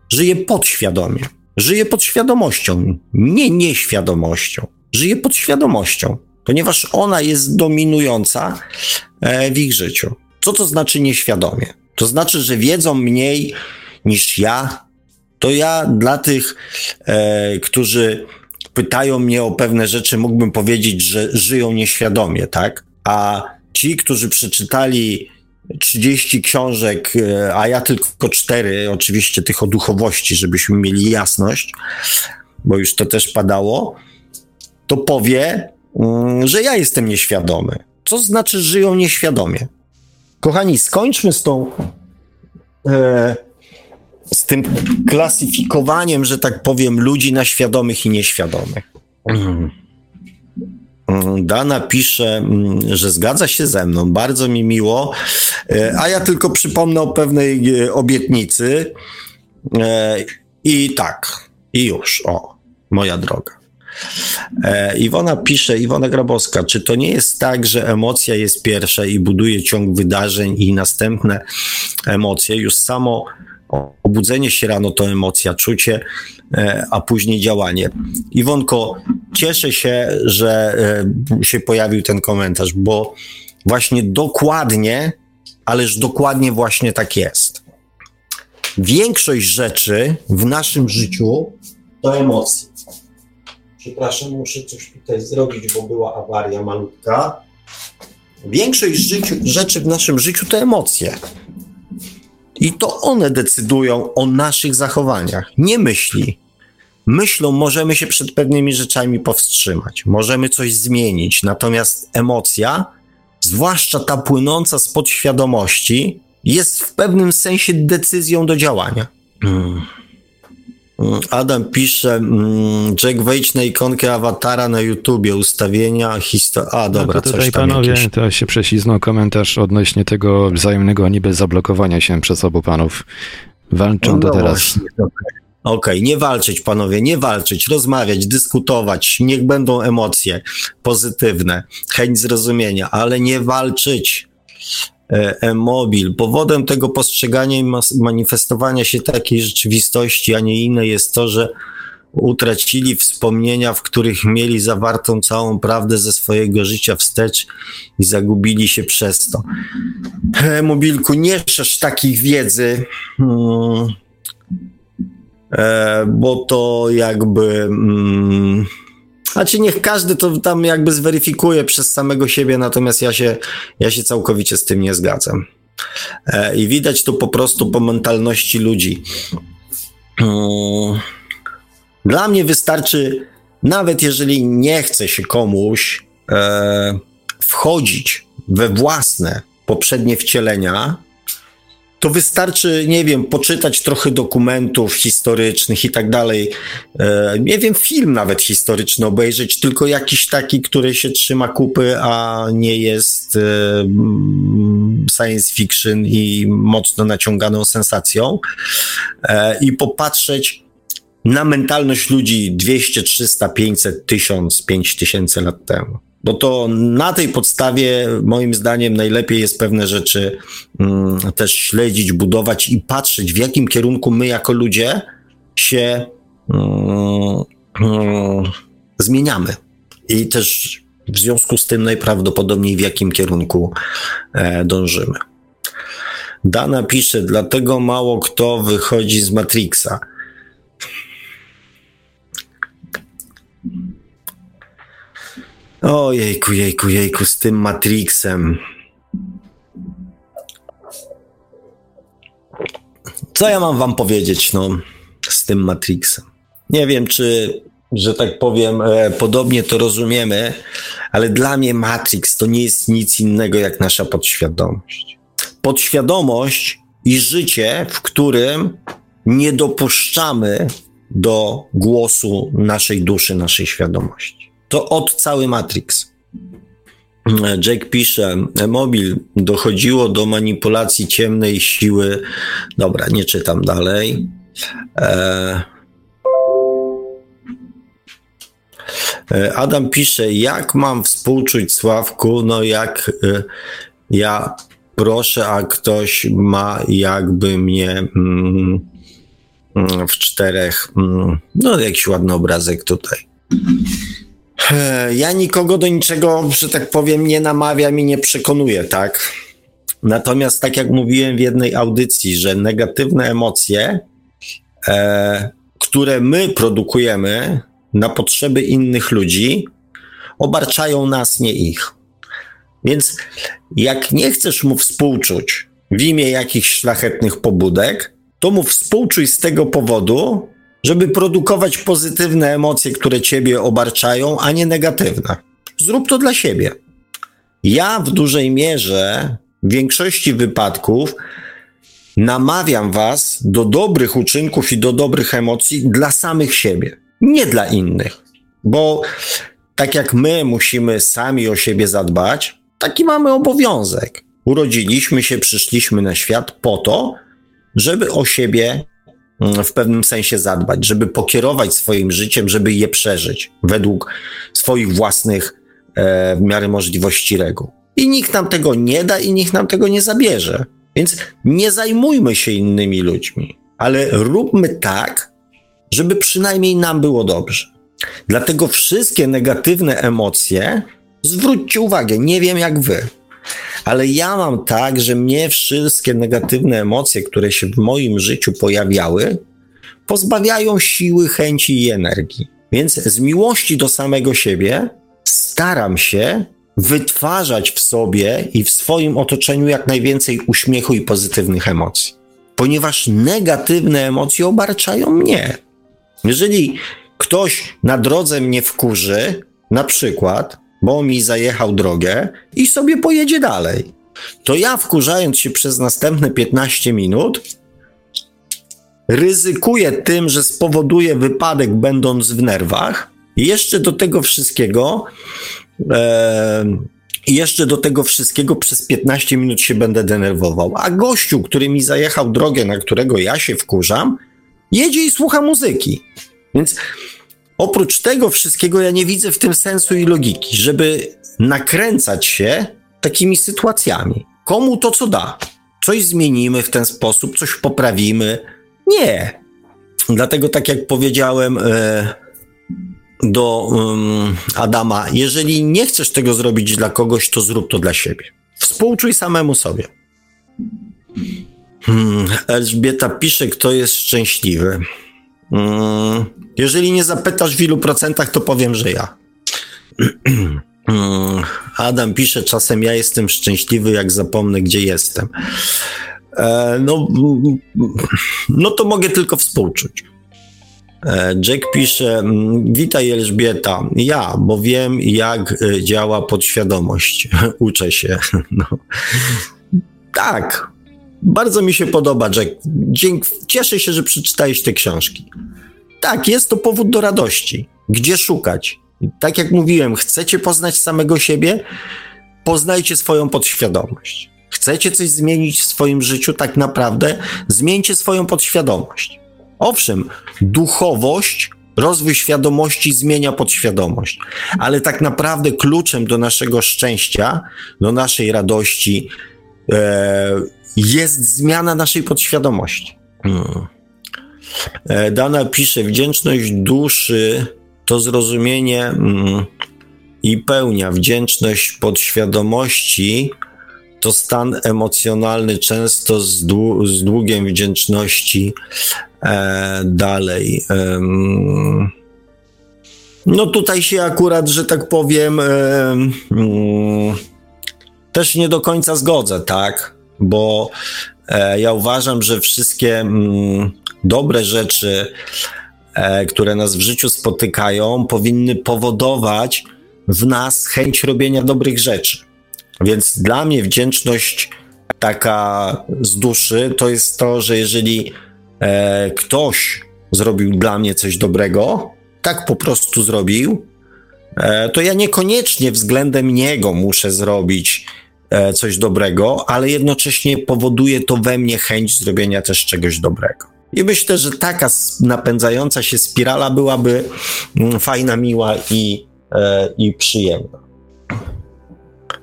B: Żyje podświadomie. Żyje podświadomością, nie nieświadomością. Żyje podświadomością, ponieważ ona jest dominująca e, w ich życiu. Co to znaczy nieświadomie? To znaczy, że wiedzą mniej niż ja. To ja dla tych, e, którzy pytają mnie o pewne rzeczy, mógłbym powiedzieć, że żyją nieświadomie, tak? A ci, którzy przeczytali 30 książek, e, a ja tylko 4, oczywiście tych o duchowości, żebyśmy mieli jasność, bo już to też padało, to powie, mm, że ja jestem nieświadomy. Co znaczy żyją nieświadomie? Kochani, skończmy z tą. E, z tym klasyfikowaniem, że tak powiem, ludzi na świadomych i nieświadomych. Mm. Dana pisze, mm, że zgadza się ze mną, bardzo mi miło, e, a ja tylko przypomnę o pewnej e, obietnicy. I tak, i już, o, moja droga. E, Iwona pisze, Iwona Grabowska, czy to nie jest tak, że emocja jest pierwsza i buduje ciąg wydarzeń i następne emocje, już samo obudzenie się rano to emocja, czucie, e, a później działanie. Iwonko, cieszę się, że e, się pojawił ten komentarz, bo właśnie dokładnie, ależ dokładnie właśnie tak jest. Większość rzeczy w naszym życiu to emocje. Przepraszam, muszę coś tutaj zrobić, bo była awaria malutka. Większość życiu, rzeczy w naszym życiu to emocje. I to one decydują o naszych zachowaniach, nie myśli. Myślą możemy się przed pewnymi rzeczami powstrzymać, możemy coś zmienić, natomiast emocja, zwłaszcza ta płynąca z podświadomości, jest w pewnym sensie decyzją do działania. Hmm. Adam pisze, mm, Jack wejdź na ikonkę awatara na YouTubie, ustawienia, historia. A, dobra, no to
A: tutaj coś tam panowie, jakieś... to się prześliznął komentarz odnośnie tego wzajemnego niby zablokowania się przez obu panów. Walczą no, to teraz.
B: Okej, okay, nie walczyć, panowie, nie walczyć, rozmawiać, dyskutować, niech będą emocje pozytywne, chęć zrozumienia, ale nie walczyć. E, e-mobil. Powodem tego postrzegania i manifestowania się takiej rzeczywistości, a nie innej jest to, że utracili wspomnienia, w których mieli zawartą całą prawdę ze swojego życia wstecz i zagubili się przez to. E-mobilku, nie szerz takich wiedzy, e, bo to jakby... Hmm, znaczy niech każdy to tam jakby zweryfikuje przez samego siebie, natomiast ja się, ja się całkowicie z tym nie zgadzam. E, I widać to po prostu po mentalności ludzi. Mm. Dla mnie wystarczy, nawet jeżeli nie chce się komuś e, wchodzić we własne poprzednie wcielenia, to wystarczy, nie wiem, poczytać trochę dokumentów historycznych i tak dalej. E, nie wiem, film nawet historyczny obejrzeć, tylko jakiś taki, który się trzyma kupy, a nie jest e, mm, science fiction i mocno naciąganą sensacją. E, I popatrzeć na mentalność ludzi 200, 300, 500, 1000, 5000 lat temu. Bo to na tej podstawie, moim zdaniem, najlepiej jest pewne rzeczy mm, też śledzić, budować i patrzeć, w jakim kierunku my jako ludzie się mm, mm, zmieniamy. I też w związku z tym najprawdopodobniej w jakim kierunku e, dążymy. Dana pisze, dlatego mało kto wychodzi z Matrixa. O jejku, jejku, jejku, z tym Matrixem. Co ja mam wam powiedzieć, no, z tym Matrixem? Nie wiem, czy, że tak powiem, e, podobnie to rozumiemy, ale dla mnie Matrix to nie jest nic innego jak nasza podświadomość. Podświadomość i życie, w którym nie dopuszczamy do głosu naszej duszy, naszej świadomości to od cały Matrix. Jake pisze, mobil dochodziło do manipulacji ciemnej siły. Dobra, nie czytam dalej. E, e Adam pisze, jak mam współczuć Sławku, no jak e, ja proszę, a ktoś ma jakby mnie mm, mm w czterech, mm, no jakiś ładny obrazek tutaj. Ja nikogo do niczego, że tak powiem, nie namawiam i nie przekonuję, tak? Natomiast, tak jak mówiłem w jednej audycji, że negatywne emocje, e, które my produkujemy na potrzeby innych ludzi, obarczają nas, nie ich. Więc jak nie chcesz mu współczuć w imię jakichś szlachetnych pobudek, to mu współczuj z tego powodu, żeby produkować pozytywne emocje, które ciebie obarczają, a nie negatywne. Zrób to dla siebie. Ja w dużej mierze, w większości wypadków, namawiam was do dobrych uczynków i do dobrych emocji dla samych siebie, nie dla innych. Bo tak jak my musimy sami o siebie zadbać, taki mamy obowiązek. Urodziliśmy się, przyszliśmy na świat po to, żeby o siebie w pewnym sensie zadbać, żeby pokierować swoim życiem, żeby je przeżyć według swoich własnych e, w miarę możliwości reguł. I nikt nam tego nie da i nikt nam tego nie zabierze. Więc nie zajmujmy się innymi ludźmi, ale róbmy tak, żeby przynajmniej nam było dobrze. Dlatego wszystkie negatywne emocje, zwróćcie uwagę, nie wiem jak wy, ale ja mam tak, że mnie wszystkie negatywne emocje, które się w moim życiu pojawiały, pozbawiają siły, chęci i energii. Więc z miłości do samego siebie staram się wytwarzać w sobie i w swoim otoczeniu jak najwięcej uśmiechu i pozytywnych emocji. Ponieważ negatywne emocje obarczają mnie. Jeżeli ktoś na drodze mnie wkurzy, na przykład, bo mi zajechał drogę i sobie pojedzie dalej. To ja wkurzając się przez następne 15 minut, ryzykuję tym, że spowoduję wypadek będąc w nerwach jeszcze do tego wszystkiego e, jeszcze do tego wszystkiego przez 15 minut się będę denerwował. A gościu, który mi zajechał drogę, na którego ja się wkurzam, jedzie i słucha muzyki. Więc Oprócz tego wszystkiego ja nie widzę w tym sensu i logiki, żeby nakręcać się takimi sytuacjami. Komu to co da? Coś zmienimy w ten sposób, coś poprawimy? Nie. Dlatego, tak jak powiedziałem e, do Adama, jeżeli nie chcesz tego zrobić dla kogoś, to zrób to dla siebie. Współczuj samemu sobie. Hmm, Elżbieta pisze, kto jest szczęśliwy. Mm, jeżeli nie zapytasz w ilu procentach, to powiem, że ja. Mm, Adam pisze, czasem ja jestem szczęśliwy, jak zapomnę, gdzie jestem. E, no, no to mogę tylko współczuć. E, Jack pisze, mm, witaj Elżbieta, ja, bo wiem jak e, działa podświadomość, uczę się. No. Tak, bardzo mi się podoba Jack, Dzięk, cieszę się, że przeczytałeś te książki. Tak, jest to powód do radości. Gdzie szukać? Tak jak mówiłem, chcecie poznać samego siebie? Poznajcie swoją podświadomość. Chcecie coś zmienić w swoim życiu, tak naprawdę zmieńcie swoją podświadomość. Owszem, duchowość, rozwój świadomości zmienia podświadomość, ale tak naprawdę kluczem do naszego szczęścia, do naszej radości jest zmiana naszej podświadomości. Hmm. E, Dana pisze, wdzięczność duszy to zrozumienie mm, i pełnia, wdzięczność podświadomości to stan emocjonalny, często z, dłu z długiem wdzięczności e, dalej. E, no tutaj się akurat, że tak powiem, e, mm, też nie do końca zgodzę, tak? Bo e, ja uważam, że wszystkie mm, dobre rzeczy, e, które nas w życiu spotykają, powinny powodować w nas chęć robienia dobrych rzeczy. Więc dla mnie wdzięczność taka z duszy to jest to, że jeżeli e, ktoś zrobił dla mnie coś dobrego, tak po prostu zrobił, e, to ja niekoniecznie względem niego muszę zrobić coś dobrego, ale jednocześnie powoduje to we mnie chęć zrobienia też czegoś dobrego. I myślę, że taka napędzająca się spirala byłaby mm, fajna, miła i, e, i przyjemna.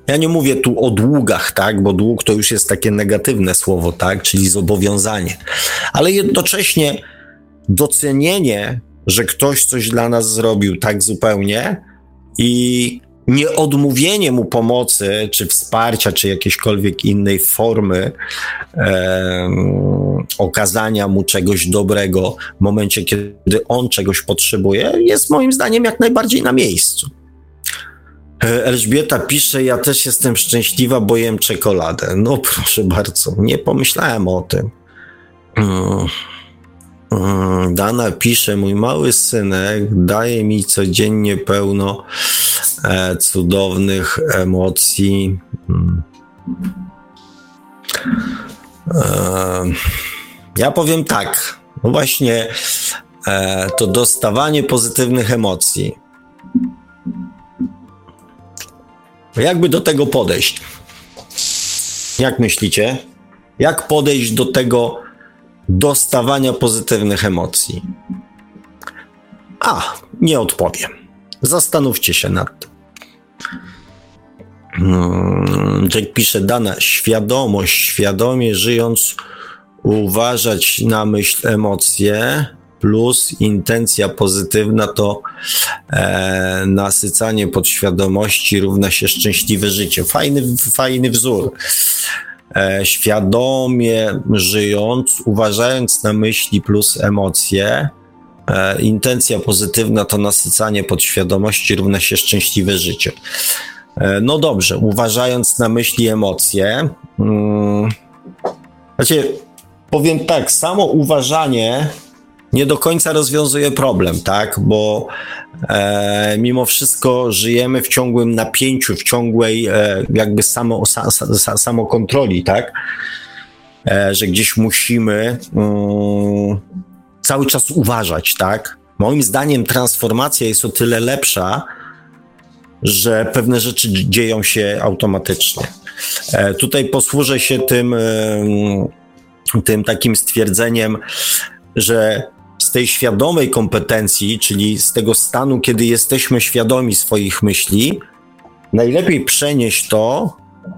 B: Ja nie mówię tu o długach, tak, bo dług to już jest takie negatywne słowo, tak, czyli zobowiązanie, ale jednocześnie docenienie, że ktoś coś dla nas zrobił tak zupełnie i nieodmówienie mu pomocy, czy wsparcia, czy jakiejśkolwiek innej formy e, okazania mu czegoś dobrego w momencie, kiedy on czegoś potrzebuje, jest moim zdaniem jak najbardziej na miejscu. Elżbieta pisze, ja też jestem szczęśliwa, bo jem czekoladę. No proszę bardzo, nie pomyślałem o tym. Mm. Dana pisze, mój mały synek daje mi codziennie pełno e, cudownych emocji. Mm. E, ja powiem tak, no właśnie e, to dostawanie pozytywnych emocji Jakby do tego podejść? Jak myślicie? Jak podejść do tego dostawania pozytywnych emocji? A, nie odpowiem. Zastanówcie się nad tym. Hmm, Jack pisze, dana świadomość, świadomie żyjąc, uważać na myśl emocje, plus intencja pozytywna to e, nasycanie podświadomości równa się szczęśliwe życie. Fajny, fajny wzór. E, świadomie żyjąc, uważając na myśli plus emocje, e, intencja pozytywna to nasycanie podświadomości równa się szczęśliwe życie. E, no dobrze, uważając na myśli emocje, hmm, znaczy, powiem tak, samo uważanie nie do końca rozwiązuje problem, tak? Bo e, mimo wszystko żyjemy w ciągłym napięciu, w ciągłej e, jakby samo, sa, sa, samokontroli, tak? E, że gdzieś musimy mm, cały czas uważać, tak? Moim zdaniem transformacja jest o tyle lepsza, że pewne rzeczy dzieją się automatycznie. E, tutaj posłużę się tym, tym takim stwierdzeniem, że tej świadomej kompetencji, czyli z tego stanu, kiedy jesteśmy świadomi swoich myśli, najlepiej przenieść to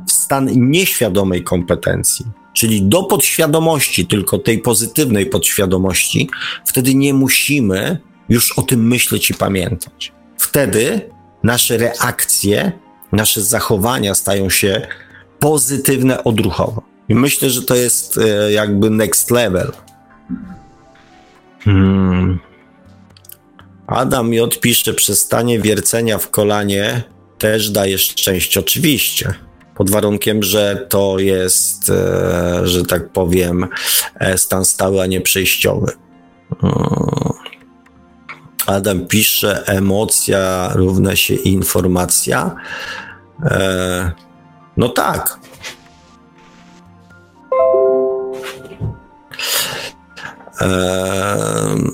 B: w stan nieświadomej kompetencji, czyli do podświadomości, tylko tej pozytywnej podświadomości. Wtedy nie musimy już o tym myśleć i pamiętać. Wtedy nasze reakcje, nasze zachowania stają się pozytywne odruchowo. I myślę, że to jest e, jakby next level. Hmm. Adam mi odpisze, przestanie wiercenia w kolanie też daje szczęście, oczywiście. Pod warunkiem, że to jest, e, że tak powiem, e, stan stały, a nie przejściowy. Adam pisze, emocja równa się informacja. E, no tak.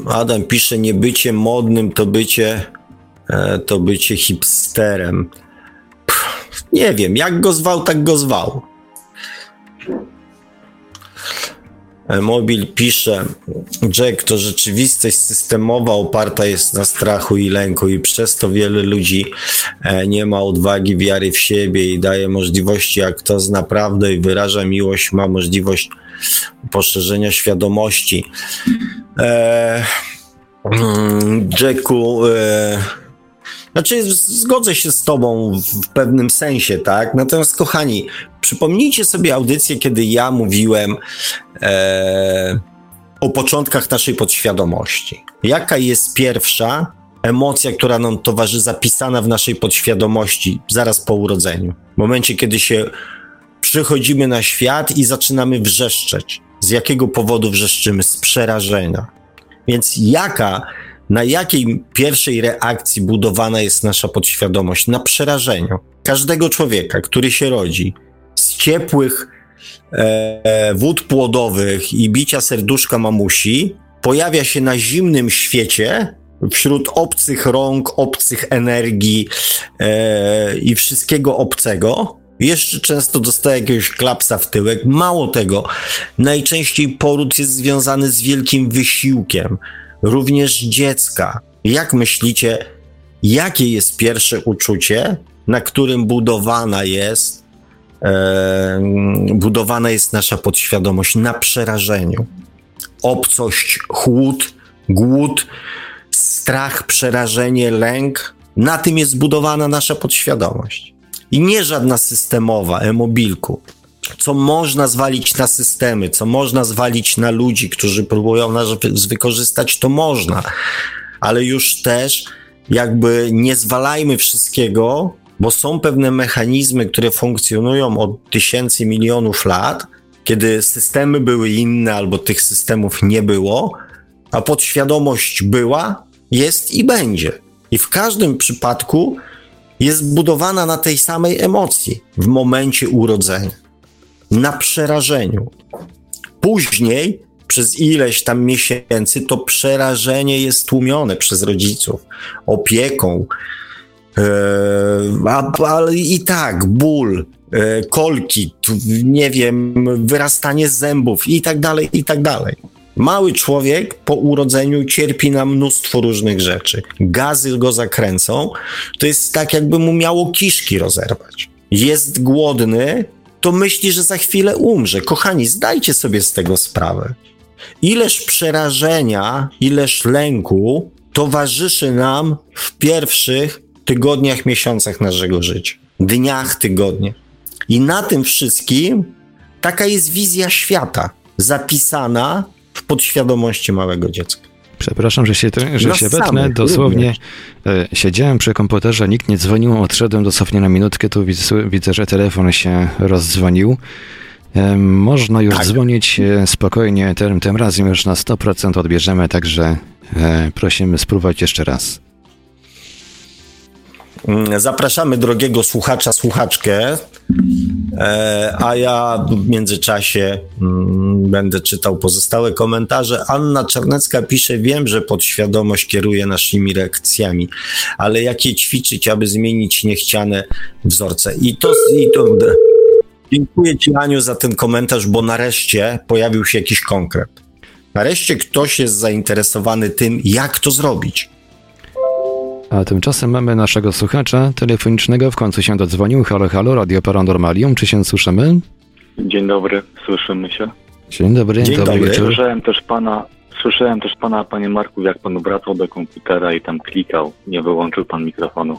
B: Adam pisze, nie bycie modnym to bycie, e, to bycie hipsterem. Pff, nie wiem, jak go zwał, tak go zwał. Mobil pisze, Jack, to rzeczywistość systemowa oparta jest na strachu i lęku i przez to wiele ludzi e, nie ma odwagi, wiary w siebie i daje możliwości, jak kto zna prawdę i wyraża miłość, ma możliwość poszerzenia świadomości. E, mm, Jacku, e, znaczy, zgodzę się z Tobą w pewnym sensie, tak? Natomiast, kochani, przypomnijcie sobie audycję, kiedy ja mówiłem e, o początkach naszej podświadomości. Jaka jest pierwsza emocja, która nam towarzyszy, zapisana w naszej podświadomości zaraz po urodzeniu? W momencie, kiedy się przychodzimy na świat i zaczynamy wrzeszczeć. Z jakiego powodu wrzeszczymy? Z przerażenia. Więc jaka na jakiej pierwszej reakcji budowana jest nasza podświadomość? Na przerażeniu. Każdego człowieka, który się rodzi z ciepłych e, wód płodowych i bicia serduszka mamusi, pojawia się na zimnym świecie, wśród obcych rąk, obcych energii e, i wszystkiego obcego, jeszcze często dostaje jakiegoś klapsa w tyłek. Mało tego, najczęściej poród jest związany z wielkim wysiłkiem, również dziecka. Jak myślicie, jakie jest pierwsze uczucie, na którym budowana jest, e, budowana jest nasza podświadomość? Na przerażeniu. Obcość, chłód, głód, strach, przerażenie, lęk. Na tym jest zbudowana nasza podświadomość. I nie żadna systemowa, e-mobilku co można zwalić na systemy, co można zwalić na ludzi, którzy próbują nas wykorzystać, to można. Ale już też jakby nie zwalajmy wszystkiego, bo są pewne mechanizmy, które funkcjonują od tysięcy, milionów lat, kiedy systemy były inne albo tych systemów nie było, a podświadomość była, jest i będzie. I w każdym przypadku jest budowana na tej samej emocji w momencie urodzenia na przerażeniu. Później, przez ileś tam miesięcy, to przerażenie jest tłumione przez rodziców opieką. Eee, ale i tak, ból, e, kolki, nie wiem, wyrastanie zębów i tak dalej, i tak dalej. Mały człowiek po urodzeniu cierpi na mnóstwo różnych rzeczy. Gazy go zakręcą. To jest tak, jakby mu miało kiszki rozerwać. Jest głodny, to myśli, że za chwilę umrze. Kochani, zdajcie sobie z tego sprawę. Ileż przerażenia, ileż lęku towarzyszy nam w pierwszych tygodniach, miesiącach naszego życia, dniach, tygodniach. I na tym wszystkim taka jest wizja świata, zapisana w podświadomości małego dziecka.
A: Przepraszam, że się, że się wetnę. Dosłownie e, siedziałem przy komputerze, nikt nie dzwonił, odszedłem dosłownie na minutkę, tu widzę, widzę że telefon się rozdzwonił. E, można już tak. dzwonić e, spokojnie, tym, tym razem już na 100% odbierzemy, także prosimy spróbować jeszcze raz.
B: Mm, zapraszamy drogiego słuchacza, słuchaczkę, e, a ja w międzyczasie mm, będę czytał pozostałe komentarze. Anna Czarnecka pisze, wiem, że podświadomość kieruje naszymi reakcjami, ale jakie ćwiczyć, aby zmienić niechciane wzorce? I to, i to dziękuję Ci, Aniu, za ten komentarz, bo nareszcie pojawił się jakiś konkret. Nareszcie ktoś jest zainteresowany tym, jak to zrobić.
A: A tymczasem mamy naszego słuchacza telefonicznego, w końcu się dodzwonił. Halo, halo, Radio Paranormalium, czy się słyszymy?
E: Dzień dobry, słyszymy się.
A: Dzień dobry,
B: Dzień dobry.
A: dobry
E: Słyszałem też pana, słyszałem też pana, panie Marku, jak pan wracał do komputera i tam klikał, nie wyłączył pan mikrofonu.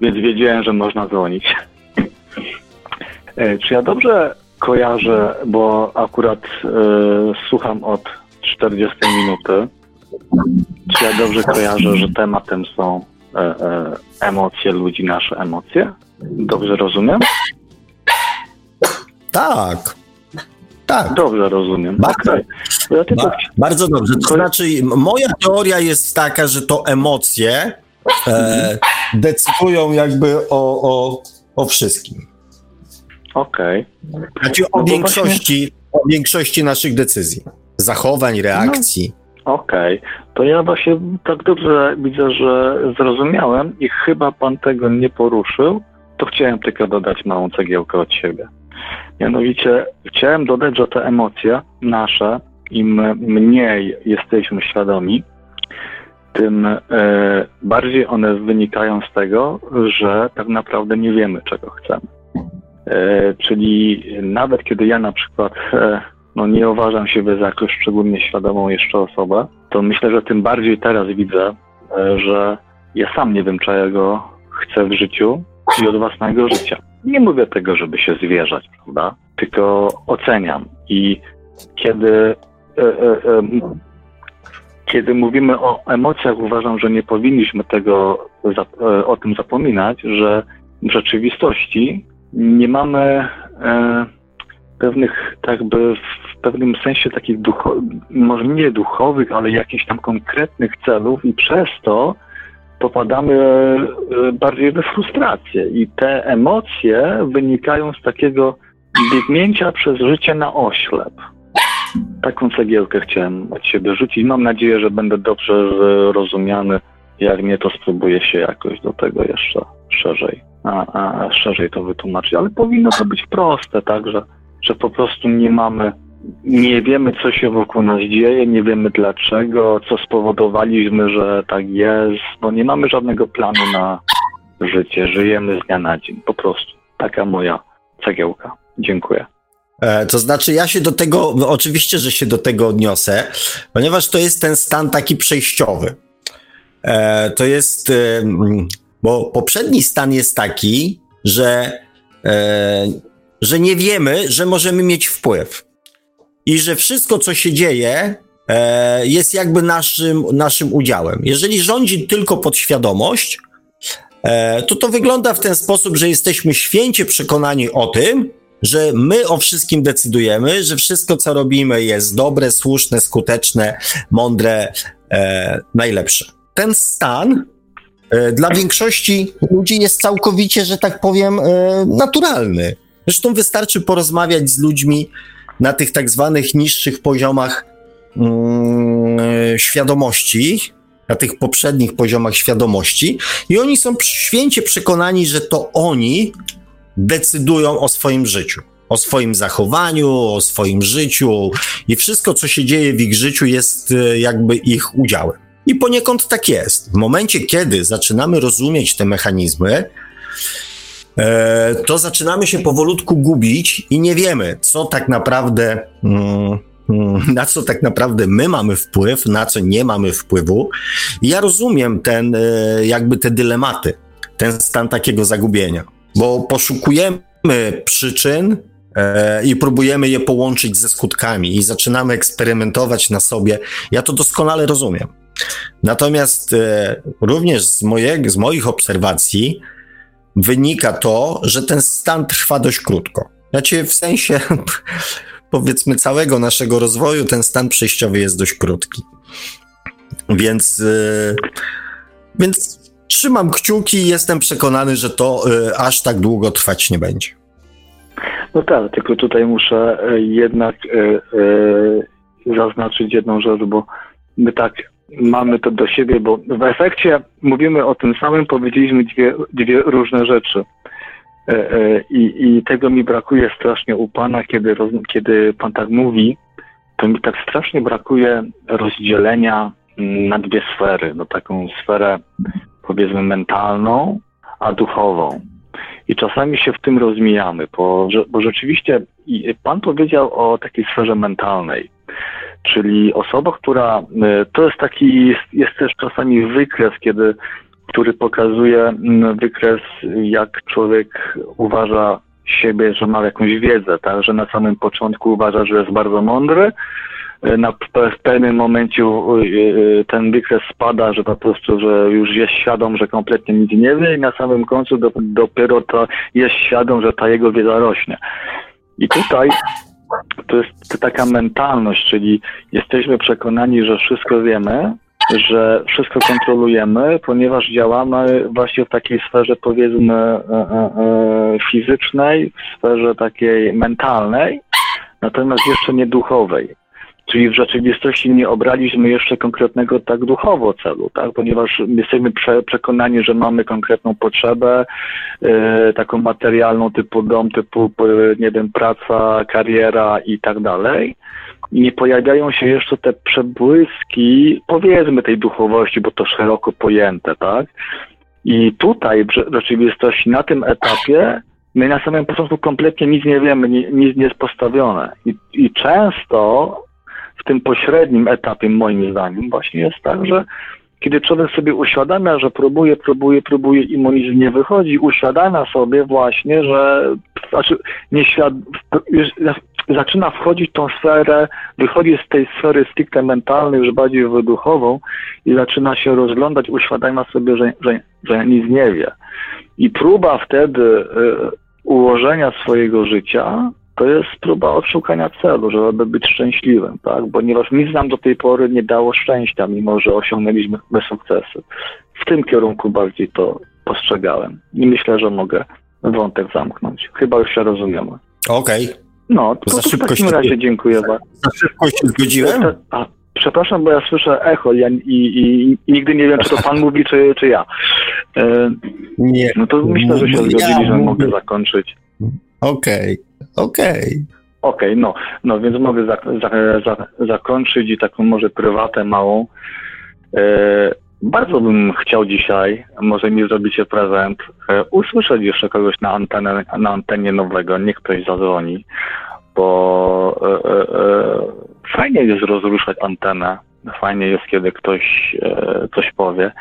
E: Więc wiedziałem, że można dzwonić. E, czy ja dobrze kojarzę, bo akurat e, słucham od 40 minuty, czy ja dobrze kojarzę, że tematem są e, e, emocje ludzi, nasze emocje? Dobrze rozumiem?
B: Tak. tak.
E: Dobrze rozumiem.
B: Bardzo, okay. ja tylko... ba bardzo dobrze. To znaczy, moja teoria jest taka, że to emocje e, decydują jakby o, o, o wszystkim.
E: Okej.
B: Okay. Znaczy o, no większości, właśnie... o większości naszych decyzji, zachowań, reakcji.
E: No. Okej, okay. to ja właśnie tak dobrze widzę, że zrozumiałem i chyba pan tego nie poruszył, to chciałem tylko dodać małą cegiełkę od siebie. Mianowicie chciałem dodać, że te emocje nasze, im mniej jesteśmy świadomi, tym e, bardziej one wynikają z tego, że tak naprawdę nie wiemy, czego chcemy. E, czyli nawet kiedy ja na przykład e, no nie uważam siebie za jakąś szczególnie świadomą jeszcze osobę, to myślę, że tym bardziej teraz widzę, e, że ja sam nie wiem, czego chcę w życiu i od własnego życia. Nie mówię tego, żeby się zwierzać, prawda? Tylko oceniam. I kiedy, e, e, e, kiedy mówimy o emocjach, uważam, że nie powinniśmy tego e, o tym zapominać, że w rzeczywistości nie mamy e, pewnych, tak by w pewnym sensie takich duchowych, może nie duchowych, ale jakichś tam konkretnych celów i przez to popadamy e, bardziej we frustrację i te emocje wynikają z takiego biegnięcia przez życie na oślep. Taką cegiełkę chciałem od siebie rzucić. Mam nadzieję, że będę dobrze zrozumiany. Jak nie, to spróbuję się jakoś do tego jeszcze szerzej, a, a szerzej to wytłumaczyć. Ale powinno to być proste, tak, że, po prostu nie mamy nie wiemy, co się wokół nas dzieje, nie wiemy dlaczego, co spowodowaliśmy, że tak jest, bo nie mamy żadnego planu na życie. Żyjemy z dnia na dzień. Po prostu. Taka moja cegiełka. Dziękuję.
B: E, to znaczy, ja się do tego, oczywiście, że się do tego odniosę, ponieważ to jest ten stan taki przejściowy. E, to jest, e, bo poprzedni stan jest taki, że, że nie wiemy, że możemy mieć wpływ i że wszystko, co się dzieje, e, jest jakby naszym, naszym udziałem. Jeżeli rządzi tylko podświadomość, e, to to wygląda w ten sposób, że jesteśmy święcie przekonani o tym, że my o wszystkim decydujemy, że wszystko, co robimy, jest dobre, słuszne, skuteczne, mądre, e, najlepsze. Ten stan e, dla większości ludzi jest całkowicie, że tak powiem, e, naturalny. Zresztą wystarczy porozmawiać z ludźmi, na tych tak zwanych niższych poziomach mm, świadomości, na tych poprzednich poziomach świadomości, i oni są święcie przekonani, że to oni decydują o swoim życiu, o swoim zachowaniu, o swoim życiu, i wszystko, co się dzieje w ich życiu, jest e, jakby ich udziałem. I poniekąd tak jest. W momencie, kiedy zaczynamy rozumieć te mechanizmy, to zaczynamy się powolutku gubić i nie wiemy, co tak naprawdę, mm, mm, na co tak naprawdę my mamy wpływ, na co nie mamy wpływu. Ja rozumiem ten, e, jakby te dylematy, ten stan takiego zagubienia, bo poszukujemy przyczyn e, i próbujemy je połączyć ze skutkami i zaczynamy eksperymentować na sobie. Ja to doskonale rozumiem. Natomiast również z, z moich obserwacji, wynika to, że ten stan trwa dość krótko. Znaczy, w sensie powiedzmy całego naszego rozwoju, ten stan przejściowy jest dość krótki. Więc, yy, więc trzymam kciuki i jestem przekonany, że to yy, aż tak długo trwać nie będzie.
E: No tak, tylko tutaj muszę y, jednak yy, zaznaczyć jedną rzecz, bo my tak mamy to do siebie, bo w efekcie mówimy o tym samym, powiedzieliśmy dwie, dwie różne rzeczy. E, e, I, I tego mi brakuje strasznie u Pana, kiedy, kiedy Pan tak mówi, to mi tak strasznie brakuje rozdzielenia na dwie sfery. No taką sferę powiedzmy mentalną, a duchową. I czasami się w tym rozmijamy, bo, bo rzeczywiście Pan powiedział o takiej sferze mentalnej. Czyli osoba, która e, to jest taki, jest, jest też czasami wykres, kiedy, który pokazuje wykres, jak człowiek uważa siebie, że ma jakąś wiedzę, tak, że na samym początku uważa, że jest bardzo mądry, e, na, w pewnym momencie e, ten wykres spada, że po prostu, że już jest świadom, że kompletnie nic nie wie i na samym końcu dopiero to jest świadom, że ta jego wiedza rośnie. I tutaj to jest taka mentalność, czyli jesteśmy przekonani, że wszystko wiemy, że wszystko kontrolujemy, ponieważ działamy właśnie w takiej sferze powiedzmy e, e, e, fizycznej, w sferze takiej mentalnej, natomiast jeszcze nie duchowej. Czyli w rzeczywistości nie obraliśmy jeszcze konkretnego tak duchowo celu, tak? ponieważ jesteśmy prze, przekonani, że mamy konkretną potrzebę, e, taką materialną typu dom, typu nie wiem, praca, kariera i tak dalej. Nie pojawiają się jeszcze te przebłyski, powiedzmy, tej duchowości, bo to szeroko pojęte, tak? I tutaj w rzeczywistości na tym etapie my na samym początku kompletnie nic nie wiemy, nic nie jest postawione. I, i często w tym pośrednim etapie, moim zdaniem, właśnie jest tak, że kiedy człowiek sobie uświadamia, że próbuje, próbuje, próbuje i mu nic nie wychodzi, uświadamia sobie właśnie, że znaczy nieświad... zaczyna wchodzić w tą sferę, wychodzi z tej sfery stricte mentalnej, już bardziej wyduchową i zaczyna się rozglądać, uświadamia sobie, że, że, że nic nie wie. I próba wtedy y, ułożenia swojego życia to jest próba odszukania celu, żeby być szczęśliwym, tak? Ponieważ nic nam do tej pory nie dało szczęścia, mimo że osiągnęliśmy bez sukcesy. W tym kierunku bardziej to postrzegałem i myślę, że mogę wątek zamknąć. Chyba już się rozumiemy.
B: Okej. Okay.
E: No, to, Za to w takim razie dziękuję bardzo.
B: Za szybko się zgodziłem?
E: A, przepraszam, bo ja słyszę echo ja, i, i, i, nigdy nie wiem, czy to pan mówi, czy, czy ja. E,
B: nie.
E: No to myślę, że się zgodzili, ja że mogę zakończyć.
B: Okej. Okay. Okej. Okay.
E: Okej, okay, no, no więc mogę za, za, za, zakończyć i taką może prywatę małą. E, bardzo bym chciał dzisiaj, może mi zrobicie prezent, e, usłyszeć jeszcze kogoś na, antenę, na antenie nowego, niech ktoś zadzwoni, bo e, e, e fajnie jest rozruszać antenę, fajnie jest, kiedy ktoś e, coś powie,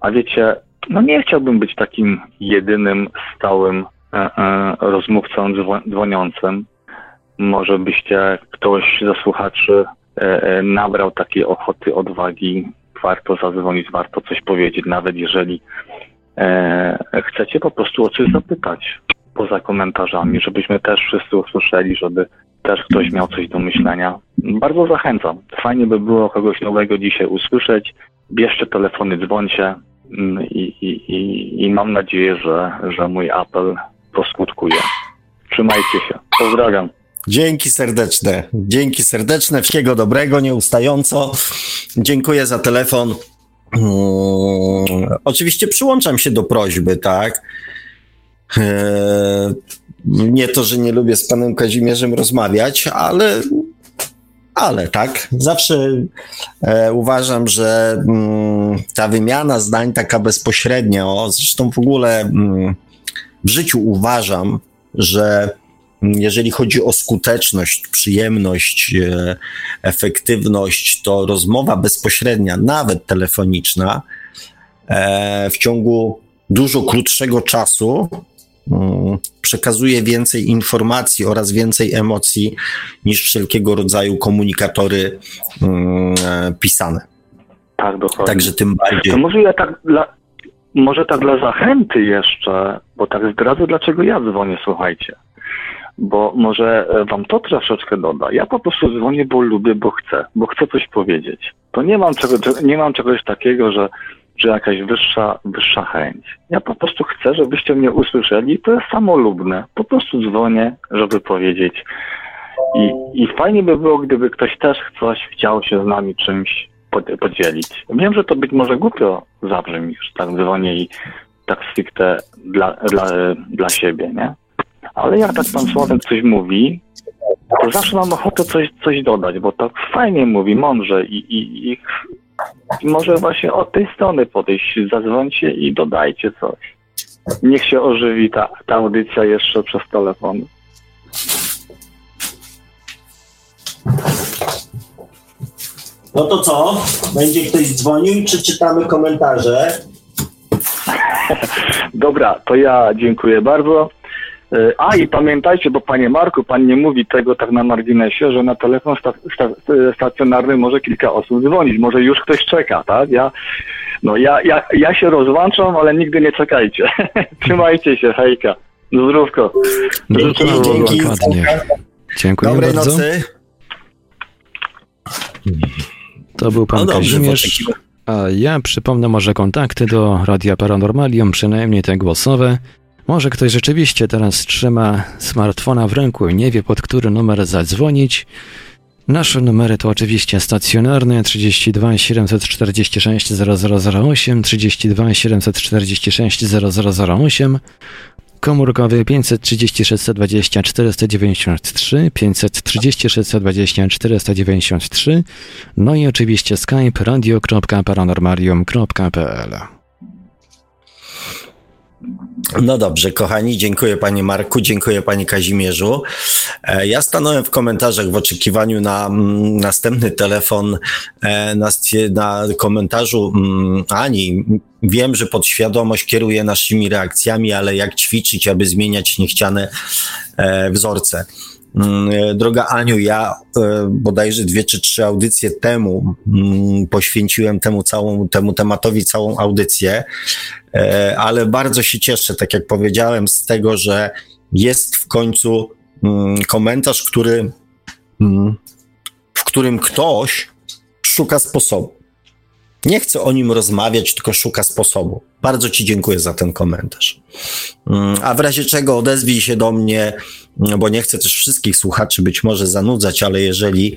E: a wiecie, no nie chciałbym być takim jedynym stałym rozmówcą dzwoniącym. Może byście ktoś ze słuchaczy e, nabrał takiej ochoty, odwagi. Warto zadzwonić, warto coś powiedzieć, nawet jeżeli chcecie po prostu o coś zapytać poza komentarzami, żebyśmy też wszyscy usłyszeli, żeby też ktoś miał coś do myślenia. Bardzo zachęcam. Fajnie by było kogoś nowego dzisiaj usłyszeć. Bierzcie telefony, dzwońcie mm, i, i, i, i mam nadzieję, że, że mój apel poskutkuje. Trzymajcie się. Pozdrawiam.
B: Dzięki serdeczne. Dzięki serdeczne. Wszystkiego dobrego, nieustająco. Dziękuję za telefon. Hmm, oczywiście przyłączam się do prośby, tak? Eee, nie to, że nie lubię z panem Kazimierzem rozmawiać, ale, ale tak. Zawsze e, uważam, że mm, ta wymiana zdań taka bezpośrednia, o, zresztą w ogóle. Mm, w życiu uważam, że jeżeli chodzi o skuteczność, przyjemność, e, efektywność, to rozmowa bezpośrednia, nawet telefoniczna, e, w ciągu dużo krótszego czasu mm, przekazuje więcej informacji oraz więcej emocji niż wszelkiego rodzaju komunikatory mm, e, pisane.
E: Tak, dokładnie.
B: Także tym bardziej.
E: To może ja tak dla, może tak dla zachęty jeszcze, bo tak zdradzę, dlaczego ja dzwonię, słuchajcie. Bo może e, wam to troszeczkę doda. Ja po prostu dzwonię, bo lubię, bo chcę, bo chcę coś powiedzieć. To nie mam, czego, nie mam czegoś takiego, że, że jakaś wyższa, wyższa chęć. Ja po prostu chcę, żebyście mnie usłyszeli. To jest samolubne. Po prostu dzwonię, żeby powiedzieć. I, I fajnie by było, gdyby ktoś też coś chciał się z nami czymś podzielić. Wiem, że to być może głupio zabrzmi, że tak dzwonię i tak stricte dla, dla, dla siebie, nie? Ale jak tak pan Sławek coś mówi, to zawsze mam ochotę coś, coś dodać, bo tak fajnie mówi, mądrze i, i, i, i może właśnie od tej strony podejść, zadzwońcie i dodajcie coś. Niech się ożywi ta, ta audycja jeszcze przez telefon.
B: No to co? Będzie ktoś dzwonił, czy czytamy komentarze?
E: Dobra, to ja dziękuję bardzo. E, a i pamiętajcie, bo panie Marku, pan nie mówi tego tak na marginesie, że na telefon sta sta stacjonarny może kilka osób dzwonić, może już ktoś czeka, tak? Ja, no ja, ja, ja się rozłączam, ale nigdy nie czekajcie. Trzymajcie się, hejka. Zdrówko.
B: Dzięki, dzięki.
A: Dziękuję
B: Dobrej
A: bardzo.
B: nocy.
A: To był pan
B: No
A: Kazimierz. A ja przypomnę może kontakty do Radia Paranormalium, przynajmniej te głosowe. Może ktoś rzeczywiście teraz trzyma smartfona w ręku i nie wie pod który numer zadzwonić. Nasze numery to oczywiście stacjonarne 32 746 0008, 32 746 0008, komórkowy 536 120 493, 536 120 493, no i oczywiście skype radio.paranormalium.pl.
B: No dobrze, kochani, dziękuję panie Marku, dziękuję panie Kazimierzu. E, Ja stanąłem w komentarzach w oczekiwaniu na mm, następny telefon, e, na, na komentarzu mm, Ani. Wiem, że podświadomość kieruje naszymi reakcjami, ale jak ćwiczyć, aby zmieniać niechciane e, wzorce. Mm, Droga Aniu, ja bodajże dwie czy trzy audycje temu poświęciłem temu całą, temu tematowi całą audycję, ale bardzo się cieszę, tak jak powiedziałem, z tego, że jest w końcu mm, komentarz, który, mm, w którym ktoś szuka sposobu. Nie chce o nim rozmawiać, tylko szuka sposobu. Bardzo Ci dziękuję za ten komentarz. Mm, A w razie czego odezwij się do mnie, bo nie chcę też wszystkich słuchaczy być może zanudzać, ale jeżeli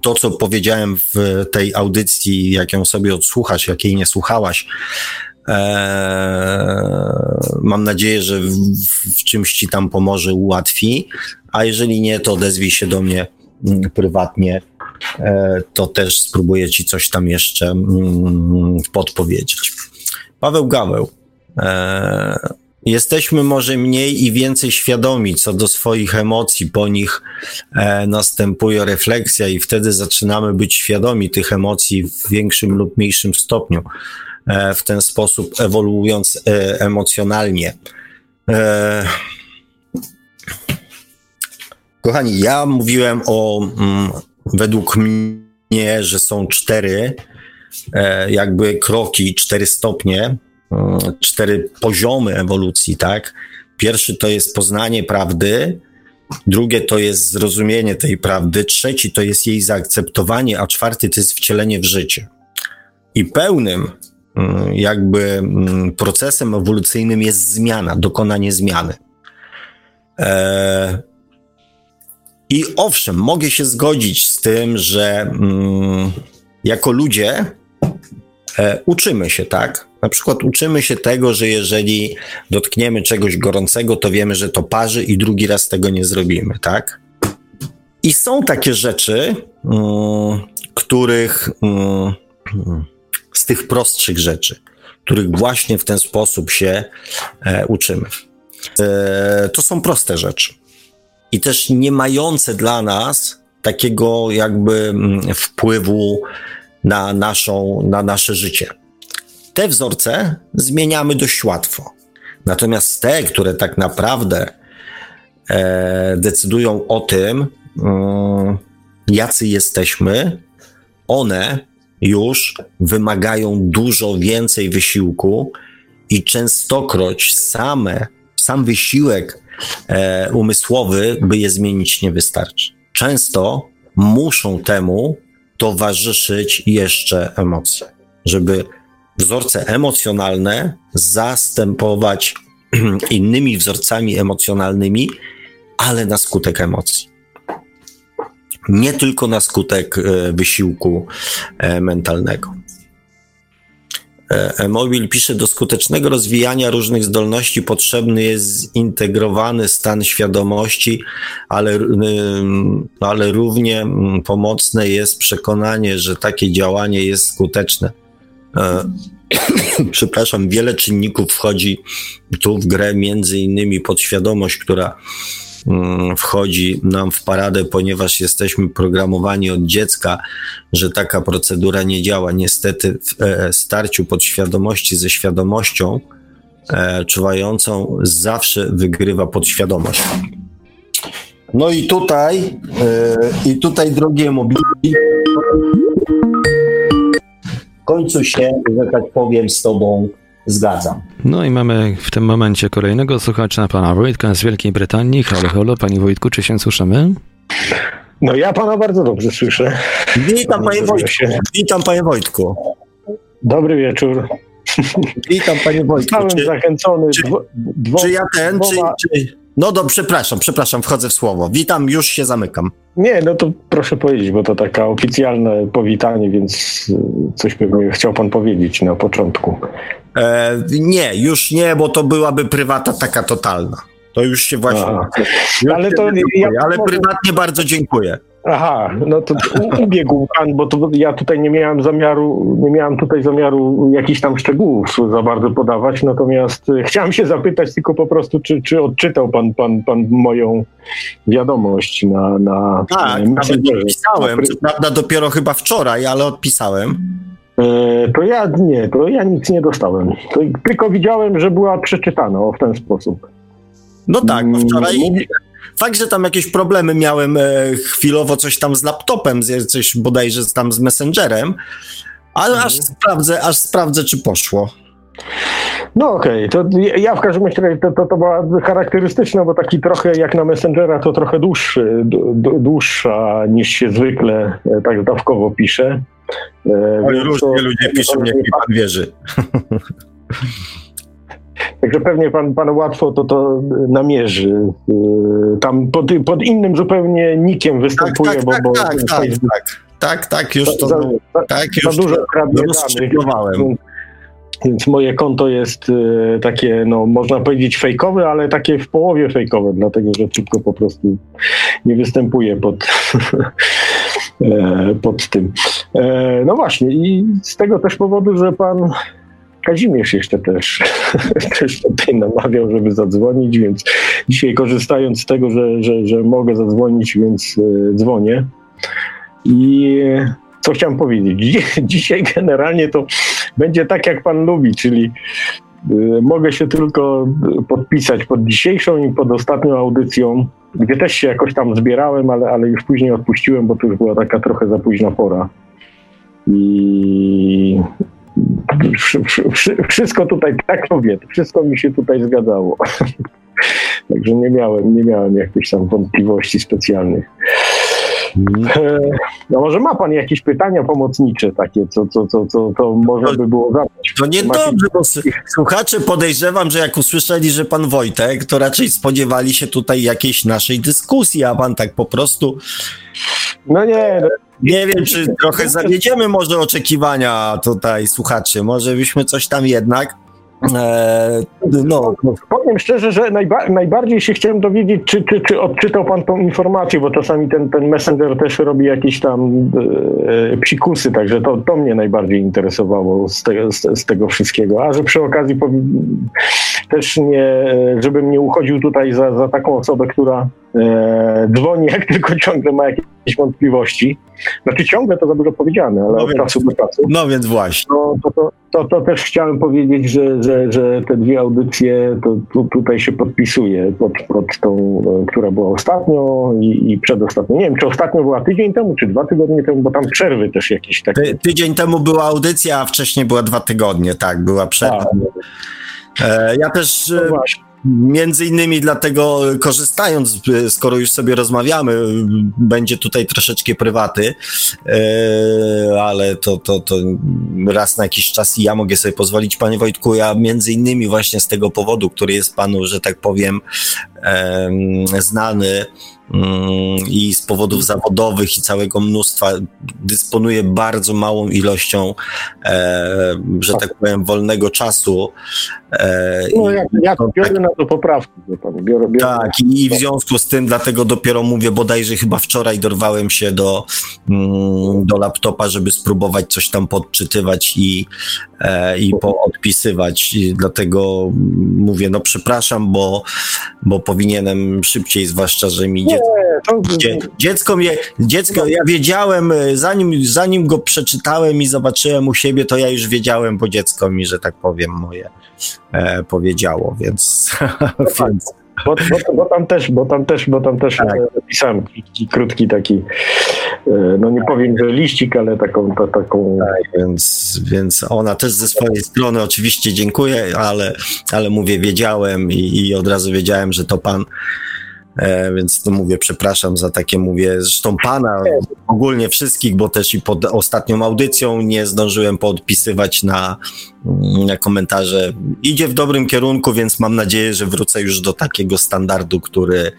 B: to, co powiedziałem w tej audycji, jak ją sobie odsłuchasz, jak jej nie słuchałaś, Eee, mam nadzieję, że w, w czymś ci tam pomoże, ułatwi, a jeżeli nie, to odezwij się do mnie mm, prywatnie, e, to też spróbuję ci coś tam jeszcze mm, podpowiedzieć. Paweł Gaweł. Jesteśmy może mniej i więcej świadomi co do swoich emocji, po nich e, następuje refleksja i wtedy zaczynamy być świadomi tych emocji w większym lub mniejszym stopniu, e, w ten sposób ewoluując e, emocjonalnie. E, kochani, ja mówiłem o, mm, według mnie, że są cztery e, jakby kroki, cztery stopnie, cztery poziomy ewolucji, tak? Pierwszy to jest poznanie prawdy, drugie to jest zrozumienie tej prawdy, trzeci to jest jej zaakceptowanie, a czwarty to jest wcielenie w życie. I pełnym mm, jakby mm, procesem ewolucyjnym jest zmiana, dokonanie zmiany. E, I owszem, mogę się zgodzić z tym, że mm, jako ludzie uczymy się, tak? Na przykład uczymy się tego, że jeżeli dotkniemy czegoś gorącego, to wiemy, że to parzy i drugi raz tego nie zrobimy, tak? I są takie rzeczy, mm, których mm, z tych prostszych rzeczy, których właśnie w ten sposób się e, uczymy. E, to są proste rzeczy. I też nie mające dla nas takiego jakby mm, wpływu na, naszą, na nasze życie. Te wzorce zmieniamy dość łatwo. Natomiast te, które tak naprawdę e, decydują o tym, mm, jacy jesteśmy, one już wymagają dużo więcej wysiłku i częstokroć same, sam wysiłek e, umysłowy, by je zmienić, nie wystarczy. Często muszą temu towarzyszyć jeszcze emocje, żeby wzorce emocjonalne zastępować innymi wzorcami emocjonalnymi, ale na skutek emocji. Nie tylko na skutek e, wysiłku e, mentalnego. Mobil pisze, do skutecznego rozwijania różnych zdolności potrzebny jest zintegrowany stan świadomości, ale, ale równie pomocne jest przekonanie, że takie działanie jest skuteczne. Przepraszam, wiele czynników wchodzi tu w grę, między innymi podświadomość, która wchodzi nam w paradę, ponieważ jesteśmy programowani od dziecka, że taka procedura nie działa. Niestety w starciu podświadomości ze świadomością e, czuwającą zawsze wygrywa podświadomość. No i tutaj, e, i tutaj drogie mobili, w końcu się, że tak powiem, z tobą zgadzam.
A: No i mamy w tym momencie kolejnego słuchacza, pana Wojtka z Wielkiej Brytanii. Halo, halo, panie Wojtku, czy się słyszymy?
F: No ja pana bardzo dobrze słyszę.
B: Witam panie Wojtku. Witam panie Wojtku.
F: Dobry wieczór.
B: Witam panie Wojtku.
F: Zostałem czy, zachęcony.
B: Czy, dwo, czy ja ten, dwoma... czy, czy, No do, przepraszam, przepraszam, wchodzę w słowo. Witam, już się zamykam.
F: Nie, no to proszę powiedzieć, bo to taka oficjalne powitanie, więc coś pewnie chciał pan powiedzieć na początku.
B: E, nie, już nie, bo to byłaby prywata taka totalna. To już się właśnie. Już ale to ja, ale prywatnie bardzo dziękuję.
F: Aha, no to ubiegł pan, bo to ja tutaj nie miałem zamiaru, nie miałem tutaj zamiaru jakichś tam szczegółów za bardzo podawać, natomiast e, chciałem się zapytać tylko po prostu, czy, czy odczytał pan, pan, pan moją wiadomość na... na
B: tak, nawet odpisałem, co prawda dopiero chyba wczoraj, ale odpisałem.
F: E, to ja nie, to ja nic nie dostałem. To tylko widziałem, że była przeczytana w ten sposób.
B: No tak, bo wczoraj Fakt, że tam jakieś problemy miałem e, chwilowo coś tam z laptopem, coś bodajże tam z Messengerem, ale aż mhm. sprawdzę, aż sprawdzę, czy poszło.
F: No okej, okay. to ja w każdym razie to, to, to była charakterystyczna, bo taki trochę jak na Messengera to trochę dłuższy, dłuższa niż się zwykle e, tak dawkowo pisze.
B: E, Oj, różnie to, ludzie piszą, jak mi pan wierzy.
F: Także pewnie pan, pan łatwo to, to namierzy. Y, tam pod, pod innym zupełnie nikiem występuje,
B: tak, tak,
F: bo,
B: tak,
F: bo
B: tak, tak, tak, tak, tak, już to, za, tak, już
F: za dużo danych. Więc moje konto jest y, takie, no można powiedzieć fejkowe, ale takie w połowie fejkowe, dlatego że tylko po prostu nie występuje pod, e, pod tym. E, no właśnie i z tego też powodu, że pan Kazimierz jeszcze też, też tutaj namawiał, żeby zadzwonić, więc dzisiaj korzystając z tego, że, że, że mogę zadzwonić, więc e, dzwonię. I co chciałem powiedzieć? Dzisiaj generalnie to będzie tak, jak pan lubi, czyli e, mogę się tylko podpisać pod dzisiejszą i pod ostatnią audycją, gdzie też się jakoś tam zbierałem, ale, ale już później odpuściłem, bo to już była taka trochę za późna pora. I wszystko tutaj, tak mówię, wszystko mi się tutaj zgadzało. Także nie miałem, nie miałem jakichś tam wątpliwości specjalnych. E, no może ma pan jakieś pytania pomocnicze takie, co, co, co, co to można by było zadać.
B: To niedobrze, bo słuchacze podejrzewam, że jak usłyszeli, że pan Wojtek, to raczej spodziewali się tutaj jakiejś naszej dyskusji, a pan tak po prostu...
F: No nie, no,
B: nie wiem, czy trochę zawiedziemy może oczekiwania tutaj słuchaczy. Może byśmy coś tam jednak
F: no. Powiem szczerze, że najba najbardziej się chciałem dowiedzieć, czy, czy, czy odczytał pan tą informację, bo czasami ten, ten messenger też robi jakieś tam e, psikusy, także to, to mnie najbardziej interesowało z, te, z, z tego wszystkiego. A że przy okazji też nie, żebym nie uchodził tutaj za, za taką osobę, która e, dzwoni, jak tylko ciągle ma jakieś wątpliwości. Znaczy ciągle to za dużo powiedziane, ale no od czasu do czasu.
B: No więc właśnie.
F: To, to, to, to, to też chciałem powiedzieć, że, że, że te dwie audycje to tu, tutaj się podpisuje pod, pod tą, e, która była ostatnio i, i przedostatnio. Nie wiem, czy ostatnio była tydzień temu, czy dwa tygodnie temu, bo tam przerwy też jakieś takie. Ty,
B: tydzień temu była audycja, a wcześniej była dwa tygodnie, tak, była przerwa. Tak. E, ja też no e, między innymi dlatego korzystając, e, skoro już sobie rozmawiamy, będzie tutaj troszeczkę prywaty, ale to, to, to raz na jakiś czas i ja mogę sobie pozwolić, panie Wojtku, ja między innymi właśnie z tego powodu, który jest panu, że tak powiem, znany, i z powodów zawodowych i całego mnóstwa dysponuje bardzo małą ilością, e, że tak powiem, wolnego czasu.
F: E, no, ja, ja biorę tak, na to poprawki. Biorę, biorę
B: tak, i, i w związku z tym dlatego dopiero mówię, bodajże chyba wczoraj dorwałem się do, mm, do laptopa, żeby spróbować coś tam podczytywać i, e, i poodpisywać. I dlatego mówię, no przepraszam, bo, bo powinienem szybciej, zwłaszcza, że mi idzie dziecko mnie, dziecko, ja wiedziałem, e, zanim, zanim go przeczytałem i zobaczyłem u siebie, to ja już wiedziałem, bo dziecko mi, że tak powiem, moje e, powiedziało, więc,
F: no tak. więc bo, bo, bo, tam też, bo tam też, bo tam też tak. pisałem krótki, krótki taki no nie powiem, że liścik, ale taką... To, taką...
B: Tak, więc, więc ona też ze swojej strony oczywiście dziękuję, ale, ale mówię, wiedziałem i, i od razu wiedziałem, że to pan E, więc to mówię, przepraszam za takie, mówię, zresztą pana, ogólnie wszystkich, bo też i pod ostatnią audycją nie zdążyłem podpisywać na, na komentarze. Idzie w dobrym kierunku, więc mam nadzieję, że wrócę już do takiego standardu, który,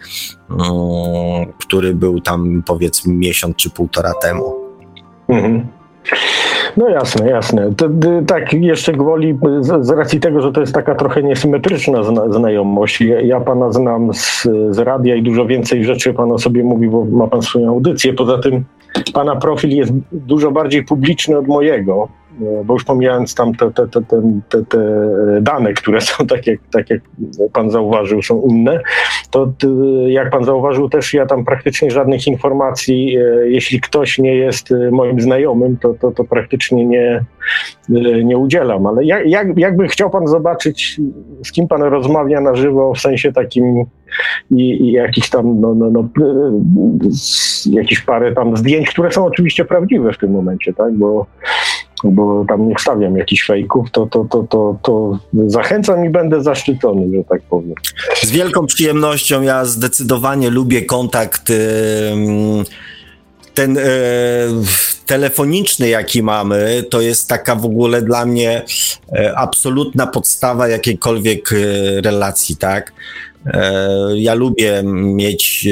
B: um, który był tam powiedzmy miesiąc czy półtora temu. Mhm.
F: No jasne, jasne. To, tak, jeszcze gwoli, z, z, racji tego, że to jest taka trochę niesymetryczna zna, znajomość. Ja, ja, pana znam z, z radia i dużo więcej rzeczy pan o sobie mówi, bo ma pan swoją audycję. Poza tym pana profil jest dużo bardziej publiczny od mojego. E, bo już pomijając tam te, te, te, te, te dane, które są, tak jak, tak jak pan zauważył, są inne, to jak pan zauważył też ja tam praktycznie żadnych informacji, e, jeśli ktoś nie jest e, moim znajomym, to, to, to praktycznie nie, nie udzielam. Ale jak, jak, jakby chciał pan zobaczyć, z kim pan rozmawia na żywo, w sensie takim i, i tam, no, no, no, jakieś parę tam zdjęć, które są oczywiście prawdziwe w tym momencie, tak, bo bo tam nie wstawiam jakichś fejków, to, to, to, to, to zachęcam i będę zaszczycony, że tak powiem.
B: Z wielką przyjemnością ja zdecydowanie lubię kontakt ten e, telefoniczny, jaki mamy, to jest taka w ogóle dla mnie e, absolutna podstawa jakiejkolwiek e, relacji, tak? E, ja lubię mieć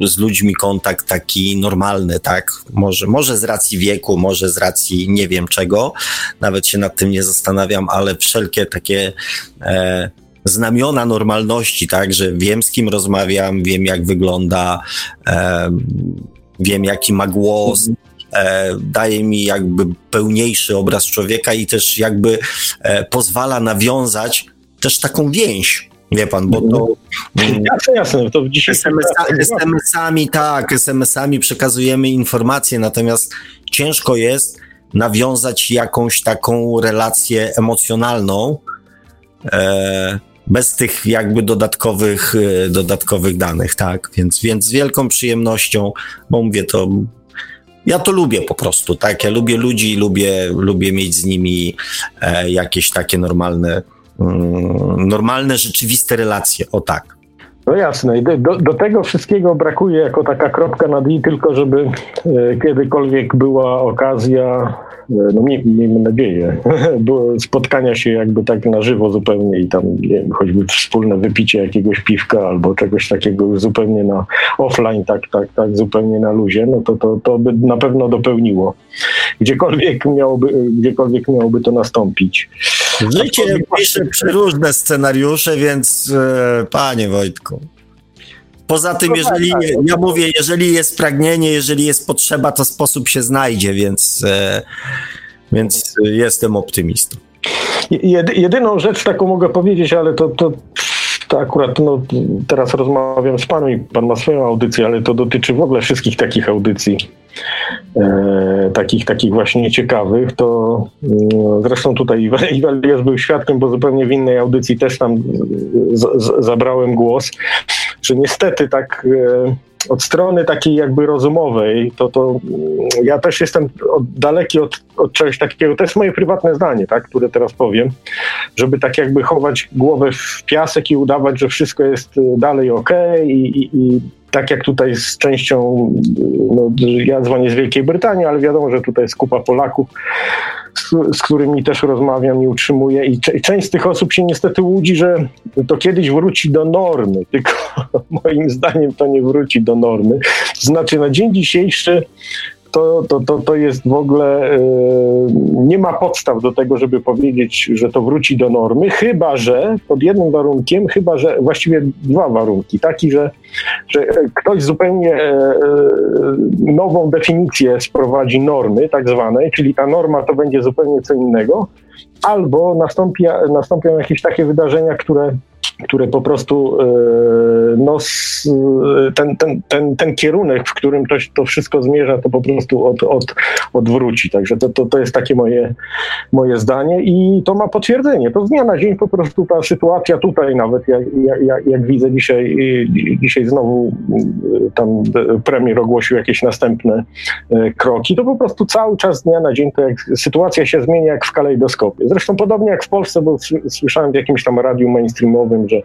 B: e, z ludźmi kontakt taki normalny, tak? Może, może z racji wieku, może z racji nie wiem czego, nawet się nad tym nie zastanawiam, ale wszelkie takie e, znamiona normalności, tak? Że wiem z kim rozmawiam, wiem jak wygląda, e, wiem jaki ma głos. E, daje mi jakby pełniejszy obraz człowieka i też jakby pozwala nawiązać też taką więź Wie pan, bo to.
F: Jasne, jasne. To dzisiaj
B: SMS-ami, tak, SMS-ami przekazujemy informacje, natomiast ciężko jest nawiązać jakąś taką relację emocjonalną e, bez tych jakby dodatkowych, e, dodatkowych danych, tak. Więc, więc z wielką przyjemnością, bo mówię to. Ja to lubię po prostu, tak? Ja lubię ludzi, lubię, lubię mieć z nimi e, jakieś takie normalne normalne, rzeczywiste relacje, o tak.
F: No jasne, do, do tego wszystkiego brakuje jako taka kropka nad i, tylko żeby e, kiedykolwiek była okazja no miejmy nadzieję, spotkania się jakby tak na żywo zupełnie i tam wiem, choćby wspólne wypicie jakiegoś piwka albo czegoś takiego zupełnie na offline, tak, tak, tak, zupełnie na luzie, no to, to, to by na pewno dopełniło. Gdziekolwiek miałoby, gdziekolwiek miałoby to nastąpić.
B: Życie pisze przeróżne scenariusze, więc e, panie Wojtku. Poza tym, no jeżeli, tak, tak. ja mówię, jeżeli jest pragnienie, jeżeli jest potrzeba, to sposób się znajdzie, więc, e, więc jestem optymistą.
F: Jedyną rzecz taką mogę powiedzieć, ale to, to, to akurat no, teraz rozmawiam z panem i pan ma swoją audycję, ale to dotyczy w ogóle wszystkich takich audycji, e, takich, takich właśnie ciekawych, to e, zresztą tutaj Iwelios był świadkiem, bo zupełnie w innej audycji też tam z, z, zabrałem głos że niestety tak e, od strony takiej jakby rozumowej, to, to mm, ja też jestem od, daleki od, od czegoś takiego, to jest moje prywatne zdanie, tak, które teraz powiem, żeby tak jakby chować głowę w piasek i udawać, że wszystko jest e, dalej ok i, i, i tak jak tutaj z częścią, no, ja dzwonię z Wielkiej Brytanii, ale wiadomo, że tutaj jest kupa Polaków, z, z którymi też rozmawiam i utrzymuję i, i część z tych osób się niestety łudzi, że to kiedyś wróci do normy, tylko moim zdaniem to nie wróci do normy. To znaczy na dzień dzisiejszy to, to, to, to jest w ogóle, e, nie ma podstaw do tego, żeby powiedzieć, że to wróci do normy, chyba że, pod jednym warunkiem, chyba że, właściwie dwa warunki, taki, że, że ktoś zupełnie e, e, nową definicję sprowadzi normy tak zwanej, czyli ta norma to będzie zupełnie co innego, albo nastąpi, nastąpią jakieś takie wydarzenia, które które po prostu e, no, ten, ten, ten, ten kierunek, w którym to, to wszystko zmierza, to po prostu od, od, odwróci. Także to, to, to jest takie moje, moje zdanie i to ma potwierdzenie. To z dnia na dzień po prostu ta sytuacja tutaj nawet, jak, jak, jak widzę dzisiaj, dzisiaj znowu tam premier ogłosił jakieś następne e, kroki, to po prostu cały czas z dnia na dzień to jak sytuacja się zmienia jak w kalejdoskopie. Zresztą podobnie jak w Polsce, bo słyszałem w jakimś tam radiu mainstreamowym, że,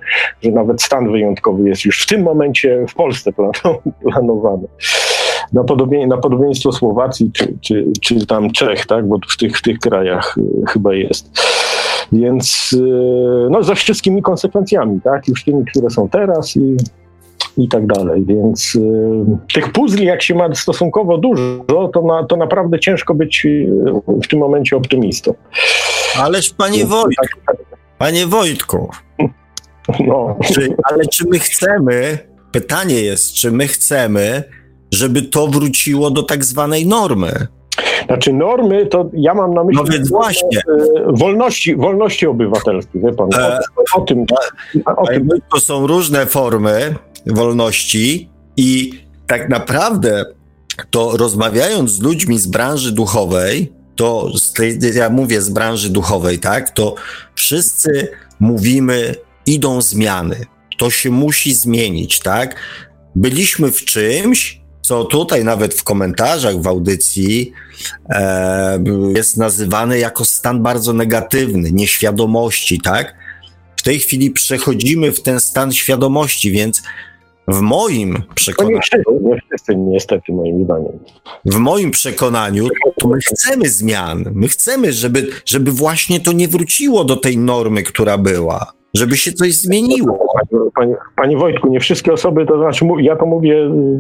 F: że nawet stan wyjątkowy jest już w tym momencie w Polsce planowany. Na, podobie, na podobieństwo Słowacji czy, czy, czy tam Czech, tak? bo w tych, w tych krajach y, chyba jest. Więc y, no, ze wszystkimi konsekwencjami, tak? Już tymi, które są teraz i, i tak dalej. Więc y, tych puzli, jak się ma stosunkowo dużo, to, na, to naprawdę ciężko być w tym momencie optymistą.
B: Ależ panie Wojtku, tak, tak. panie Wojtku, no. Czy, ale czy my chcemy, pytanie jest, czy my chcemy, żeby to wróciło do tak zwanej normy?
F: Znaczy normy, to ja mam na myśli
B: no więc właśnie.
F: E, wolności, wolności obywatelskie, wie pan, o, e, o tym.
B: O tym. To są różne formy wolności i tak naprawdę to rozmawiając z ludźmi z branży duchowej, to z tej, ja mówię z branży duchowej, tak, to wszyscy mówimy, idą zmiany. To się musi zmienić, tak? Byliśmy w czymś, co tutaj nawet w komentarzach w audycji e, jest nazywane jako stan bardzo negatywny, nieświadomości, tak? W tej chwili przechodzimy w ten stan świadomości, więc w moim przekonaniu.
F: Nie wszyscy, niestety, moim zdaniem.
B: W moim przekonaniu to my chcemy zmian. My chcemy, żeby, żeby właśnie to nie wróciło do tej normy, która była żeby się coś zmieniło.
F: Panie, panie, Wojtku, nie wszystkie osoby, to znaczy ja to mówię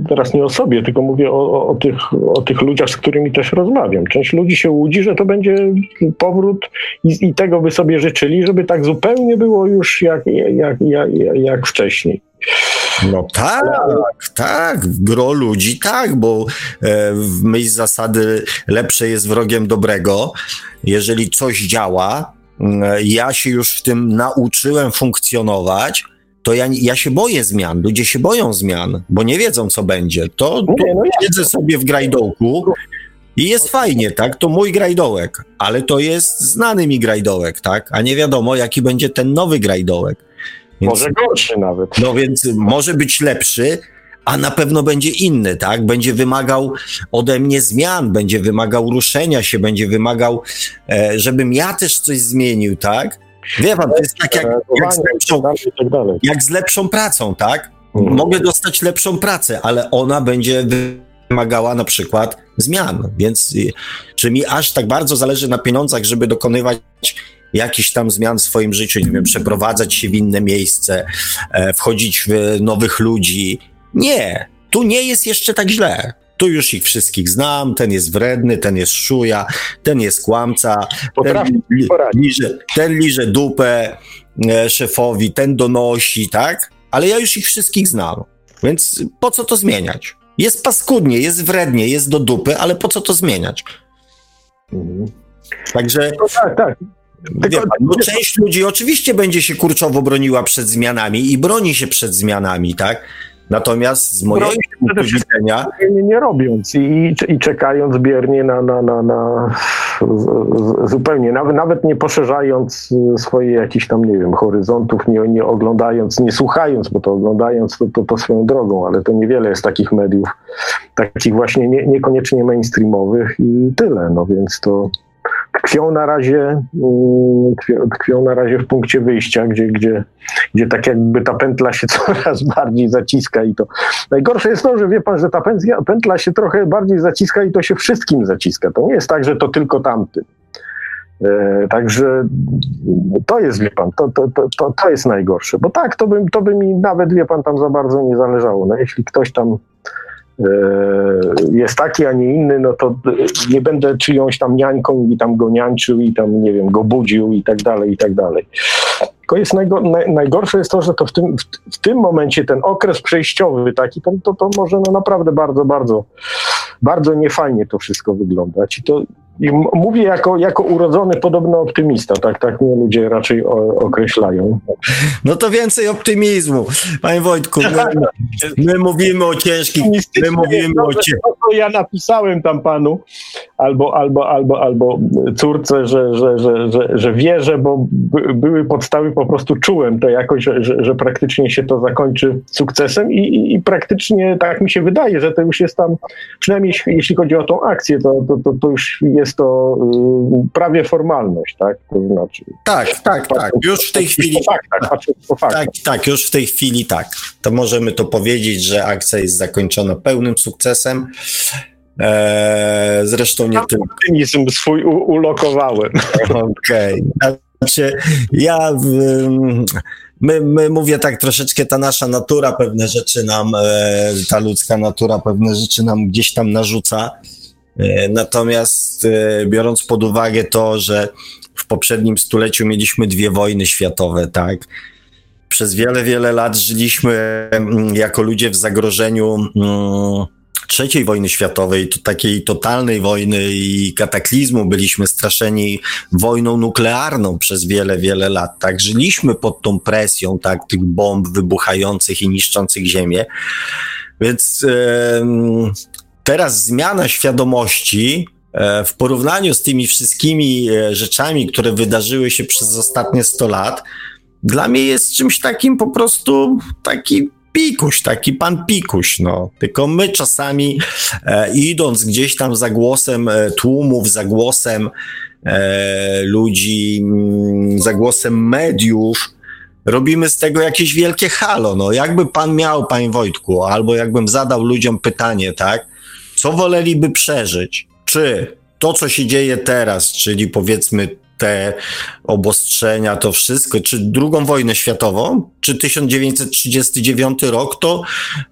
F: teraz nie o sobie, tylko mówię o, o, o, tych, o tych ludziach, z którymi też rozmawiam. Część ludzi się łudzi, że to będzie powrót i, i tego by sobie życzyli, żeby tak zupełnie było już jak, jak, jak, jak wcześniej.
B: No tak, tak, gro ludzi tak, bo e, w myśl zasady lepsze jest wrogiem dobrego. Jeżeli coś działa, ja się już w tym nauczyłem funkcjonować, to ja, ja się boję zmian. Ludzie się boją zmian, bo nie wiedzą, co będzie. To, to no siedzę sobie w grajdołku i jest fajnie, tak? To mój grajdołek, ale to jest znany mi grajdołek, tak? A nie wiadomo, jaki będzie ten nowy grajdołek.
F: Więc, może gorszy nawet.
B: No więc może być lepszy, a na pewno będzie inny, tak? Będzie wymagał ode mnie zmian, będzie wymagał ruszenia się, będzie wymagał, e, żebym ja też coś zmienił, tak? Wie pan, to jest tak jak, jak, z, lepszą, tak jak z lepszą pracą, tak? Mhm. Mogę dostać lepszą pracę, ale ona będzie wymagała na przykład zmian, więc y, czy mi aż tak bardzo zależy na pieniądzach, żeby dokonywać jakichś tam zmian w swoim życiu, nie wiem, przeprowadzać się w inne miejsce, e, wchodzić w nowych ludzi, nie, tu nie jest jeszcze tak źle. Tu już ich wszystkich znam, ten jest wredny, ten jest szuja, ten jest kłamca, ten, li, liże, ten liże dupę e, szefowi, ten donosi, tak? Ale ja już ich wszystkich znam, więc po co to zmieniać? Jest paskudnie, jest wrednie, jest do dupy, ale po co to zmieniać? Mhm. Także... No tak, tak. Tylko, pan, no część ludzi oczywiście będzie się kurczowo broniła przed zmianami i broni się przed zmianami, tak? Natomiast z mojego punktu widzenia...
F: Nie, nie robiąc i, i czekając biernie na, na, na, na zupełnie, nawet, nawet nie poszerzając swoich jakichś tam, nie wiem, horyzontów, nie, nie oglądając, nie słuchając, bo to oglądając to, to, to swoją drogą, ale to niewiele jest takich mediów, takich właśnie nie, niekoniecznie mainstreamowych i tyle, no więc to tkwią na razie, mm, tkwią na razie w punkcie wyjścia, gdzie, gdzie, gdzie tak jakby ta pętla się coraz bardziej zaciska i to najgorsze jest to, że wie pan, że ta pętla się trochę bardziej zaciska i to się wszystkim zaciska. To nie jest tak, że to tylko tamtym. E, także to jest, wie pan, to, to, to, to jest najgorsze. Bo tak, to by, to by mi nawet, wie pan, tam za bardzo nie zależało. No, jeśli ktoś tam jest taki, a nie inny, no to nie będę czyjąś tam niańką i tam go niańczył i tam, nie wiem, go budził i tak dalej, i tak dalej. Tylko jest najgo, naj, najgorsze jest to, że to w tym, w, w, tym momencie ten okres przejściowy taki, to, to, to może no naprawdę bardzo, bardzo, bardzo niefajnie to wszystko wyglądać. I to I mówię jako, jako urodzony podobno optymista, tak, tak mnie ludzie raczej o, określają.
B: No to więcej optymizmu. Panie Wojtku, my, my mówimy o ciężkich, my mówimy o ciężkich.
F: Ja napisałem tam panu, albo, albo, albo, albo córce, że, że, że, że, że wierzę, bo by, były podstawy, po prostu czułem to jakoś, że, że, że praktycznie się to zakończy sukcesem i, i, i, praktycznie tak mi się wydaje, że to już jest tam, przynajmniej jeśli chodzi o tą akcję, to, to, to, to już jest to y, prawie formalność, tak? To
B: znaczy, tak, tak, tak. Już w tej chwili. tak, tak, już w tej chwili tak. To możemy to powiedzieć, że akcja jest zakończona pełnym sukcesem. Eee, zresztą nie tylko.
F: Optymizm swój u- ulokowałem.
B: Okej. Okay. Znaczy, ja. My, my, mówię tak troszeczkę, ta nasza natura pewne rzeczy nam, e, ta ludzka natura pewne rzeczy nam gdzieś tam narzuca. E, natomiast e, biorąc pod uwagę to, że w poprzednim stuleciu mieliśmy dwie wojny światowe, tak? Przez wiele, wiele lat żyliśmy mm, jako ludzie w zagrożeniu mm, trzeciej wojny światowej, to takiej totalnej wojny i kataklizmu. Byliśmy straszeni wojną nuklearną przez wiele, wiele lat. Tak, żyliśmy pod tą presją, tak, tych bomb wybuchających i niszczących ziemię. Więc yy, teraz zmiana świadomości e, w porównaniu z tymi wszystkimi e, rzeczami, które wydarzyły się przez ostatnie 100 lat, dla mnie jest czymś takim po prostu taki pikuś, taki pan pikuś, no. Tylko my czasami e, idąc gdzieś tam za głosem tłumów, za głosem ludzi, mm, za głosem mediów, robimy z tego jakieś wielkie halo, no. Jakby pan miał, panie Wojtku, albo jakbym zadał ludziom pytanie, tak, co woleliby przeżyć? Czy to, co się dzieje teraz, czyli powiedzmy te obostrzenia, to wszystko, czy drugą wojnę światową, czy 1939 rok, to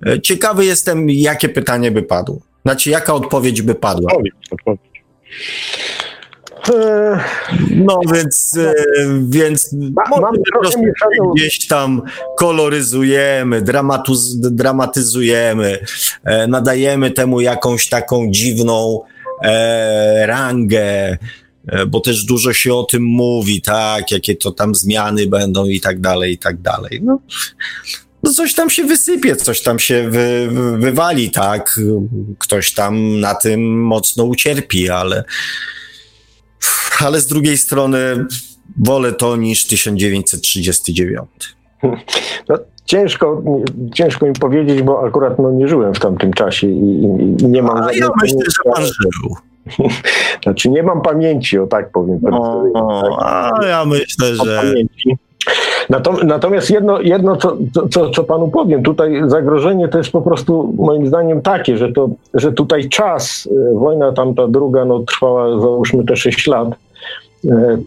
B: e, ciekawy jestem, jakie pytanie by padło. Znaczy, jaka odpowiedź by padła? Odpowiedź, odpowiedź. E, no więc, e, więc mam gdzieś tam koloryzujemy, dramatuz, dramatyzujemy, nadajemy temu jakąś taką dziwną e, rangę, bo też dużo się o tym mówi, tak, jakie to tam zmiany będą i tak dalej, i tak dalej. No, no coś tam się wysypie, coś tam się wy, wywali, tak, ktoś tam na tym mocno ucierpi, ale, ale z drugiej strony wolę to niż 1939.
F: No, ciężko, ciężko mi powiedzieć, bo akurat no, nie żyłem w tamtym czasie i, i nie mam...
B: A ja myślę, że pan żył.
F: Znaczy nie mam pamięci, o tak powiem.
B: O, a ja myślę, że...
F: Natomiast jedno, jedno co, co, co panu powiem, tutaj zagrożenie to jest po prostu moim zdaniem takie, że, to, że tutaj czas, e, wojna tamta druga no, trwała załóżmy te 6 lat. E,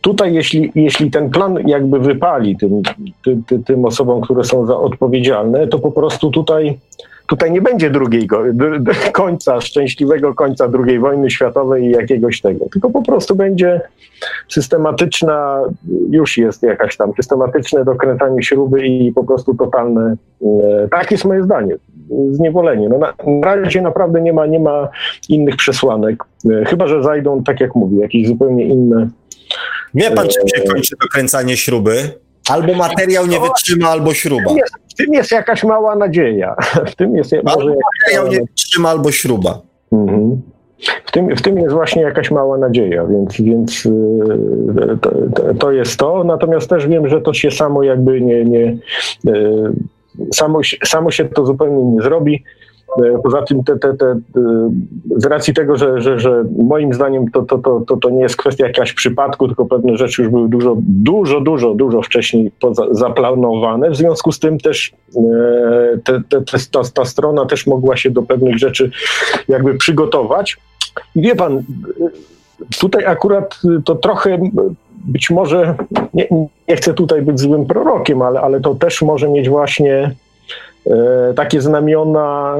F: tutaj jeśli, jeśli ten plan jakby wypali tym, ty, ty, tym osobom, które są za odpowiedzialne, to po prostu tutaj tutaj nie będzie drugiej końca, szczęśliwego końca II wojny światowej i jakiegoś tego, tylko po prostu będzie systematyczna, już jest jakaś tam systematyczne dokręcanie śruby i po prostu totalne, e, tak jest moje zdanie, zniewolenie. No na, na razie naprawdę nie ma, nie ma innych przesłanek, e, chyba, że zajdą, tak jak mówię, jakieś zupełnie inne
B: Wie pan, czym się kończy dokręcanie śruby? Albo materiał nie wytrzyma, albo śruba.
F: W tym jest jakaś mała nadzieja. W tym jest
B: albo może materiał nie wytrzyma, albo śruba. Mhm.
F: W tym, w tym jest właśnie jakaś mała nadzieja, więc, więc y, to, to, jest to. Natomiast też wiem, że to się samo jakby nie, nie y, samo, samo się to zupełnie nie zrobi. E, poza tym te, te, te, e, z racji tego, że, że, że moim zdaniem to, to, to, to, to nie jest kwestia jakiegoś przypadku, tylko pewne rzeczy już były dużo, dużo, dużo, dużo wcześniej poza, zaplanowane. W związku z tym też e, te, te, ta, ta strona też mogła się do pewnych rzeczy jakby przygotować. I wie pan, tutaj akurat to trochę być może, nie, nie chcę tutaj być złym prorokiem, ale, ale to też może mieć właśnie takie znamiona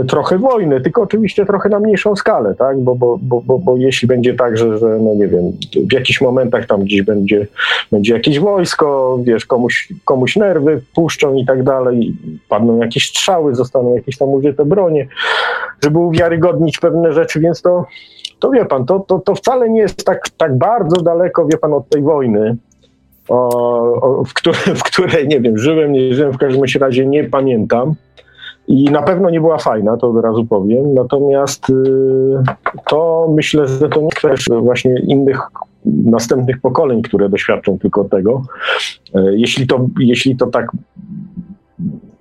F: e, trochę wojny, tylko oczywiście trochę na mniejszą skalę, tak? Bo, bo, bo, bo, bo jeśli będzie tak, że, że no nie wiem, w jakichś momentach tam gdzieś będzie, będzie jakieś wojsko, wiesz, komuś, komuś nerwy puszczą i tak dalej, padną jakieś strzały, zostaną jakieś tam użyte bronie, żeby uwiarygodnić pewne rzeczy, więc to to wie pan, to, to, to wcale nie jest tak, tak bardzo daleko, wie pan, od tej wojny, o, w, której, w której, nie wiem, żyłem, nie żyłem, w każdym razie nie pamiętam. I na pewno nie była fajna, to od razu powiem. Natomiast y, to myślę, że to nie kwestia właśnie innych następnych pokoleń, które doświadczą tylko tego. Y, jeśli to, jeśli to tak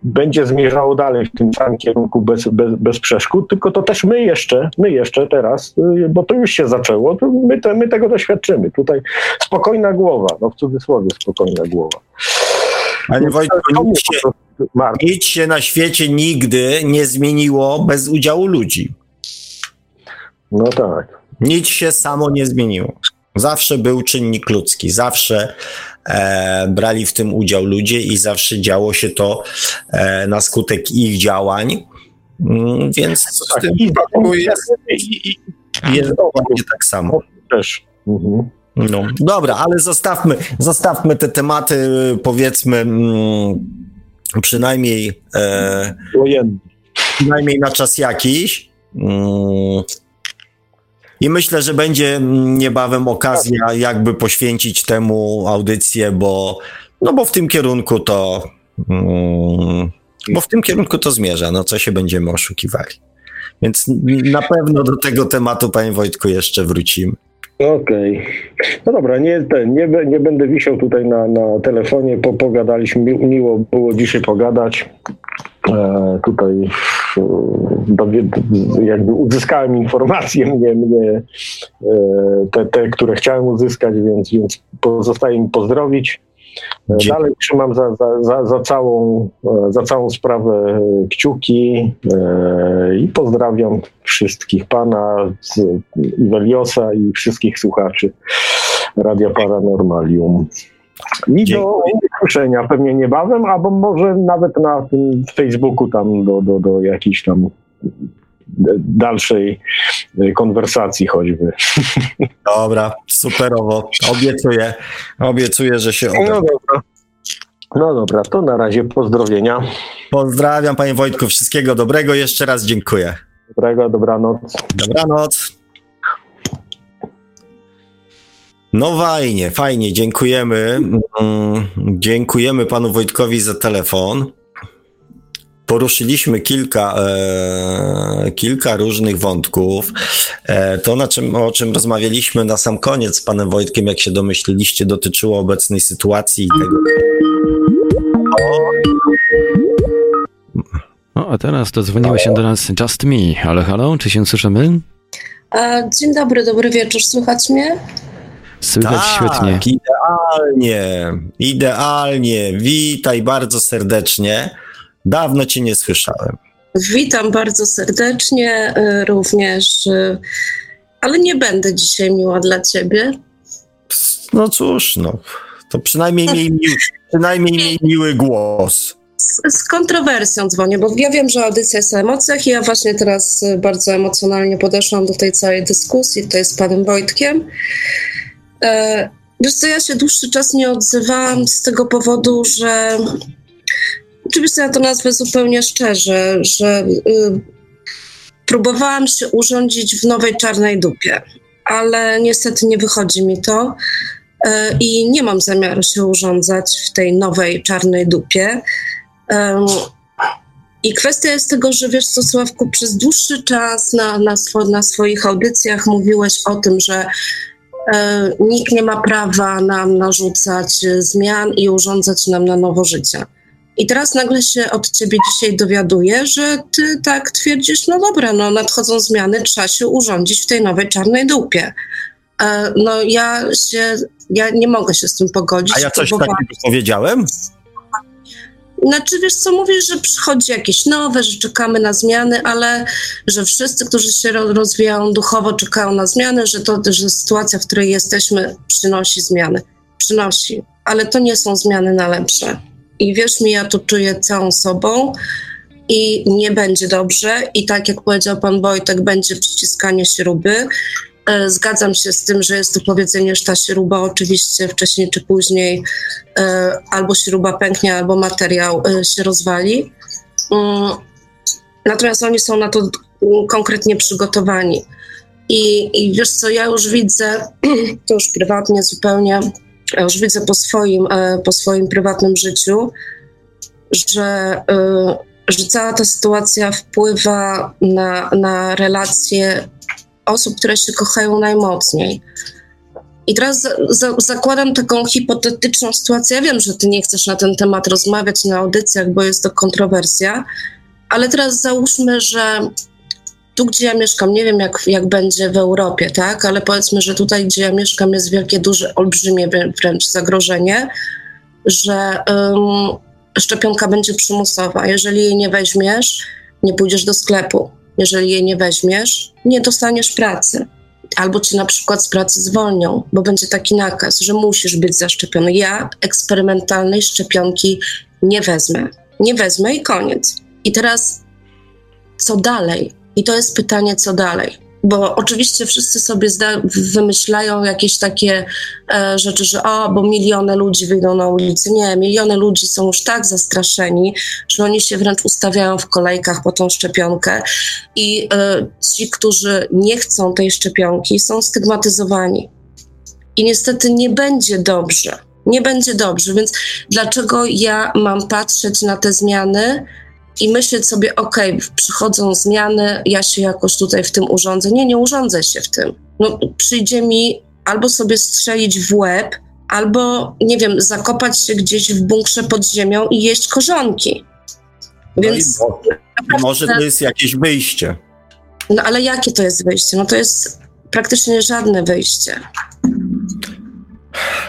F: będzie zmierzało dalej w tym samym kierunku bez, bez, bez przeszkód, tylko to też my jeszcze, my jeszcze teraz, y, bo to już się zaczęło, to my, te, my tego doświadczymy. Tutaj spokojna głowa, no w cudzysłowie spokojna głowa.
B: Panie Wojtku, nic się, nic się na świecie nigdy nie zmieniło bez udziału ludzi.
F: No tak.
B: Nic się samo nie zmieniło. Zawsze był czynnik ludzki, zawsze e, brali w tym udział ludzie i zawsze działo się to e, na skutek ich działań. Mm, więc tak, w tym jest, jest dokładnie tak samo.
F: Też. Mhm.
B: No, dobra, ale zostawmy, zostawmy te tematy, powiedzmy, mm, przynajmniej, e, przynajmniej na czas jakiś. Mm, I myślę, że będzie niebawem okazja, jakby poświęcić temu audycję, bo, no bo w tym kierunku to, mm, bo w tym kierunku to zmierza, no co się będziemy oszukiwali. Więc na pewno do tego tematu, panie Wojtku, jeszcze wrócimy.
F: Okej. Okay. No dobra, nie, nie, nie będę wisiał tutaj na, na telefonie, po, pogadaliśmy, Mi, miło było dzisiaj pogadać. E, tutaj e, jakby uzyskałem informacje mnie, mnie e, te, te, które chciałem uzyskać, więc, więc pozostaje mi pozdrowić. Dalej trzymam za, za, za, za, całą, za całą sprawę kciuki e, i pozdrawiam wszystkich pana z Iweliosa i wszystkich słuchaczy Radia Paranormalium. I do usłyszenia pewnie niebawem, albo może nawet na Facebooku tam do, do, do jakiejś tam dalszej konwersacji choćby.
B: Dobra, superowo. Obiecuję, obiecuję, że się
F: uda. No dobra. No dobra, to na razie pozdrowienia.
B: Pozdrawiam panie Wojtku, wszystkiego dobrego, jeszcze raz dziękuję.
F: Dobrego, dobranoc.
B: Dobranoc. No fajnie, fajnie, dziękujemy. Mm, dziękujemy panu Wojtkowi za telefon poruszyliśmy kilka, e, kilka różnych wątków. E, to, na czym, o czym rozmawialiśmy na sam koniec z panem Wojtkiem, jak się domyśliliście, dotyczyło obecnej sytuacji i tego.
A: O, a teraz dzwoniło się do nas Just Me. Halo, halo, czy się słyszymy?
G: Dzień dobry, dobry wieczór, słychać mnie?
A: Słychać tak, świetnie.
B: Idealnie, idealnie. Witaj bardzo serdecznie. Dawno cię nie słyszałem.
G: Witam bardzo serdecznie y, również, y, ale nie będę dzisiaj miła dla ciebie.
B: No cóż, no, to przynajmniej miej, miły, przynajmniej miej miły głos.
G: Z, z, kontrowersją dzwonię, bo ja wiem, że audycja jest o emocjach i ja właśnie teraz y, bardzo emocjonalnie podeszłam do tej całej dyskusji tutaj z panem Wojtkiem. E, wiesz co, ja się dłuższy czas nie odzywałam z tego powodu, że Oczywiście ja to nazwę zupełnie szczerze, że y, próbowałam się urządzić w nowej czarnej dupie, ale niestety nie wychodzi mi to y, i nie mam zamiaru się urządzać w tej nowej czarnej dupie. Y, I kwestia jest tego, że wiesz co, Sławku, przez dłuższy czas na, na, na swoich audycjach mówiłeś o tym, że e, nikt nie ma prawa nam narzucać zmian i urządzać nam na nowo życie. I teraz nagle się od ciebie dzisiaj dowiaduję, że ty tak twierdzisz, no dobra, no nadchodzą zmiany, trzeba się urządzić w tej nowej czarnej dupie. E, no ja się, ja nie mogę się z tym pogodzić.
B: A ja coś takiego powiedziałem?
G: Znaczy, wiesz co, mówisz, że przychodzi jakieś nowe, że czekamy na zmiany, ale że wszyscy, którzy się rozwijają duchowo, czekają na zmiany, że to, że sytuacja, w której jesteśmy, przynosi zmiany. Przynosi, ale to nie są zmiany na lepsze. I wierz mi, ja to czuję całą sobą i nie będzie dobrze. I tak jak powiedział pan Wojtek, będzie przyciskanie śruby. E, zgadzam się z tym, że jest to powiedzenie, że ta śruba oczywiście wcześniej czy później e, albo śruba pęknie, albo materiał e, się rozwali. Mm, natomiast oni są na to konkretnie przygotowani. I, I wiesz co, ja już widzę, to już prywatnie zupełnie, ja już widzę po swoim, e, po swoim prywatnym życiu, że, e, że cała ta sytuacja wpływa na, na relacje osób, które się kochają najmocniej. I teraz za, za, zakładam taką hipotetyczną sytuację. Ja wiem, że ty nie chcesz na ten temat rozmawiać na audycjach, bo jest to kontrowersja, ale teraz załóżmy, że tu, gdzie ja mieszkam, nie wiem jak, jak będzie w Europie, tak, ale powiedzmy, że tutaj, gdzie ja mieszkam, jest wielkie, duże, olbrzymie wręcz zagrożenie, że um, szczepionka będzie przymusowa. Jeżeli jej nie weźmiesz, nie pójdziesz do sklepu. Jeżeli jej nie weźmiesz, nie dostaniesz pracy. Albo cię na przykład z pracy zwolnią, bo będzie taki nakaz, że musisz być zaszczepiony. Ja eksperymentalnej szczepionki nie wezmę. Nie wezmę i koniec. I teraz co dalej? I to jest pytanie, co dalej. Bo oczywiście wszyscy sobie wymyślają jakieś takie e, rzeczy, że o, bo miliony ludzi wyjdą na ulicę. Nie, miliony ludzi są już tak zastraszeni, że oni się wręcz ustawiają w kolejkach po tą szczepionkę. I e, ci, którzy nie chcą tej szczepionki, są stygmatyzowani. I niestety nie będzie dobrze. Nie będzie dobrze, więc dlaczego ja mam patrzeć na te zmiany i myśleć sobie, ok, przychodzą zmiany, ja się jakoś tutaj w tym urządzę. Nie, nie urządzę się w tym. No, przyjdzie mi albo sobie strzelić w łeb, albo, nie wiem, zakopać się gdzieś w bunkrze pod ziemią i jeść korzonki.
B: No Więc może, może to jest jakieś wyjście.
G: No ale jakie to jest wyjście? No to jest praktycznie żadne wyjście.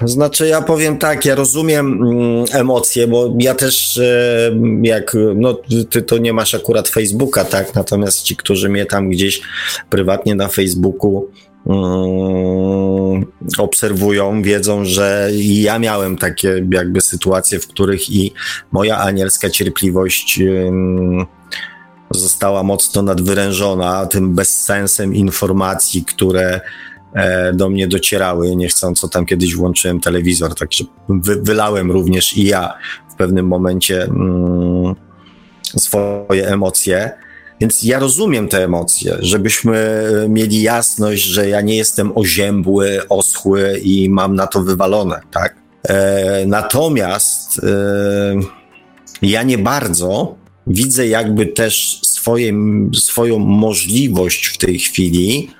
B: Znaczy, ja powiem tak, ja rozumiem mm, emocje, bo ja też, e, jak, no, ty to nie masz akurat Facebooka, tak? Natomiast ci, którzy mnie tam gdzieś prywatnie na Facebooku mm, obserwują, wiedzą, że ja miałem takie jakby sytuacje, w których i moja anielska cierpliwość została mocno nadwyrężona tym bezsensem informacji, które do mnie docierały niechcąco. Tam kiedyś włączyłem telewizor, także wy, wylałem również i ja w pewnym momencie mm, swoje emocje. Więc ja rozumiem te emocje, żebyśmy mieli jasność, że ja nie jestem oziębły, oschły i mam na to wywalone, tak? E, natomiast e, ja nie bardzo widzę jakby też swoje, swoją możliwość w tej chwili E,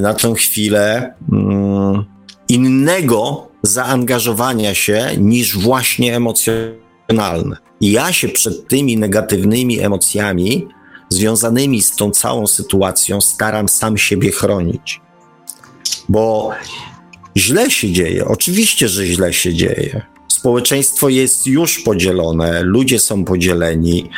B: na tę chwilę mm, innego zaangażowania się niż właśnie emocjonalne. I ja się przed tymi negatywnymi emocjami związanymi z tą całą sytuacją staram sam siebie chronić. Bo źle się dzieje, oczywiście, że źle się dzieje społeczeństwo jest już podzielone, ludzie są podzieleni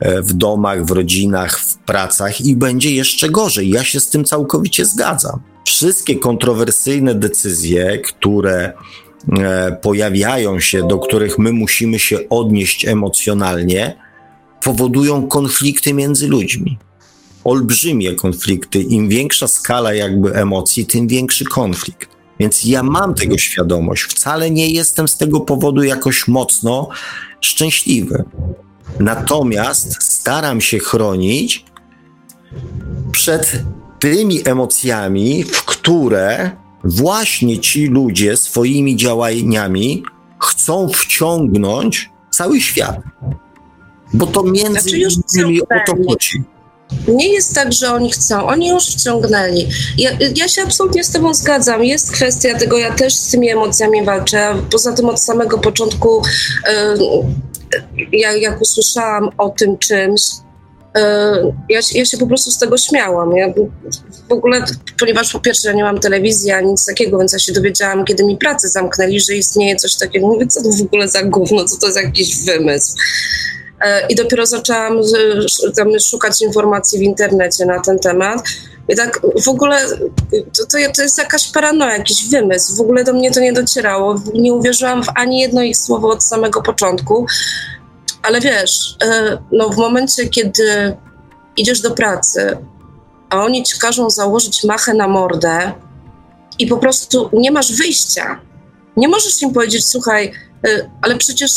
B: e, w domach, w rodzinach, w pracach i będzie jeszcze gorzej. Ja się z tym całkowicie zgadzam. Wszystkie kontrowersyjne decyzje, które e, pojawiają się, do których my musimy się odnieść emocjonalnie, powodują konflikty między ludźmi. Olbrzymie konflikty. Im większa skala jakby emocji, tym większy konflikt. Więc ja mam tego świadomość. Wcale nie jestem z tego powodu jakoś mocno szczęśliwy. Natomiast staram się chronić przed tymi emocjami, w które właśnie ci ludzie swoimi działaniami chcą wciągnąć cały świat. Bo to między znaczy innymi o to chodzi.
G: Nie jest tak, że oni chcą, oni już wciągnęli. Ja, ja, się absolutnie z Tobą zgadzam. Jest kwestia tego, ja też z tymi emocjami walczę. Poza tym od samego początku, yy, ja, jak usłyszałam o tym czymś, yy, ja, ja, się po prostu z tego śmiałam. Ja w ogóle, ponieważ po pierwsze ja nie mam telewizji ani nic takiego, więc ja się dowiedziałam, kiedy mi pracę zamknęli, że istnieje coś takiego. Mówię, co to w ogóle za gówno, co to jest jakiś wymysł. E, i dopiero zaczęłam szukać informacji w internecie na ten temat. I tak w ogóle to, to, to, jest jakaś paranoja, jakiś wymysł. W ogóle do mnie to nie docierało. Nie uwierzyłam w ani jedno ich słowo od samego początku. Ale wiesz, e, no w momencie, kiedy idziesz do pracy, a oni ci każą założyć machę na mordę i po prostu nie masz wyjścia. Nie możesz im powiedzieć, słuchaj, ale przecież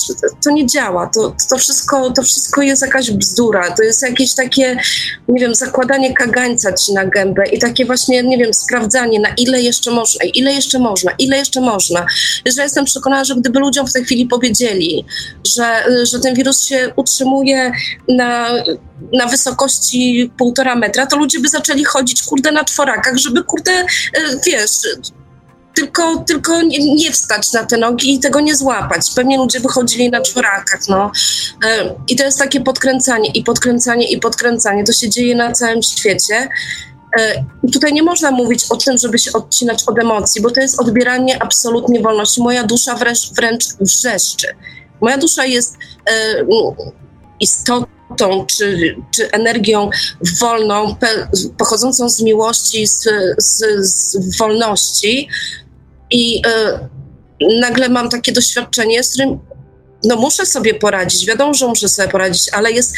G: to nie działa. To, to, wszystko, to wszystko jest jakaś bzdura. To jest jakieś takie, nie wiem, zakładanie kagańca ci na gębę i takie właśnie, nie wiem, sprawdzanie, na ile jeszcze można, ile jeszcze można, ile jeszcze można. Że jestem przekonana, że gdyby ludziom w tej chwili powiedzieli, że, że ten wirus się utrzymuje na, na wysokości półtora metra, to ludzie by zaczęli chodzić, kurde, na czworakach, żeby, kurde, y, wiesz, tylko, tylko nie, nie, wstać na te nogi i tego nie złapać. Pewnie ludzie wychodzili na czworakach, no. E, I to jest takie podkręcanie i podkręcanie i podkręcanie. To się dzieje na całym świecie. E, tutaj nie można mówić o tym, żeby się odcinać od emocji, bo to jest odbieranie absolutnie wolności. Moja dusza wręcz, wręcz wrzeszczy. Moja dusza jest e, istotą czy, czy energią wolną, pochodzącą z miłości, z, z, z wolności, i y, nagle mam takie doświadczenie, z którym no muszę sobie poradzić, wiadomo, że muszę sobie poradzić, ale jest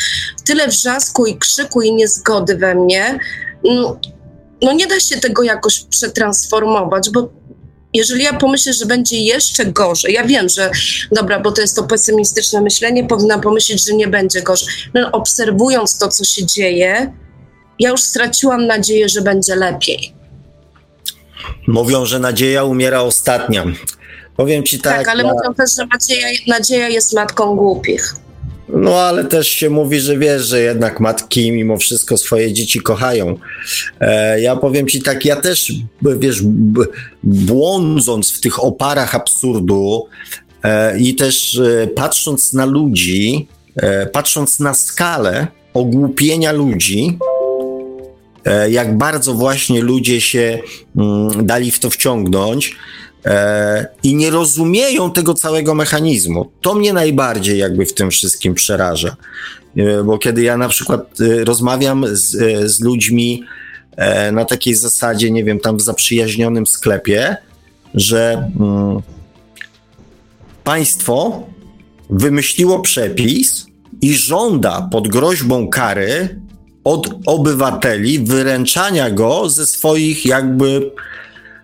G: tyle wrzasku i krzyku i niezgody we mnie, no, no nie da się tego jakoś przetransformować, bo jeżeli ja pomyślę, że będzie jeszcze gorzej, ja wiem, że dobra, bo to jest to pesymistyczne myślenie, powinnam pomyśleć, że nie będzie gorzej. No, obserwując to, co się dzieje, ja już straciłam nadzieję, że będzie lepiej.
B: Mówią, że nadzieja umiera ostatnia. Powiem ci tak.
G: Tak, ale ja... mówią też, że nadzieja, nadzieja jest matką głupich.
B: No, ale też się mówi, że wiesz, że jednak matki mimo wszystko swoje dzieci kochają. E, ja powiem ci tak, ja też, wiesz, błądząc w tych oparach absurdu e, i też e, patrząc na ludzi, e, patrząc na skalę ogłupienia ludzi, jak bardzo właśnie ludzie się mm, dali w to wciągnąć e, i nie rozumieją tego całego mechanizmu. To mnie najbardziej jakby w tym wszystkim przeraża. E, bo kiedy ja na przykład rozmawiam z, z ludźmi na takiej zasadzie, nie wiem, tam w zaprzyjaźnionym sklepie, że mm, państwo wymyśliło przepis i żąda pod groźbą kary od obywateli wyręczania go ze swoich jakby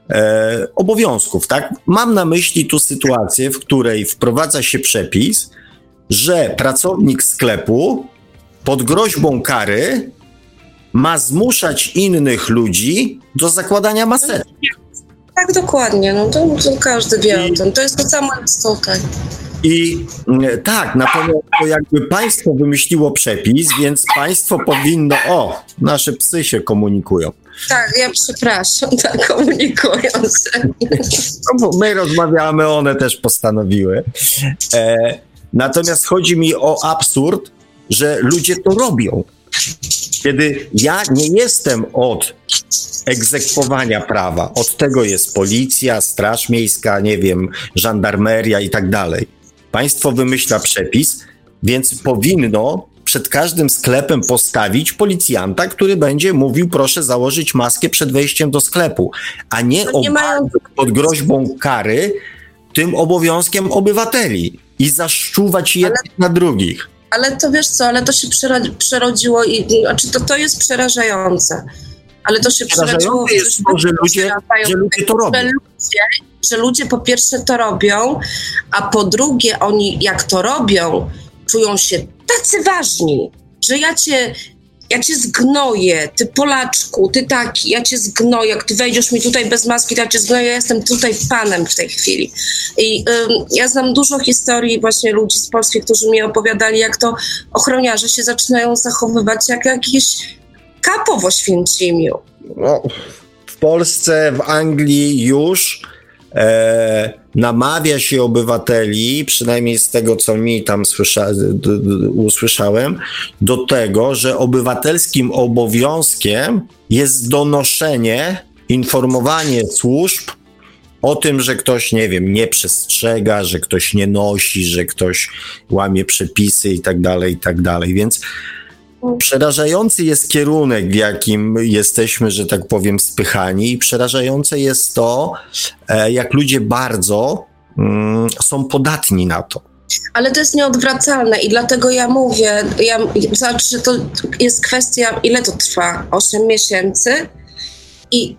B: e, obowiązków, tak? Mam na myśli tu sytuację, w której wprowadza się przepis, że pracownik sklepu pod groźbą kary ma zmuszać innych ludzi do zakładania maseczki.
G: Tak, dokładnie. No to, to każdy wie o tym. To jest to samo istotne.
B: I mm, tak, natomiast to jakby państwo wymyśliło przepis, więc państwo powinno, o, nasze psy się komunikują.
G: Tak, ja przepraszam, tak, komunikują się.
B: No, my rozmawiamy, one też postanowiły. E, natomiast chodzi mi o absurd, że ludzie to robią. Kiedy ja nie jestem od egzekwowania prawa, od tego jest policja, straż miejska, nie wiem, żandarmeria i tak dalej. Państwo wymyśla przepis, więc powinno przed każdym sklepem postawić policjanta, który będzie mówił, proszę założyć maskę przed wejściem do sklepu, a nie, nie mają... pod groźbą kary tym obowiązkiem obywateli i zaszczuwać jednych ale, na drugich.
G: Ale to wiesz co, ale to się przerodziło i znaczy to, to jest przerażające. Ale to się przerodziło
B: jest to, że ludzie, że ludzie to robią. Że ludzie,
G: że ludzie po pierwsze to robią, a po drugie oni jak to robią, czują się tacy ważni, że ja cię, ja cię zgnoję, ty Polaczku, ty taki, ja cię zgnoję, jak ty wejdziesz mi tutaj bez maski, to ja cię zgnoję, ja jestem tutaj panem w tej chwili. I ym, ja znam dużo historii właśnie ludzi z Polski, którzy mi opowiadali, jak to ochroniarze się zaczynają zachowywać jak jakieś kapo w Oświęcimiu.
B: No, w Polsce, w Anglii już e, namawia się obywateli, przynajmniej z tego, co mi tam słysza, usłyszałem, do tego, że obywatelskim obowiązkiem jest donoszenie, informowanie służb o tym, że ktoś, nie wiem, nie przestrzega, że ktoś nie nosi, że ktoś łamie przepisy i tak dalej, i tak dalej. Więc Przerażający jest kierunek, w jakim jesteśmy, że tak powiem, spychani, i przerażające jest to, e, jak ludzie bardzo mm, są podatni na to.
G: Ale to jest nieodwracalne i dlatego ja mówię, ja, znaczy to jest kwestia, ile to trwa? 8 miesięcy i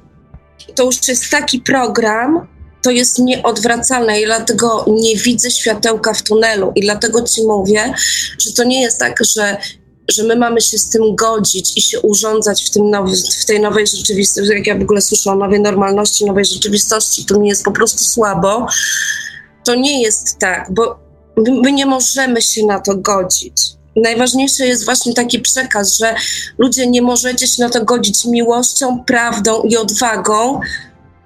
G: to już jest taki program, to jest nieodwracalne i dlatego nie widzę światełka w tunelu i dlatego ci mówię, że to nie jest tak, że że my mamy się z tym godzić i się urządzać w, tym nowy, w tej nowej rzeczywistości, jak ja w ogóle słyszę o nowej normalności, nowej rzeczywistości, to mi jest po prostu słabo. To nie jest tak, bo my nie możemy się na to godzić. Najważniejszy jest właśnie taki przekaz, że ludzie nie możecie się na to godzić miłością, prawdą i odwagą.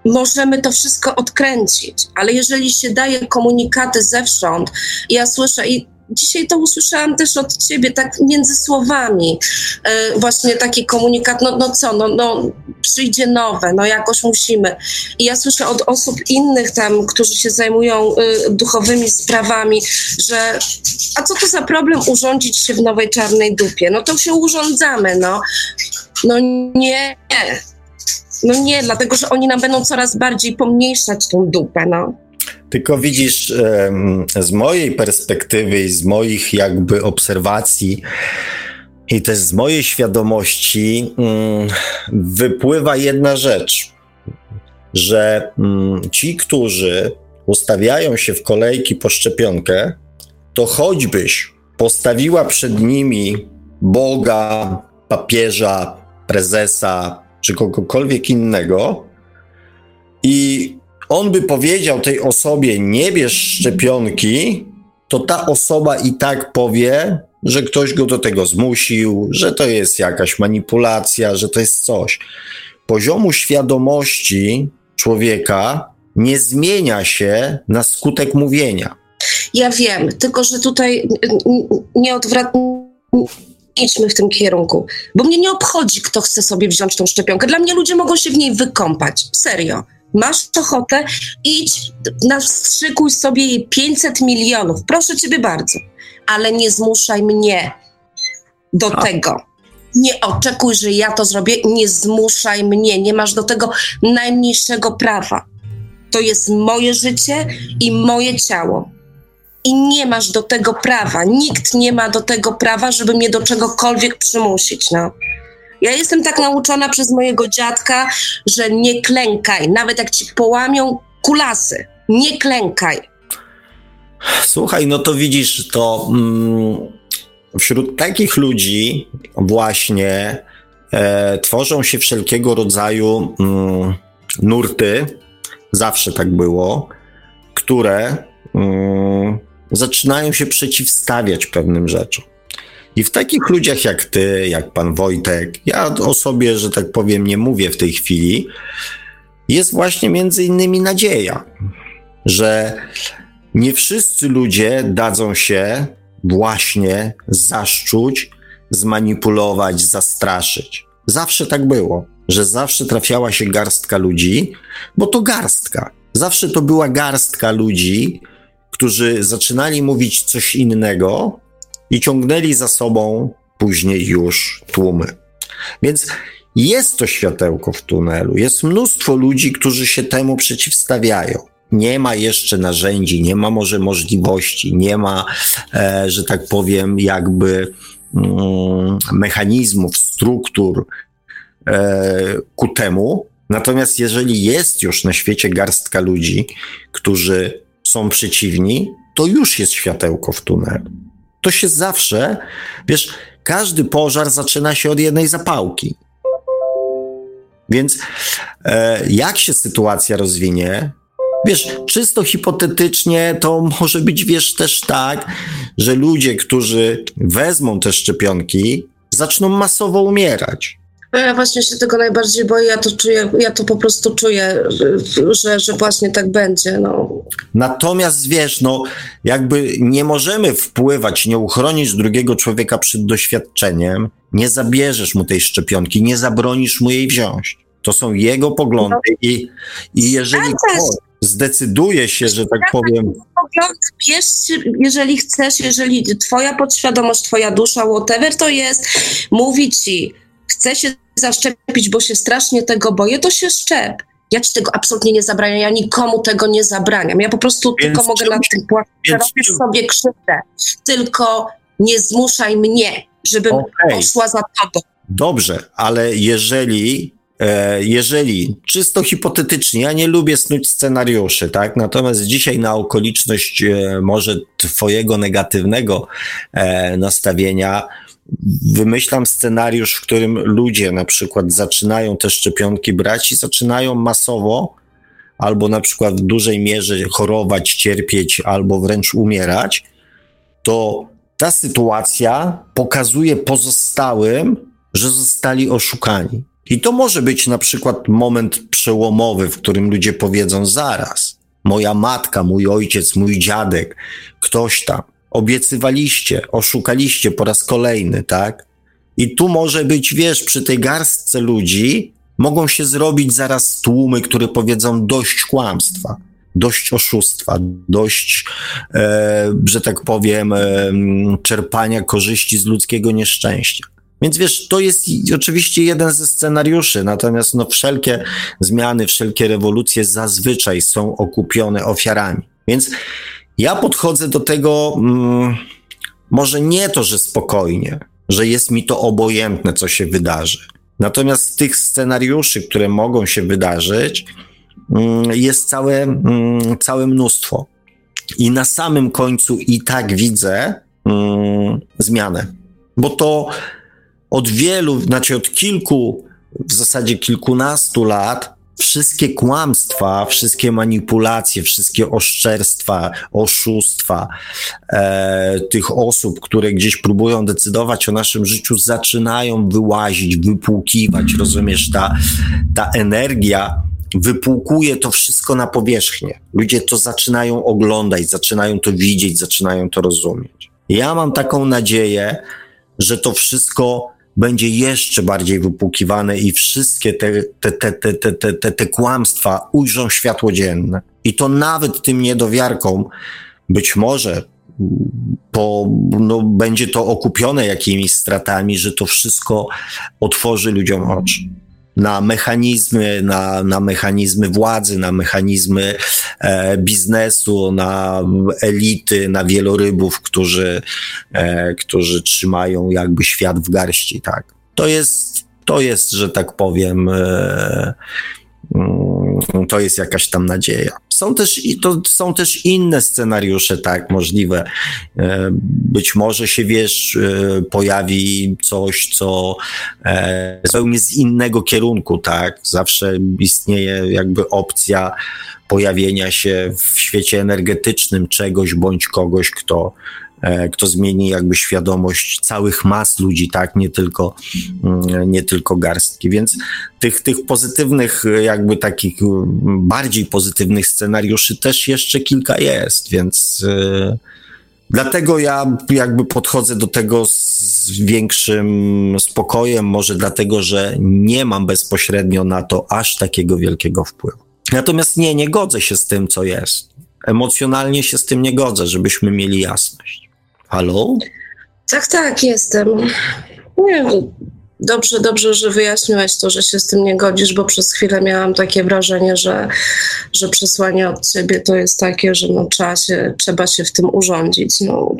G: Możemy to wszystko odkręcić, ale jeżeli się daje komunikaty zewsząd, ja słyszę i dzisiaj to usłyszałam też od ciebie, tak między słowami, e, właśnie taki komunikat, no, no co, no, no przyjdzie nowe, no jakoś musimy. I ja słyszę od osób innych tam, którzy się zajmują y, duchowymi sprawami, że a co to za problem urządzić się w nowej czarnej dupie? No to się urządzamy, no. No nie, no nie, dlatego, że oni nam będą coraz bardziej pomniejszać tą dupę, no.
B: Tylko widzisz, z mojej perspektywy i z moich jakby obserwacji i też z mojej świadomości mm, wypływa jedna rzecz, że mm, ci, którzy ustawiają się w kolejki po szczepionkę, to choćbyś postawiła przed nimi Boga, papieża, prezesa czy kogokolwiek innego i on by powiedział tej osobie, nie bierz szczepionki, to ta osoba i tak powie, że ktoś go do tego zmusił, że to jest jakaś manipulacja, że to jest coś. Poziomu świadomości człowieka nie zmienia się na skutek mówienia.
G: Ja wiem, tylko że tutaj nie odwracamy idźmy w tym kierunku, bo mnie nie obchodzi, kto chce sobie wziąć tą szczepionkę. Dla mnie ludzie mogą się w niej wykąpać. Serio. Masz ochotę, idź, nastrzykuj sobie jej 500 milionów. Proszę ciebie bardzo, ale nie zmuszaj mnie do A. tego. Nie oczekuj, że ja to zrobię, nie zmuszaj mnie, nie masz do tego najmniejszego prawa. To jest moje życie i moje ciało. I nie masz do tego prawa. Nikt nie ma do tego prawa, żeby mnie do czegokolwiek przymusić. No. Ja jestem tak nauczona przez mojego dziadka, że nie klękaj, nawet jak ci połamią kulasy. Nie klękaj.
B: Słuchaj, no to widzisz, to mm, wśród takich ludzi właśnie e, tworzą się wszelkiego rodzaju mm, nurty, zawsze tak było, które mm, zaczynają się przeciwstawiać pewnym rzeczom. I w takich ludziach jak ty, jak pan Wojtek, ja o sobie, że tak powiem, nie mówię w tej chwili, jest właśnie między innymi nadzieja, że nie wszyscy ludzie dadzą się właśnie zaszczuć, zmanipulować, zastraszyć. Zawsze tak było, że zawsze trafiała się garstka ludzi, bo to garstka. Zawsze to była garstka ludzi, którzy zaczynali mówić coś innego, i ciągnęli za sobą później już tłumy. Więc jest to światełko w tunelu, jest mnóstwo ludzi, którzy się temu przeciwstawiają. Nie ma jeszcze narzędzi, nie ma może możliwości, nie ma, e, że tak powiem, jakby mm, mechanizmów, struktur e, ku temu. Natomiast jeżeli jest już na świecie garstka ludzi, którzy są przeciwni, to już jest światełko w tunelu to się zawsze, wiesz, każdy pożar zaczyna się od jednej zapałki. Więc e, jak się sytuacja rozwinie, wiesz, czysto hipotetycznie to może być, wiesz, też tak, że ludzie, którzy wezmą te szczepionki, zaczną masowo umierać.
G: No ja właśnie się tego najbardziej boję, ja to czuję, ja to po prostu czuję, że, że właśnie tak będzie. No.
B: Natomiast wiesz, no jakby nie możemy wpływać, nie uchronić drugiego człowieka przed doświadczeniem, nie zabierzesz mu tej szczepionki, nie zabronisz mu jej wziąć. To są jego poglądy no. i, i jeżeli zdecyduje się, że tak powiem.
G: Bierz, jeżeli chcesz, jeżeli twoja podświadomość, twoja dusza, whatever to jest, mówi ci, chce się zaszczepić, bo się strasznie tego boję, to się szczep. Ja ci tego absolutnie nie zabraniam, ja nikomu tego nie zabraniam. Ja po prostu więc tylko mogę na tym płacić, robisz sobie krzywdę. Tylko nie zmuszaj mnie, żebym okay. poszła za tobą.
B: Dobrze, ale jeżeli e, jeżeli, czysto hipotetycznie, ja nie lubię snuć scenariuszy, tak? Natomiast dzisiaj na okoliczność e, może twojego negatywnego e, nastawienia wymyślam scenariusz, w którym ludzie na przykład zaczynają te szczepionki brać i zaczynają masowo albo na przykład w dużej mierze chorować, cierpieć, albo wręcz umierać, to ta sytuacja pokazuje pozostałym, że zostali oszukani. I to może być na przykład moment przełomowy, w którym ludzie powiedzą zaraz. Moja matka, mój ojciec, mój dziadek, ktoś tam. Obiecywaliście, oszukaliście po raz kolejny, tak? I tu może być, wiesz, przy tej garstce ludzi mogą się zrobić zaraz tłumy, które powiedzą dość kłamstwa, dość oszustwa, dość, e, że tak powiem, e, czerpania korzyści z ludzkiego nieszczęścia. Więc wiesz, to jest oczywiście jeden ze scenariuszy, natomiast no, wszelkie zmiany, wszelkie rewolucje zazwyczaj są okupione ofiarami. Więc ja podchodzę do tego mm, może nie to, że spokojnie, że jest mi to obojętne, co się wydarzy. Natomiast tych scenariuszy, które mogą się wydarzyć, mm, jest całe, mm, całe mnóstwo. I na samym końcu i tak widzę zmianę, bo to od wielu, znaczy od kilku, w zasadzie kilkunastu lat, wszystkie kłamstwa, wszystkie manipulacje, wszystkie oszczerstwa, oszustwa e, tych osób, które gdzieś próbują decydować o naszym życiu, zaczynają wyłazić, wypłukiwać. Rozumiesz, ta, ta energia wypłukuje to wszystko na powierzchnię. Ludzie to zaczynają oglądać, zaczynają to widzieć, zaczynają to rozumieć. Ja mam taką nadzieję, że to wszystko będzie jeszcze bardziej wypłukiwane i wszystkie te, te, te, te, te, te, te, te kłamstwa ujrzą światło dzienne. I to nawet tym niedowiarkom być może po, no, będzie to okupione jakimiś stratami, że to wszystko otworzy ludziom oczy na mechanizmy, na, na mechanizmy władzy, na mechanizmy e, biznesu, na elity, na wielorybów, którzy, e, którzy trzymają jakby świat w garści, tak. To jest, to jest, że tak powiem, e, to jest jakaś tam nadzieja. Są też, to są też inne scenariusze, tak, możliwe. E, być może się, wiesz, e, pojawi coś, co e, zupełnie z innego kierunku, tak. Zawsze istnieje jakby opcja pojawienia się w świecie energetycznym czegoś bądź kogoś, kto kto zmieni jakby świadomość całych mas ludzi, tak, nie tylko, mm, nie tylko garstki. Więc tych, tych pozytywnych, jakby takich bardziej pozytywnych scenariuszy też jeszcze kilka jest, więc yy, dlatego ja jakby podchodzę do tego z większym spokojem, może dlatego, że nie mam bezpośrednio na to aż takiego wielkiego wpływu. Natomiast nie, nie godzę się z tym, co jest. Emocjonalnie się z tym nie godzę, żebyśmy mieli jasność. Halo?
G: Tak, tak, jestem. Nie, dobrze, dobrze, że wyjaśniłeś to, że się z tym nie godzisz, bo przez chwilę miałam takie wrażenie, że, że przesłanie od ciebie to jest takie, że no, trzeba, się, trzeba się w tym urządzić. No,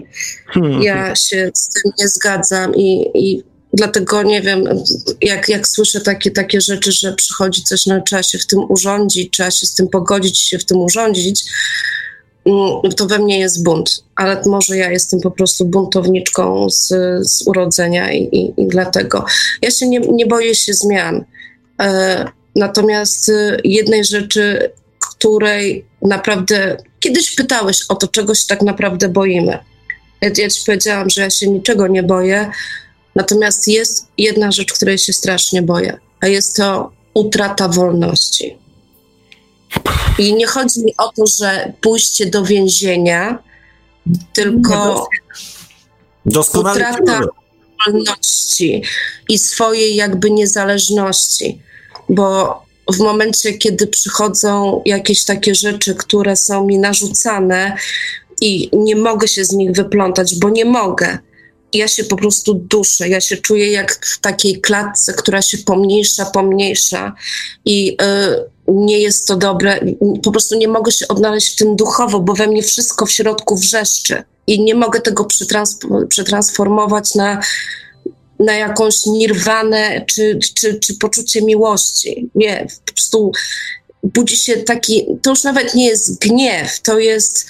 G: hmm. Ja się z tym nie zgadzam i, i dlatego nie wiem, jak, jak słyszę takie, takie rzeczy, że przychodzi coś, no trzeba się w tym urządzić, trzeba się z tym pogodzić, się w tym urządzić, to we mnie jest bunt, ale może ja jestem po prostu buntowniczką z, z urodzenia i, i, i, dlatego. Ja się nie, nie boję się zmian. E, natomiast y, jednej rzeczy, której naprawdę kiedyś pytałeś o to, czego się tak naprawdę boimy. Ja, ja ci powiedziałam, że ja się niczego nie boję, natomiast jest jedna rzecz, której się strasznie boję, a jest to utrata wolności. I nie chodzi mi o to, że pójście do więzienia, tylko
B: Doskonale
G: utrata wolności i swojej jakby niezależności. Bo w momencie, kiedy przychodzą jakieś takie rzeczy, które są mi narzucane i nie mogę się z nich wyplątać, bo nie mogę, ja się po prostu duszę, ja się czuję jak w takiej klatce, która się pomniejsza, pomniejsza. I y, nie jest to dobre. Po prostu nie mogę się odnaleźć w tym duchowo, bo we mnie wszystko w środku wrzeszczy i nie mogę tego przetrans przetransformować na na jakąś nirwanę czy, czy, czy poczucie miłości. Nie, po prostu budzi się taki, to już nawet nie jest gniew, to jest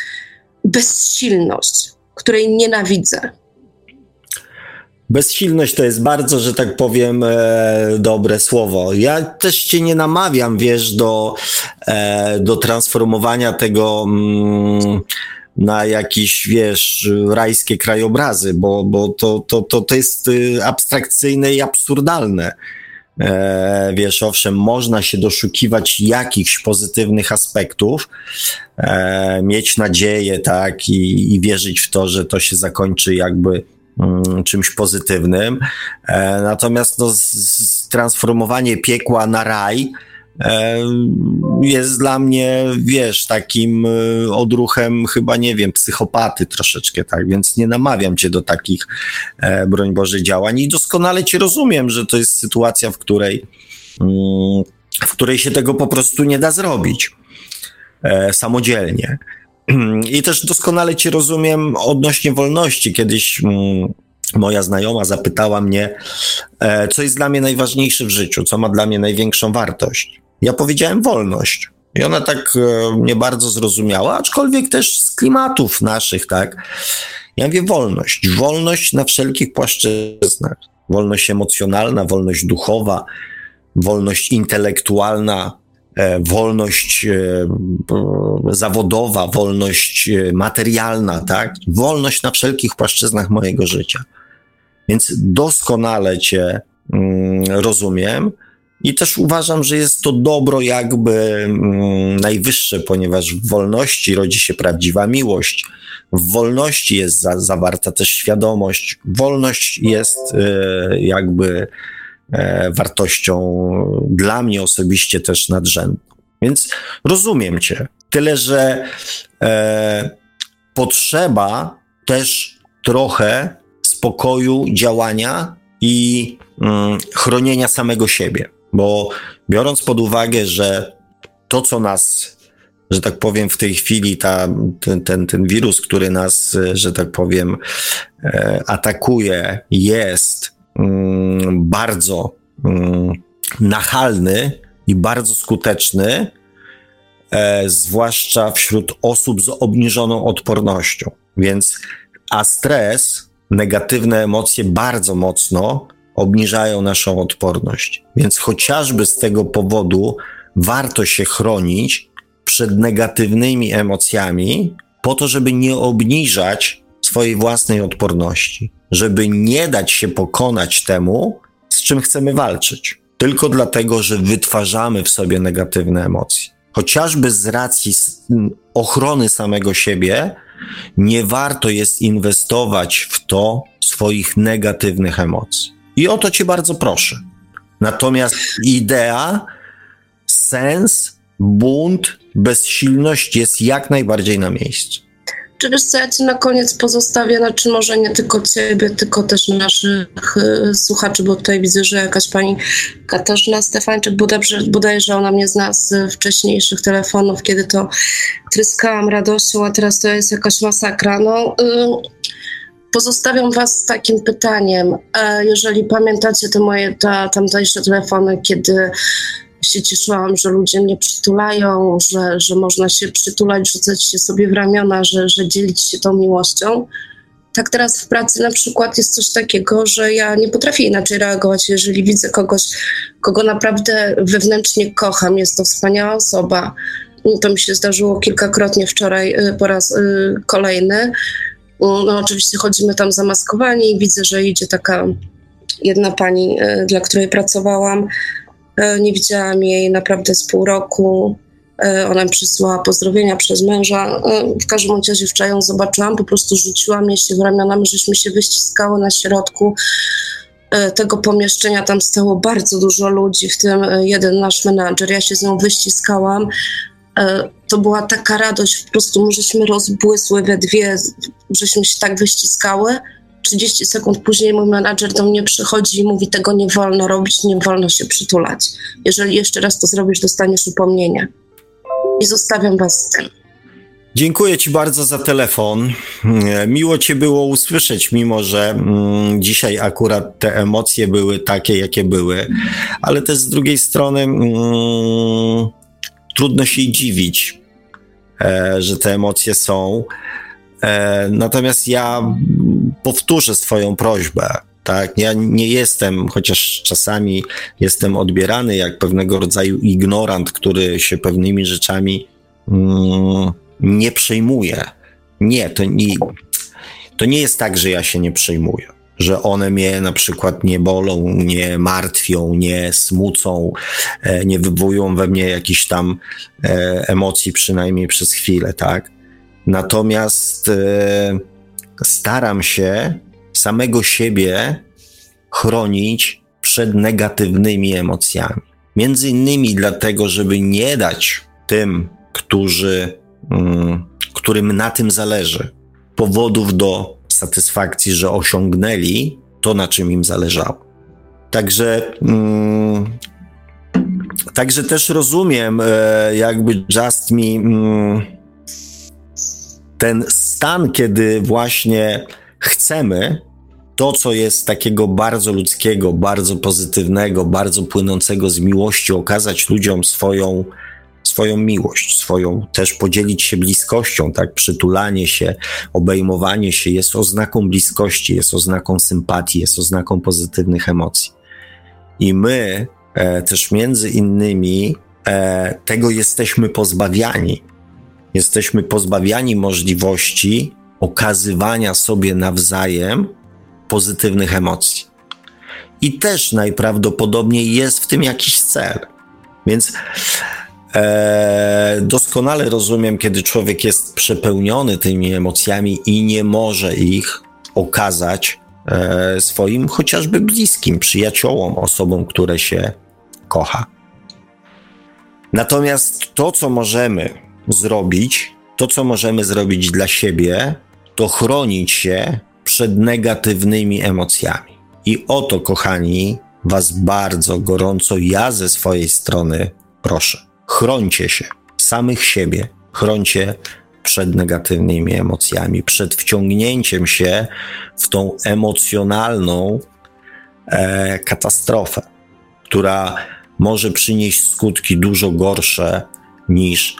G: bezsilność, której nienawidzę.
B: Bezsilność to jest bardzo, że tak powiem, e, dobre słowo. Ja też cię nie namawiam, wiesz, do, e, do transformowania tego mm, na jakieś, wiesz, rajskie krajobrazy, bo, bo to, to, to, to jest y, abstrakcyjne i absurdalne. E, wiesz, owszem, można się doszukiwać jakichś pozytywnych aspektów, e, mieć nadzieję, tak, i, i wierzyć w to, że to się zakończy jakby czymś pozytywnym. E, natomiast no, transformowanie piekła na raj, E, jest dla mnie, wiesz, takim e, odruchem chyba, nie wiem, psychopaty troszeczkę, tak, więc nie namawiam cię do takich, broń Boże, działań i doskonale cię rozumiem, że to jest sytuacja, w której, mm, w której się tego po prostu nie da zrobić samodzielnie. I też doskonale cię rozumiem odnośnie wolności. Kiedyś mm, moja znajoma zapytała mnie, co jest dla mnie najważniejsze w życiu, co ma dla mnie największą wartość. Ja powiedziałem wolność. I ona tak e, nie bardzo zrozumiała, aczkolwiek też z klimatów naszych, tak. Ja mówię wolność. Wolność na wszelkich płaszczyznach. Wolność emocjonalna, wolność duchowa, wolność intelektualna, e, wolność e, zawodowa, wolność materialna, tak? Wolność na wszelkich płaszczyznach mojego życia. Więc doskonale Cię mm, rozumiem. I też uważam, że jest to dobro jakby mm, najwyższe, ponieważ w wolności rodzi się prawdziwa miłość. W wolności jest za, zawarta też świadomość. Wolność jest e, jakby e, wartością dla mnie osobiście też nadrzędną. Więc rozumiem Cię. Tyle, że e, potrzeba też trochę spokoju, działania i mm, chronienia samego siebie. Bo biorąc pod uwagę, że to, co nas, że tak powiem, w tej chwili, ta, ten, ten, ten wirus, który nas, że tak powiem, e, atakuje, jest bardzo mm, nachalny i bardzo skuteczny, e, zwłaszcza wśród osób z obniżoną odpornością. Więc, a stres, negatywne emocje bardzo mocno obniżają naszą odporność. Więc chociażby z tego powodu warto się chronić przed negatywnymi emocjami, po to, żeby nie obniżać swojej własnej odporności, żeby nie dać się pokonać temu, z czym chcemy walczyć, tylko dlatego, że wytwarzamy w sobie negatywne emocje. Chociażby z racji ochrony samego siebie, nie warto jest inwestować w to swoich negatywnych emocji. I o to cię bardzo proszę. Natomiast idea, sens, bunt, bezsilność jest jak najbardziej na miejscu.
G: Czy wiesz co, ja ci na koniec pozostawię, znaczy może nie tylko ciebie, tylko też naszych y, słuchaczy, bo tutaj widzę, że jakaś pani Katarzyna Stefańczyk, bodajże, bodajże ona mnie zna z wcześniejszych telefonów, kiedy to tryskałam radością, a teraz to jest jakaś masakra. No, y, Pozostawiam Was z takim pytaniem. E, jeżeli pamiętacie te moje ta, tamtejsze telefony, kiedy się cieszyłam, że ludzie mnie przytulają, że, że można się przytulać, rzucać się sobie w ramiona, że, że dzielić się tą miłością. Tak teraz w pracy na przykład jest coś takiego, że ja nie potrafię inaczej reagować, jeżeli widzę kogoś, kogo naprawdę wewnętrznie kocham. Jest to wspaniała osoba. To mi się zdarzyło kilkakrotnie wczoraj y, po raz y, kolejny no oczywiście chodzimy tam zamaskowani i widzę, że idzie taka jedna pani, e, dla której pracowałam. E, nie widziałam jej naprawdę z pół roku. E, ona mi przysłała pozdrowienia przez męża. W każdym razie wczoraj ją zobaczyłam, po prostu rzuciłam jej się w ramionami, żeśmy się wyściskały na środku tego pomieszczenia. Tam stało bardzo dużo ludzi, w tym jeden nasz menadżer. Ja się z nią wyściskałam. E, to była taka radość, po prostu my żeśmy rozbłysły we dwie, żeśmy się tak wyściskały. 30 sekund później mój menadżer do mnie przychodzi i mówi: Tego nie wolno robić, nie wolno się przytulać. Jeżeli jeszcze raz to zrobisz, dostaniesz upomnienie. I zostawiam Was z tym.
B: Dziękuję Ci bardzo za telefon. Miło Cię było usłyszeć, mimo że mm, dzisiaj akurat te emocje były takie, jakie były, ale też z drugiej strony mm, trudno się dziwić, e, że te emocje są. E, natomiast ja powtórzę swoją prośbę. Tak, ja nie jestem, chociaż czasami jestem odbierany jak pewnego rodzaju ignorant, który się pewnymi rzeczami mm, nie przejmuję. Nie, to nie, to nie jest tak, że ja się nie przejmuję. Że one mnie na przykład nie bolą, nie martwią, nie smucą, e, nie wywołują we mnie jakichś tam e, emocji, przynajmniej przez chwilę, tak? Natomiast e, staram się samego siebie chronić przed negatywnymi emocjami. Między innymi dlatego, żeby nie dać tym, którzy Mm, którym na tym zależy, powodów do satysfakcji, że osiągnęli to, na czym im zależało. Także, mm, także też rozumiem, e, jakby Just Me, mm, ten stan, kiedy właśnie chcemy to, co jest takiego bardzo ludzkiego, bardzo pozytywnego, bardzo płynącego z miłości, okazać ludziom swoją swoją miłość, swoją też podzielić się bliskością, tak? Przytulanie się, obejmowanie się jest oznaką bliskości, jest oznaką sympatii, jest oznaką pozytywnych emocji. I my e, też między innymi e, tego jesteśmy pozbawiani. Jesteśmy pozbawiani możliwości okazywania sobie nawzajem pozytywnych emocji. I też najprawdopodobniej jest w tym jakiś cel. Więc E, doskonale rozumiem, kiedy człowiek jest przepełniony tymi emocjami i nie może ich okazać e, swoim chociażby bliskim, przyjaciołom, osobom, które się kocha. Natomiast to, co możemy zrobić, to, co możemy zrobić dla siebie, to chronić się przed negatywnymi emocjami. I o to, kochani, Was bardzo gorąco ja ze swojej strony proszę chroncie się, samych siebie, chroncie przed negatywnymi emocjami, przed wciągnięciem się w tą emocjonalną e, katastrofę, która może przynieść skutki dużo gorsze niż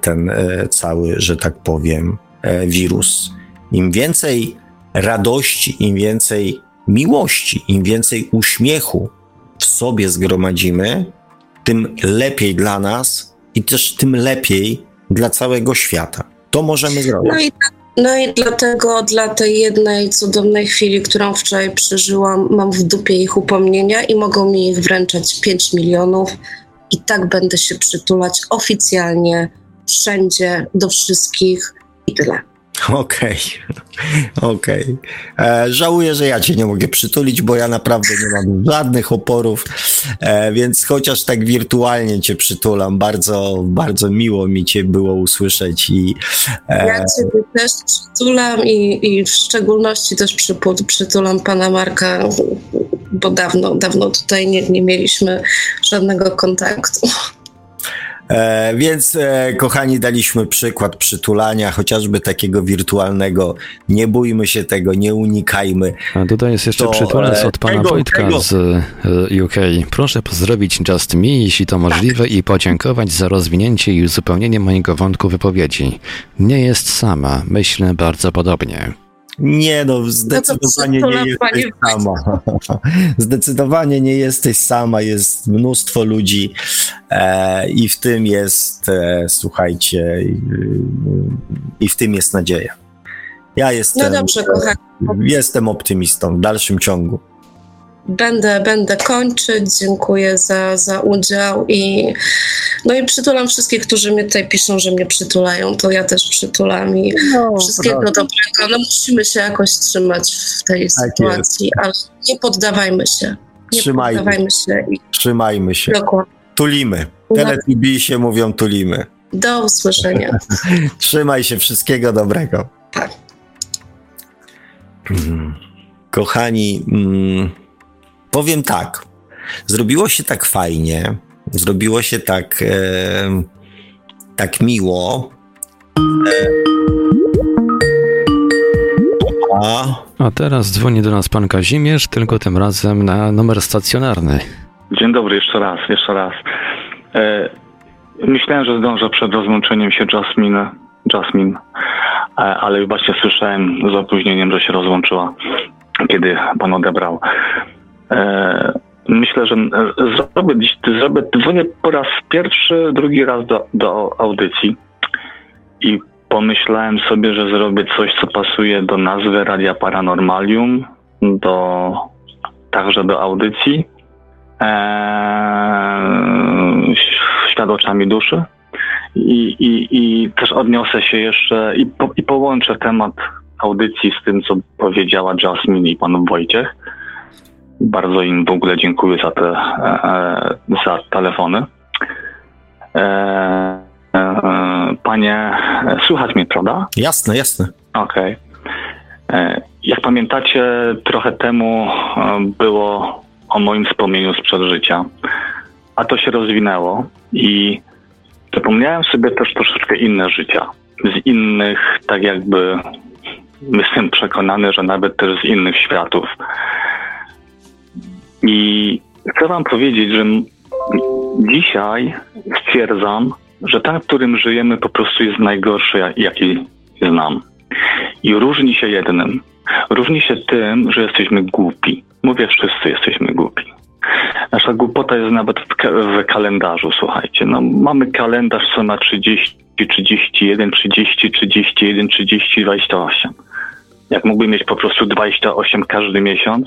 B: ten e, cały, że tak powiem, e, wirus. Im więcej radości, im więcej miłości, im więcej uśmiechu w sobie zgromadzimy, tym lepiej dla nas i też tym lepiej dla całego świata. To możemy zrobić.
G: No i, no i dlatego dla tej jednej cudownej chwili, którą wczoraj przeżyłam, mam w dupie ich upomnienia i mogą mi ich wręczać 5 milionów. I tak będę się przytulać oficjalnie, wszędzie, do wszystkich i tyle.
B: Okej, okay. okej. Okay. E, żałuję, że ja cię nie mogę przytulić, bo ja naprawdę nie mam żadnych oporów, e, więc chociaż tak wirtualnie cię przytulam, bardzo, bardzo miło mi cię było usłyszeć i...
G: E... Ja ciebie też przytulam i, i w szczególności też przy, przytulam pana Marka, bo dawno, dawno tutaj nie, nie mieliśmy żadnego kontaktu.
B: E, więc, e, kochani, daliśmy przykład przytulania, chociażby takiego wirtualnego. Nie bójmy się tego, nie unikajmy.
A: A tutaj jest jeszcze to, przytulec e, od pana tego, Wojtka tego. z UK. Proszę pozdrowić Just Me, jeśli to możliwe, i podziękować za rozwinięcie i uzupełnienie mojego wątku wypowiedzi. Nie jest sama, myślę bardzo podobnie.
B: Nie no, zdecydowanie no nie jesteś sama. zdecydowanie nie jesteś sama, jest mnóstwo ludzi e, i w tym jest, e, słuchajcie, i, i w tym jest nadzieja. Ja jestem,
G: no dobrze,
B: jestem optymistą w dalszym ciągu.
G: Będę, będę kończyć. Dziękuję za, za udział i no i przytulam wszystkich, którzy mnie tutaj piszą, że mnie przytulają, to ja też przytulam i no, wszystkiego dobrego. No musimy się jakoś trzymać w tej tak sytuacji, jest. ale nie poddawajmy się. Nie
B: Trzymajmy. poddawajmy się. I... Trzymajmy się. Dokładnie. Tulimy. się mówią tulimy.
G: Do usłyszenia.
B: Trzymaj się, wszystkiego dobrego.
G: Tak.
B: Kochani, mm, powiem tak. Zrobiło się tak fajnie, zrobiło się tak, e, tak miło,
A: A... A teraz dzwoni do nas pan Kazimierz, tylko tym razem na numer stacjonarny.
E: Dzień dobry, jeszcze raz, jeszcze raz. E, myślałem, że zdążę przed rozłączeniem się Jasmine, Jasmine, e, ale właśnie słyszałem z opóźnieniem, że się rozłączyła, kiedy pan odebrał. E, myślę, że e, zrobię, zrobię dzwonię po raz pierwszy, drugi raz do, do audycji i pomyślałem sobie, że zrobię coś, co pasuje do nazwy Radia Paranormalium, do, także do audycji. Eee, świat oczami duszy. I, i, I też odniosę się jeszcze i, po, i połączę temat audycji z tym, co powiedziała Jasmine i pan Wojciech. Bardzo im w ogóle dziękuję za te e, za telefony. E, E, panie, słuchać mnie, prawda?
B: Jasne, jasne.
E: Okej. Okay. E, jak pamiętacie, trochę temu e, było o moim wspomnieniu sprzed życia, a to się rozwinęło i zapomniałem sobie też troszeczkę inne życia. Z innych, tak jakby, jestem przekonany, że nawet też z innych światów. I chcę Wam powiedzieć, że dzisiaj stwierdzam, że ten, w którym żyjemy, po prostu jest najgorszy, jaki znam. I różni się jednym. Różni się tym, że jesteśmy głupi. Mówię, wszyscy jesteśmy głupi. Nasza głupota jest nawet w, w, kalendarzu, słuchajcie. No, mamy kalendarz, co ma 30, 31, 30, 31, 30, 28. Jak mógłby mieć po prostu 28 każdy miesiąc,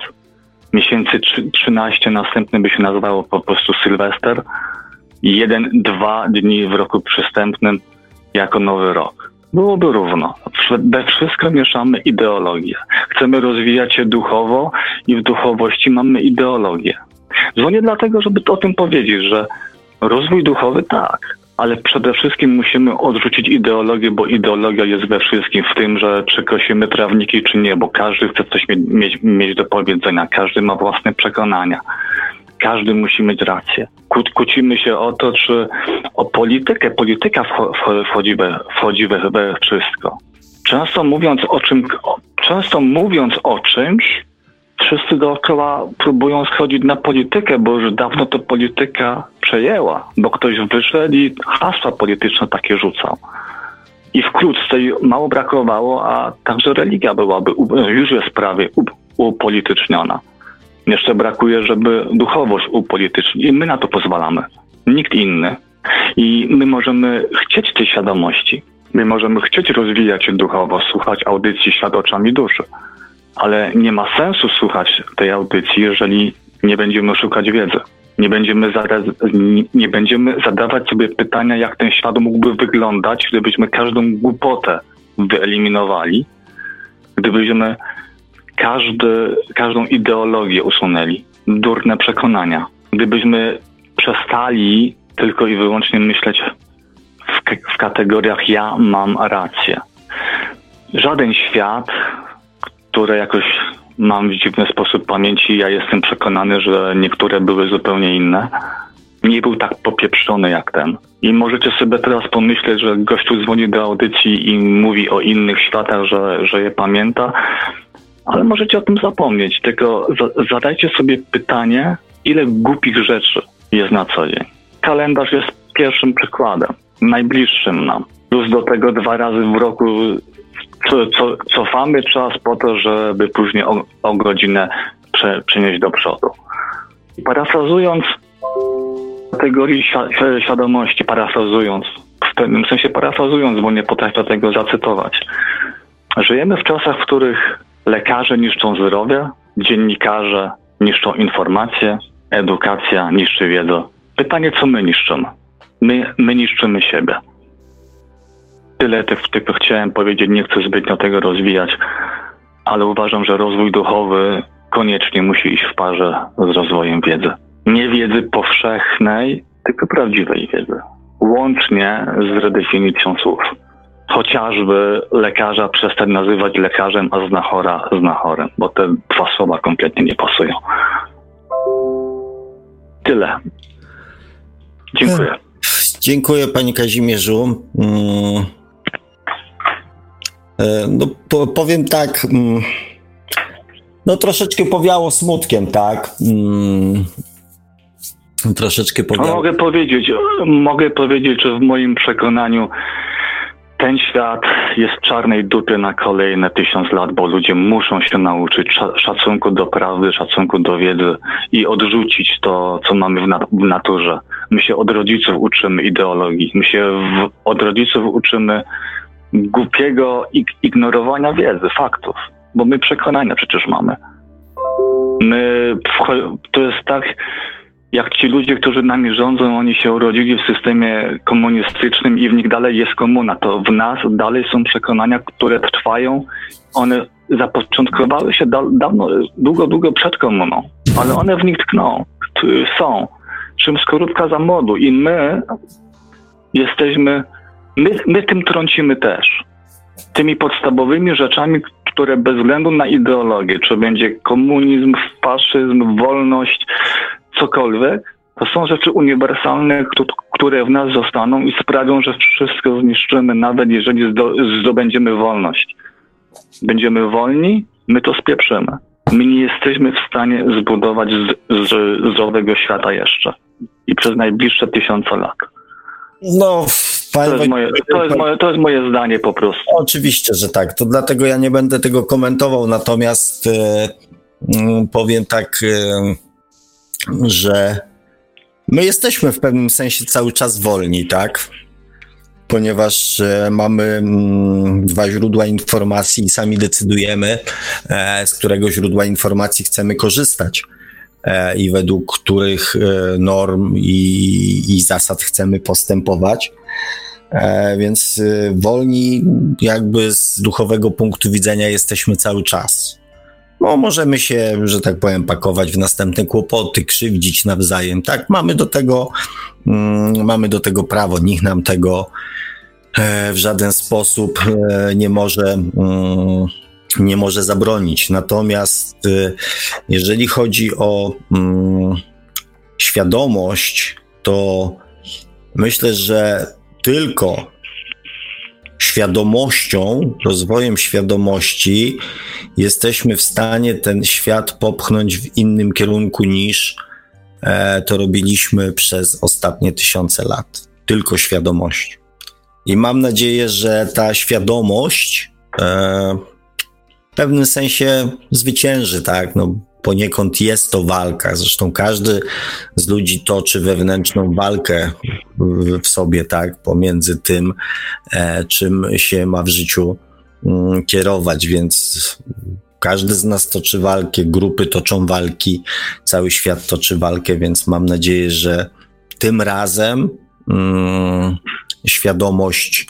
E: miesięcy 13, następny by się nazywało po prostu Sylwester, jeden, dwa dni w roku przystępnym jako nowy rok. Byłoby równo. We wszystko mieszamy ideologię. Chcemy rozwijać się duchowo i w duchowości mamy ideologię. Dzwonię dlatego, żeby o tym powiedzieć, że rozwój duchowy tak, ale przede wszystkim musimy odrzucić ideologię, bo ideologia jest we wszystkim, w tym, że przekosimy trawniki czy nie, bo każdy chce coś mieć, mieć do powiedzenia, każdy ma własne przekonania każdy musi mieć rację. Kłócimy się o to, czy o politykę. Polityka wchodzi we, wchodzi we, wszystko. Często mówiąc o czym, często mówiąc o czymś, wszyscy dookoła próbują schodzić na politykę, bo już dawno to polityka przejęła, bo ktoś wyszedł i hasła polityczne takie rzucał. I wkrótce mało brakowało, a także religia byłaby, już jest prawie upolityczniona. Jeszcze brakuje, żeby duchowość upolitycznić. I my na to pozwalamy. Nikt inny. I my możemy chcieć tej świadomości. My możemy chcieć rozwijać duchowo, słuchać audycji Świat oczami duszy. Ale nie ma sensu słuchać tej audycji, jeżeli nie będziemy szukać wiedzy. Nie będziemy, nie będziemy zadawać sobie pytania, jak ten świat mógłby wyglądać, gdybyśmy każdą głupotę wyeliminowali, gdybyśmy każdy, każdą ideologię usunęli, durne przekonania. Gdybyśmy przestali tylko i wyłącznie myśleć w, w kategoriach ja mam rację. Żaden świat, który jakoś mam w dziwny sposób pamięci, ja jestem przekonany, że niektóre były zupełnie inne, nie był tak popieprzony jak ten. I możecie sobie teraz pomyśleć, że gościu dzwoni do audycji i mówi o innych światach, że, że je pamięta, ale możecie o tym zapomnieć. Tylko zadajcie sobie pytanie, ile głupich rzeczy jest na co dzień. Kalendarz jest pierwszym przykładem, najbliższym nam. Plus do tego dwa razy w roku co, co, cofamy czas po to, żeby później o, o godzinę prze, przenieść do przodu. Parafrazując kategorii świadomości, parafrazując, w pewnym sensie parafrazując, bo nie potrafię tego zacytować. Żyjemy w czasach, w których Lekarze niszczą zdrowie, dziennikarze niszczą informacje, edukacja niszczy wiedzę. Pytanie, co my niszczymy? My, my niszczymy siebie. Tyle tylko chciałem powiedzieć, nie chcę zbytnio tego rozwijać, ale uważam, że rozwój duchowy koniecznie musi iść w parze z rozwojem wiedzy. Nie wiedzy powszechnej, tylko prawdziwej wiedzy. Łącznie z redefinicją słów chociażby lekarza przestać nazywać lekarzem, a znachora znachorem, bo te dwa słowa kompletnie nie pasują. Tyle. Dziękuję.
B: Dziękuję panie Kazimierzu. Mm, no, po, powiem tak. Mm, no troszeczkę powiało smutkiem, tak? Mm, troszeczkę powiało.
E: No, mogę powiedzieć, mogę powiedzieć, że w moim przekonaniu ten świat jest czarnej dupy na kolejne tysiąc lat, bo ludzie muszą się nauczyć szacunku do prawdy, szacunku do wiedzy i odrzucić to, co mamy w, nat w naturze. My się od rodziców uczymy ideologii, my się w, od rodziców uczymy głupiego ig ignorowania wiedzy, faktów, bo my przekonania przecież mamy. My, to jest tak, jak ci ludzie, którzy nami rządzą, oni się urodzili w systemie komunistycznym i w nich dalej jest komuna, to w nas dalej są przekonania, które trwają. One zapoczątkowały się da dawno, długo, długo przed komuną, ale one w nich tkną, są. Czym skorupka za modu i my jesteśmy, my, my tym trącimy też. Tymi podstawowymi rzeczami, które bez względu na ideologię, czy będzie komunizm, faszyzm, wolność, cokolwiek, to są rzeczy uniwersalne, które w nas zostaną i sprawią, że wszystko zniszczymy, nawet jeżeli zdobędziemy wolność. Będziemy wolni, my to spieprzymy. My nie jesteśmy w stanie zbudować zdrowego świata jeszcze. I przez najbliższe tysiące lat.
B: No,
E: to jest, moje, to, jest moje, to jest moje zdanie po prostu.
B: Oczywiście, że tak. To dlatego ja nie będę tego komentował, natomiast e, mm, powiem tak. E, że my jesteśmy w pewnym sensie cały czas wolni, tak? Ponieważ e, mamy mm, dwa źródła informacji i sami decydujemy, z którego źródła informacji chcemy korzystać i według których norm i, i zasad chcemy postępować. Więc wolni, jakby z duchowego punktu widzenia, jesteśmy cały czas no, możemy się, że tak powiem, pakować w następne kłopoty, krzywdzić nawzajem. Tak, mamy do tego, mm, mamy do tego prawo. Nikt nam tego e, w żaden sposób e, nie może, mm, nie może zabronić. Natomiast e, jeżeli chodzi o mm, świadomość, to myślę, że tylko świadomością, rozwojem świadomości jesteśmy w stanie ten świat popchnąć w innym kierunku niż e, to robiliśmy przez ostatnie tysiące lat. Tylko świadomość. I mam nadzieję, że ta świadomość e, w pewnym sensie zwycięży, tak? No, poniekąd jest to walka. Zresztą każdy z ludzi toczy wewnętrzną walkę w sobie, tak, pomiędzy tym, e, czym się ma w życiu mm, kierować, więc każdy z nas toczy walkę, grupy toczą walki, cały świat toczy walkę, więc mam nadzieję, że tym razem mm, świadomość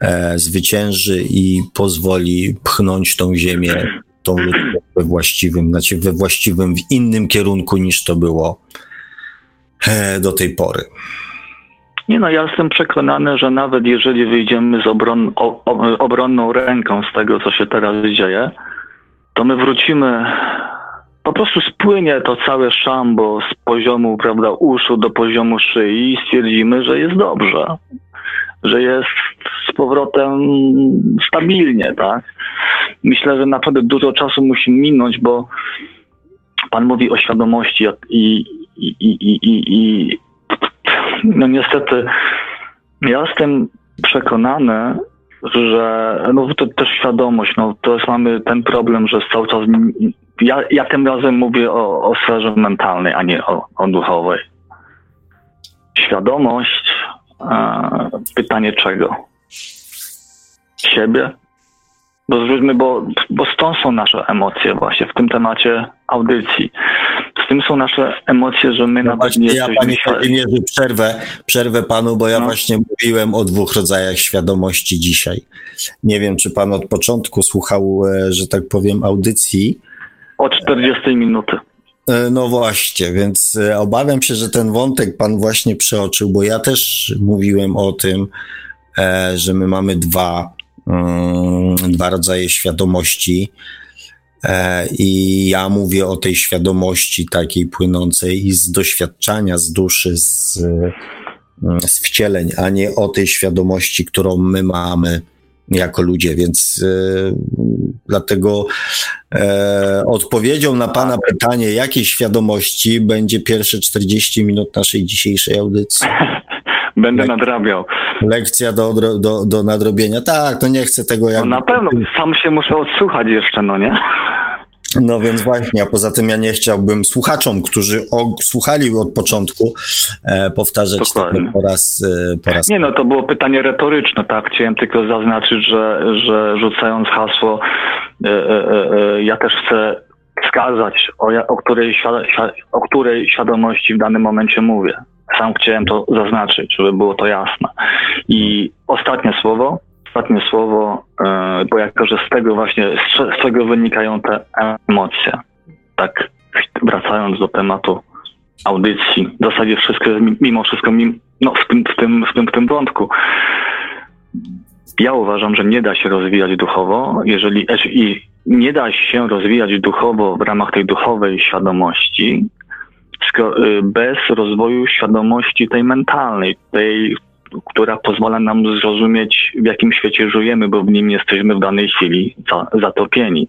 B: e, zwycięży i pozwoli pchnąć tą ziemię tą ludzką we właściwym, znaczy we właściwym, w innym kierunku niż to było e, do tej pory.
E: Nie no, ja jestem przekonany, że nawet jeżeli wyjdziemy z obron, o, obronną ręką z tego, co się teraz dzieje, to my wrócimy, po prostu spłynie to całe szambo z poziomu, prawda, uszu do poziomu szyi i stwierdzimy, że jest dobrze, że jest z powrotem stabilnie, tak? Myślę, że naprawdę dużo czasu musi minąć, bo Pan mówi o świadomości i, i, i, i, no niestety ja jestem przekonany, że no to też świadomość, no to jest mamy ten problem, że cały czas ja, ja tym razem mówię o, o sferze mentalnej, a nie o, o duchowej. Świadomość, e, pytanie czego? Siebie? Bo zwróćmy, bo, bo stąd są nasze emocje właśnie w tym temacie audycji. Z tym są nasze emocje, że my no nawet nie
B: ja, panie przerwę, przerwę panu, bo ja no. właśnie mówiłem o dwóch rodzajach świadomości dzisiaj. Nie wiem, czy pan od początku słuchał, e, że tak powiem, audycji.
E: Od 40 minuty.
B: E, no właśnie, więc e, obawiam się, że ten wątek pan właśnie przeoczył, bo ja też mówiłem o tym, że my mamy dwa Mm, dwa rodzaje świadomości. E, I ja mówię o tej świadomości takiej płynącej i z doświadczenia, z duszy, z, mm, z wcieleń, a nie o tej świadomości, którą my mamy jako ludzie, więc e, dlatego e, odpowiedzią na Pana pytanie, jakiej świadomości będzie pierwsze 40 minut naszej dzisiejszej audycji.
E: Będę Lek nadrabiał.
B: Lekcja do, do, do nadrobienia. Tak, to nie chcę tego jak.
E: No na pewno, sam się muszę odsłuchać jeszcze, no nie?
B: No więc właśnie, a poza tym ja nie chciałbym słuchaczom, którzy słuchali od początku, e, powtarzać to po raz, e, po raz.
E: Nie no, to było pytanie retoryczne, tak? Chciałem tylko zaznaczyć, że, że rzucając hasło, e, e, e ja też chcę wskazać, o, o, której, o której świadomości w danym momencie mówię. Sam chciałem to zaznaczyć, żeby było to jasne. I ostatnie słowo, ostatnie słowo, e, bo jako, że z tego właśnie, z tego wynikają te emocje. Tak wracając do tematu audycji, w zasadzie wszystko, mimo wszystko, no w tym, w tym, w tym, w tym wątku, ja uważam, że nie da się rozwijać duchowo, jeżeli i nie da się rozwijać duchowo w ramach tej duchowej świadomości y, bez rozwoju świadomości tej mentalnej, tej, która pozwala nam zrozumieć, w jakim świecie żyjemy, bo w nim jesteśmy w danej chwili zatopieni.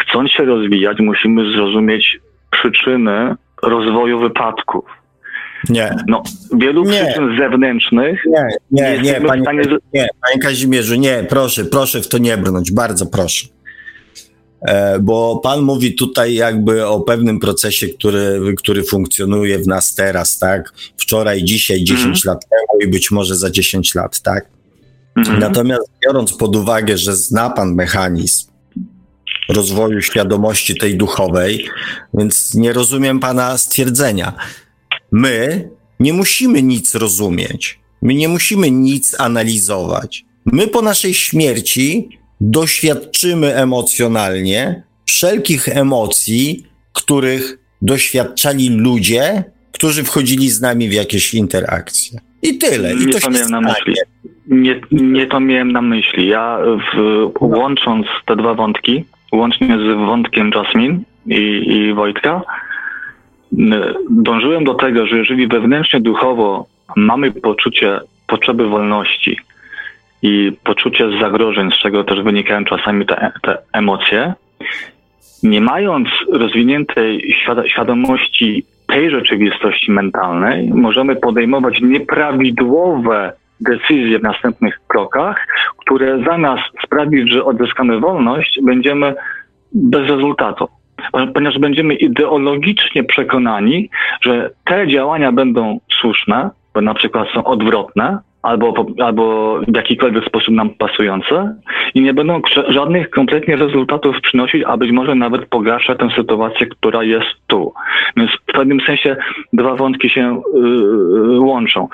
E: Chcąc się rozwijać, musimy zrozumieć przyczyny rozwoju wypadków.
B: Nie.
E: No, wielu nie. przyczyn zewnętrznych.
B: Nie, nie, nie, nie panie, stanie... nie, panie Kazimierzu, nie, proszę, proszę w to nie brnąć, bardzo proszę. E, bo Pan mówi tutaj jakby o pewnym procesie, który, który funkcjonuje w nas teraz, tak? Wczoraj, dzisiaj, 10 mm. lat temu i być może za 10 lat, tak? Mm. Natomiast biorąc pod uwagę, że zna Pan mechanizm rozwoju świadomości tej duchowej, więc nie rozumiem Pana stwierdzenia. My nie musimy nic rozumieć. My nie musimy nic analizować. My po naszej śmierci doświadczymy emocjonalnie wszelkich emocji, których doświadczali ludzie, którzy wchodzili z nami w jakieś interakcje. I tyle. I
E: nie to, to miałem na myśli. Nie, nie to miałem na myśli. Ja w, łącząc te dwa wątki, łącznie z wątkiem Jasmine i, i Wojtka, dążyłem do tego, że jeżeli wewnętrznie duchowo mamy poczucie potrzeby wolności, i poczucie zagrożeń, z czego też wynikają czasami te, te emocje, nie mając rozwiniętej świadomości tej rzeczywistości mentalnej, możemy podejmować nieprawidłowe decyzje w następnych krokach, które zamiast sprawić, że odzyskamy wolność, będziemy bez rezultatu. Ponieważ będziemy ideologicznie przekonani, że te działania będą słuszne, bo na przykład są odwrotne, albo, albo w jakikolwiek sposób nam pasujące i nie będą żadnych kompletnie rezultatów przynosić, a być może nawet pogarsza tę sytuację, która jest tu. Więc w pewnym sensie dwa wątki się yy, łączą.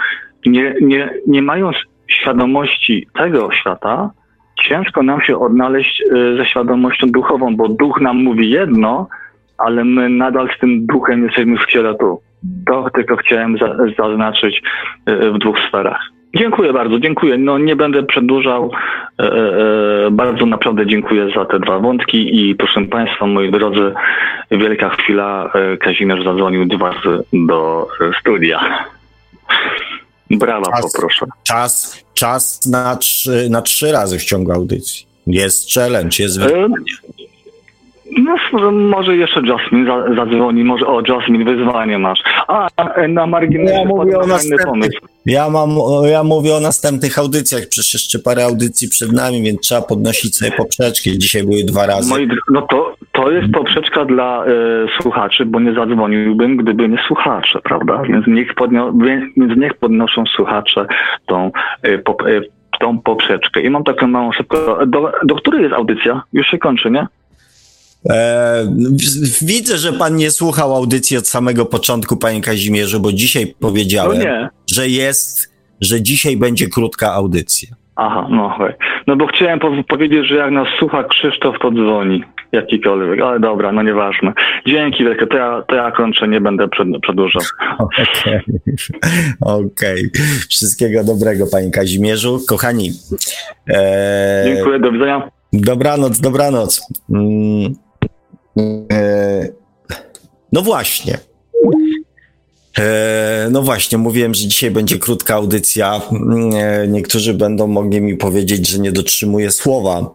E: Nie, nie, nie mając świadomości tego świata, ciężko nam się odnaleźć yy, ze świadomością duchową, bo duch nam mówi jedno, ale my nadal z tym duchem jesteśmy w ciele tu. To tylko chciałem za, zaznaczyć yy, w dwóch sferach. Dziękuję bardzo, dziękuję. No nie będę przedłużał. E, e, e, bardzo naprawdę dziękuję za te dwa wątki i proszę Państwa, moi drodzy, wielka chwila. E, Kazimierz zadzwonił dwa razy do studia. Brawa, czas, poproszę.
B: Czas, czas na, trzy, na trzy razy w ciągu audycji. Jest challenge, jest e, wyzwanie.
E: No, może jeszcze Jasmine zadzwoni, może o Jasmine wyzwanie masz. A, na marginesie ja mówię o
B: pomysł. Ja, mam, ja mówię o następnych audycjach, przecież jeszcze parę audycji przed nami, więc trzeba podnosić sobie poprzeczki. Dzisiaj były dwa razy.
E: Moi, no to, to jest poprzeczka dla e, słuchaczy, bo nie zadzwoniłbym, gdyby nie słuchacze, prawda? Więc niech, podnio, więc niech podnoszą słuchacze tą, e, pop, e, tą poprzeczkę. I mam taką małą szybko. Do, do której jest audycja? Już się kończy, nie?
B: E, widzę, że pan nie słuchał audycji od samego początku, panie Kazimierzu, bo dzisiaj powiedziałem, no że jest, że dzisiaj będzie krótka audycja.
E: Aha, no hej. No bo chciałem po powiedzieć, że jak nas słucha Krzysztof, to dzwoni. Jakikolwiek, ale dobra, no nieważne. Dzięki wielkie, to ja, to ja kończę, nie będę przed, przedłużał.
B: Okej, okay. okay. Wszystkiego dobrego, panie Kazimierzu. Kochani.
E: E... Dziękuję, do widzenia.
B: Dobranoc, dobranoc. Mm. E, no właśnie. E, no właśnie, mówiłem, że dzisiaj będzie krótka audycja. E, niektórzy będą mogli mi powiedzieć, że nie dotrzymuję słowa,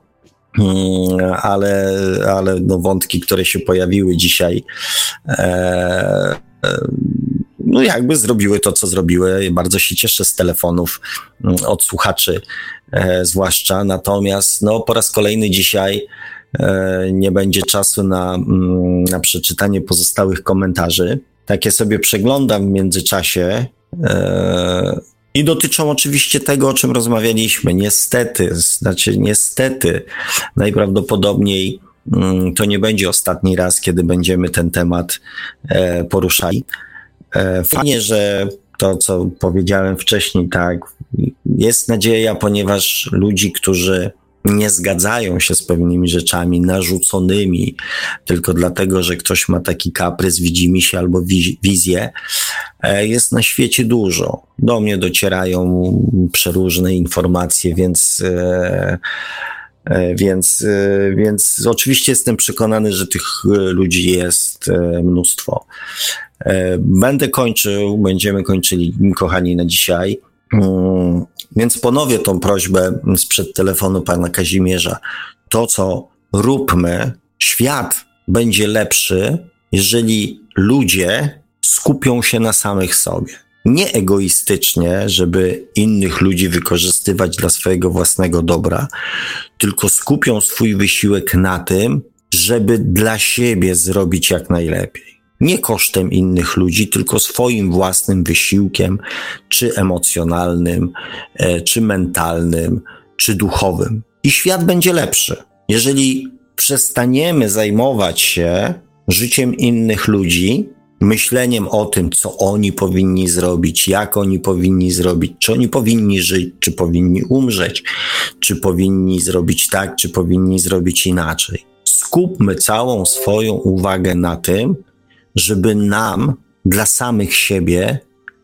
B: mm, ale, ale no wątki, które się pojawiły dzisiaj, no jakby zrobiły to, co zrobiły. Bardzo się cieszę z telefonów mm, od słuchaczy, zwłaszcza. Natomiast no, po raz kolejny dzisiaj nie będzie czasu na, mm, na przeczytanie pozostałych komentarzy takie sobie przeglądam w międzyczasie. E, I dotyczą oczywiście tego, o czym rozmawialiśmy. Niestety, znaczy niestety, najprawdopodobniej mm, to nie będzie ostatni raz, kiedy będziemy ten temat e, poruszali. E, fajnie, że to, co powiedziałem wcześniej, tak, jest nadzieja, ponieważ ludzi, którzy nie zgadzają się z pewnymi rzeczami narzuconymi tylko dlatego, że ktoś ma taki kaprys, widzi mi się albo wizję, e, jest na świecie dużo. Do mnie docierają przeróżne informacje, więc e, e, więc, więc oczywiście jestem przekonany, że tych ludzi jest mnóstwo. Będę kończył, będziemy kończyli, kochani, na dzisiaj. Więc ponowię tą prośbę sprzed telefonu pana Kazimierza. To, co róbmy, świat będzie lepszy, jeżeli ludzie skupią się na samych sobie. Nie egoistycznie, żeby innych ludzi wykorzystywać dla swojego własnego dobra, tylko skupią swój wysiłek na tym, żeby dla siebie zrobić jak najlepiej nie kosztem innych ludzi, tylko swoim własnym wysiłkiem, czy emocjonalnym, e, czy mentalnym, czy duchowym. I świat będzie lepszy. Jeżeli przestaniemy zajmować się życiem innych ludzi, myśleniem o tym, co oni powinni zrobić, jak oni powinni zrobić, czy oni powinni żyć, czy powinni umrzeć, czy powinni zrobić tak, czy powinni zrobić inaczej. Skupmy całą swoją uwagę na tym, żeby nam, dla samych siebie,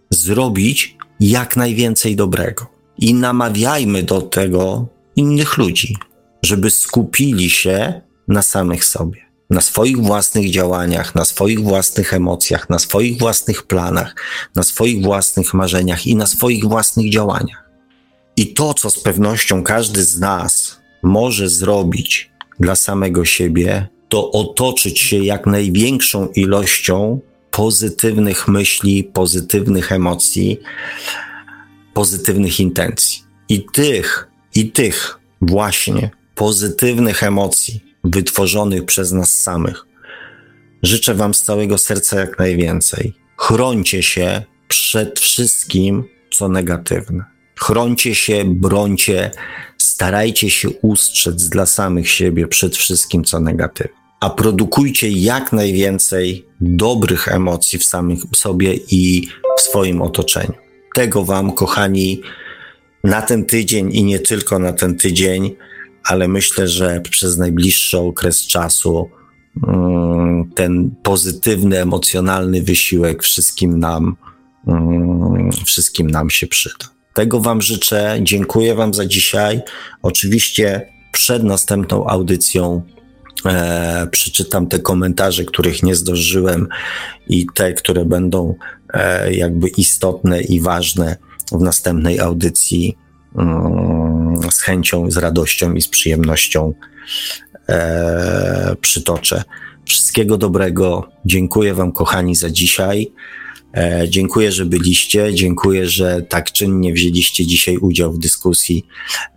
B: zrobić jak najwięcej dobrego. I namawiajmy do tego innych ludzi, żeby skupili się na samych sobie, na swoich własnych działaniach, na swoich własnych emocjach, na swoich własnych planach, na swoich własnych marzeniach i na swoich własnych działaniach. I to, co z pewnością każdy z nas może zrobić dla samego siebie, to otoczyć się jak największą ilością pozytywnych myśli, pozytywnych emocji, pozytywnych intencji. I tych, i tych właśnie pozytywnych emocji wytworzonych przez nas samych życzę Wam z całego serca jak najwięcej. Chroncie się przed wszystkim, co negatywne. Chroncie się, brońcie, starajcie się ustrzec dla samych siebie przed wszystkim, co negatywne a produkujcie jak najwięcej dobrych emocji w samym sobie i w swoim otoczeniu. Tego Wam, kochani, na ten tydzień i nie tylko na ten tydzień, ale myślę, że przez najbliższy okres czasu mm, ten pozytywny, emocjonalny wysiłek wszystkim nam, mm, wszystkim nam się przyda. Tego Wam życzę. Dziękuję Wam za dzisiaj. Oczywiście przed następną audycją e, przeczytam te komentarze, których nie zdążyłem i te, które będą e, jakby istotne i ważne w następnej audycji mm, z chęcią, z radością i z przyjemnością e, przytoczę. Wszystkiego dobrego. Dziękuję Wam, kochani, za dzisiaj. E, dziękuję, że byliście. Dziękuję, że tak czynnie wzięliście dzisiaj udział w dyskusji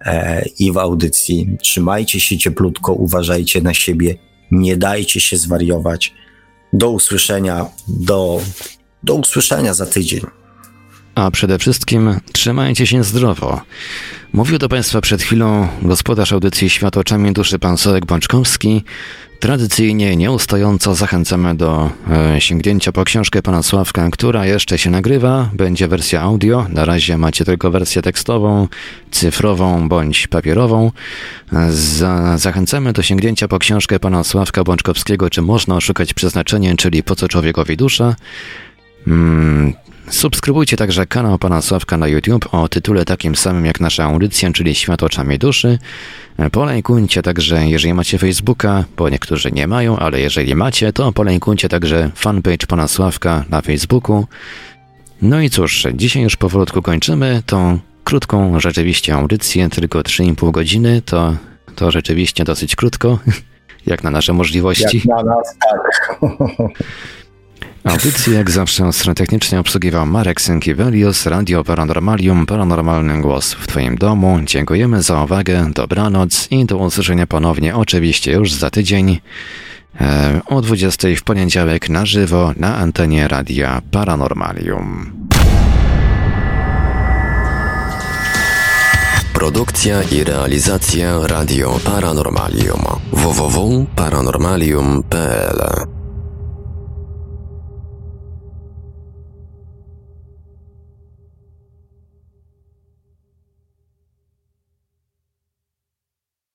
B: e, i w audycji. Trzymajcie się cieplutko, uważajcie na siebie, nie dajcie się zwariować. Do usłyszenia, do, do usłyszenia za tydzień.
A: A przede wszystkim trzymajcie się zdrowo. Mówił do Państwa przed chwilą gospodarz audycji Świat oczami duszy pan Sołek Bączkowski. Tradycyjnie, nieustająco zachęcamy do e, sięgnięcia po książkę pana Sławka, która jeszcze się nagrywa. Będzie wersja audio. Na razie macie tylko wersję tekstową, cyfrową bądź papierową. Za, zachęcamy do sięgnięcia po książkę pana Sławka Bączkowskiego, czy można oszukać przeznaczenie, czyli po co człowiekowi dusza. Hmm, Subskrybujcie także kanał Pana Sławka na YouTube o tytule takim samym jak nasza audycja, czyli Świat oczami duszy. Polejkujcie także, jeżeli macie Facebooka, bo niektórzy nie mają, ale jeżeli macie, to polejkujcie także fanpage Pana Sławka na Facebooku. No i cóż, dzisiaj już powolutku kończymy tą krótką rzeczywiście audycję, tylko 3,5 godziny, to, to rzeczywiście dosyć krótko, jak na nasze możliwości.
B: Jak na nas, tak.
A: Audycję jak zawsze technicznej obsługiwał Marek Sękiewelius, Radio Paranormalium, Paranormalny Głos w Twoim domu. Dziękujemy za uwagę, dobranoc i do usłyszenia ponownie oczywiście już za tydzień e, o 20 w poniedziałek na żywo na antenie Radia Paranormalium.
H: Produkcja i realizacja Radio Paranormalium www.paranormalium.pl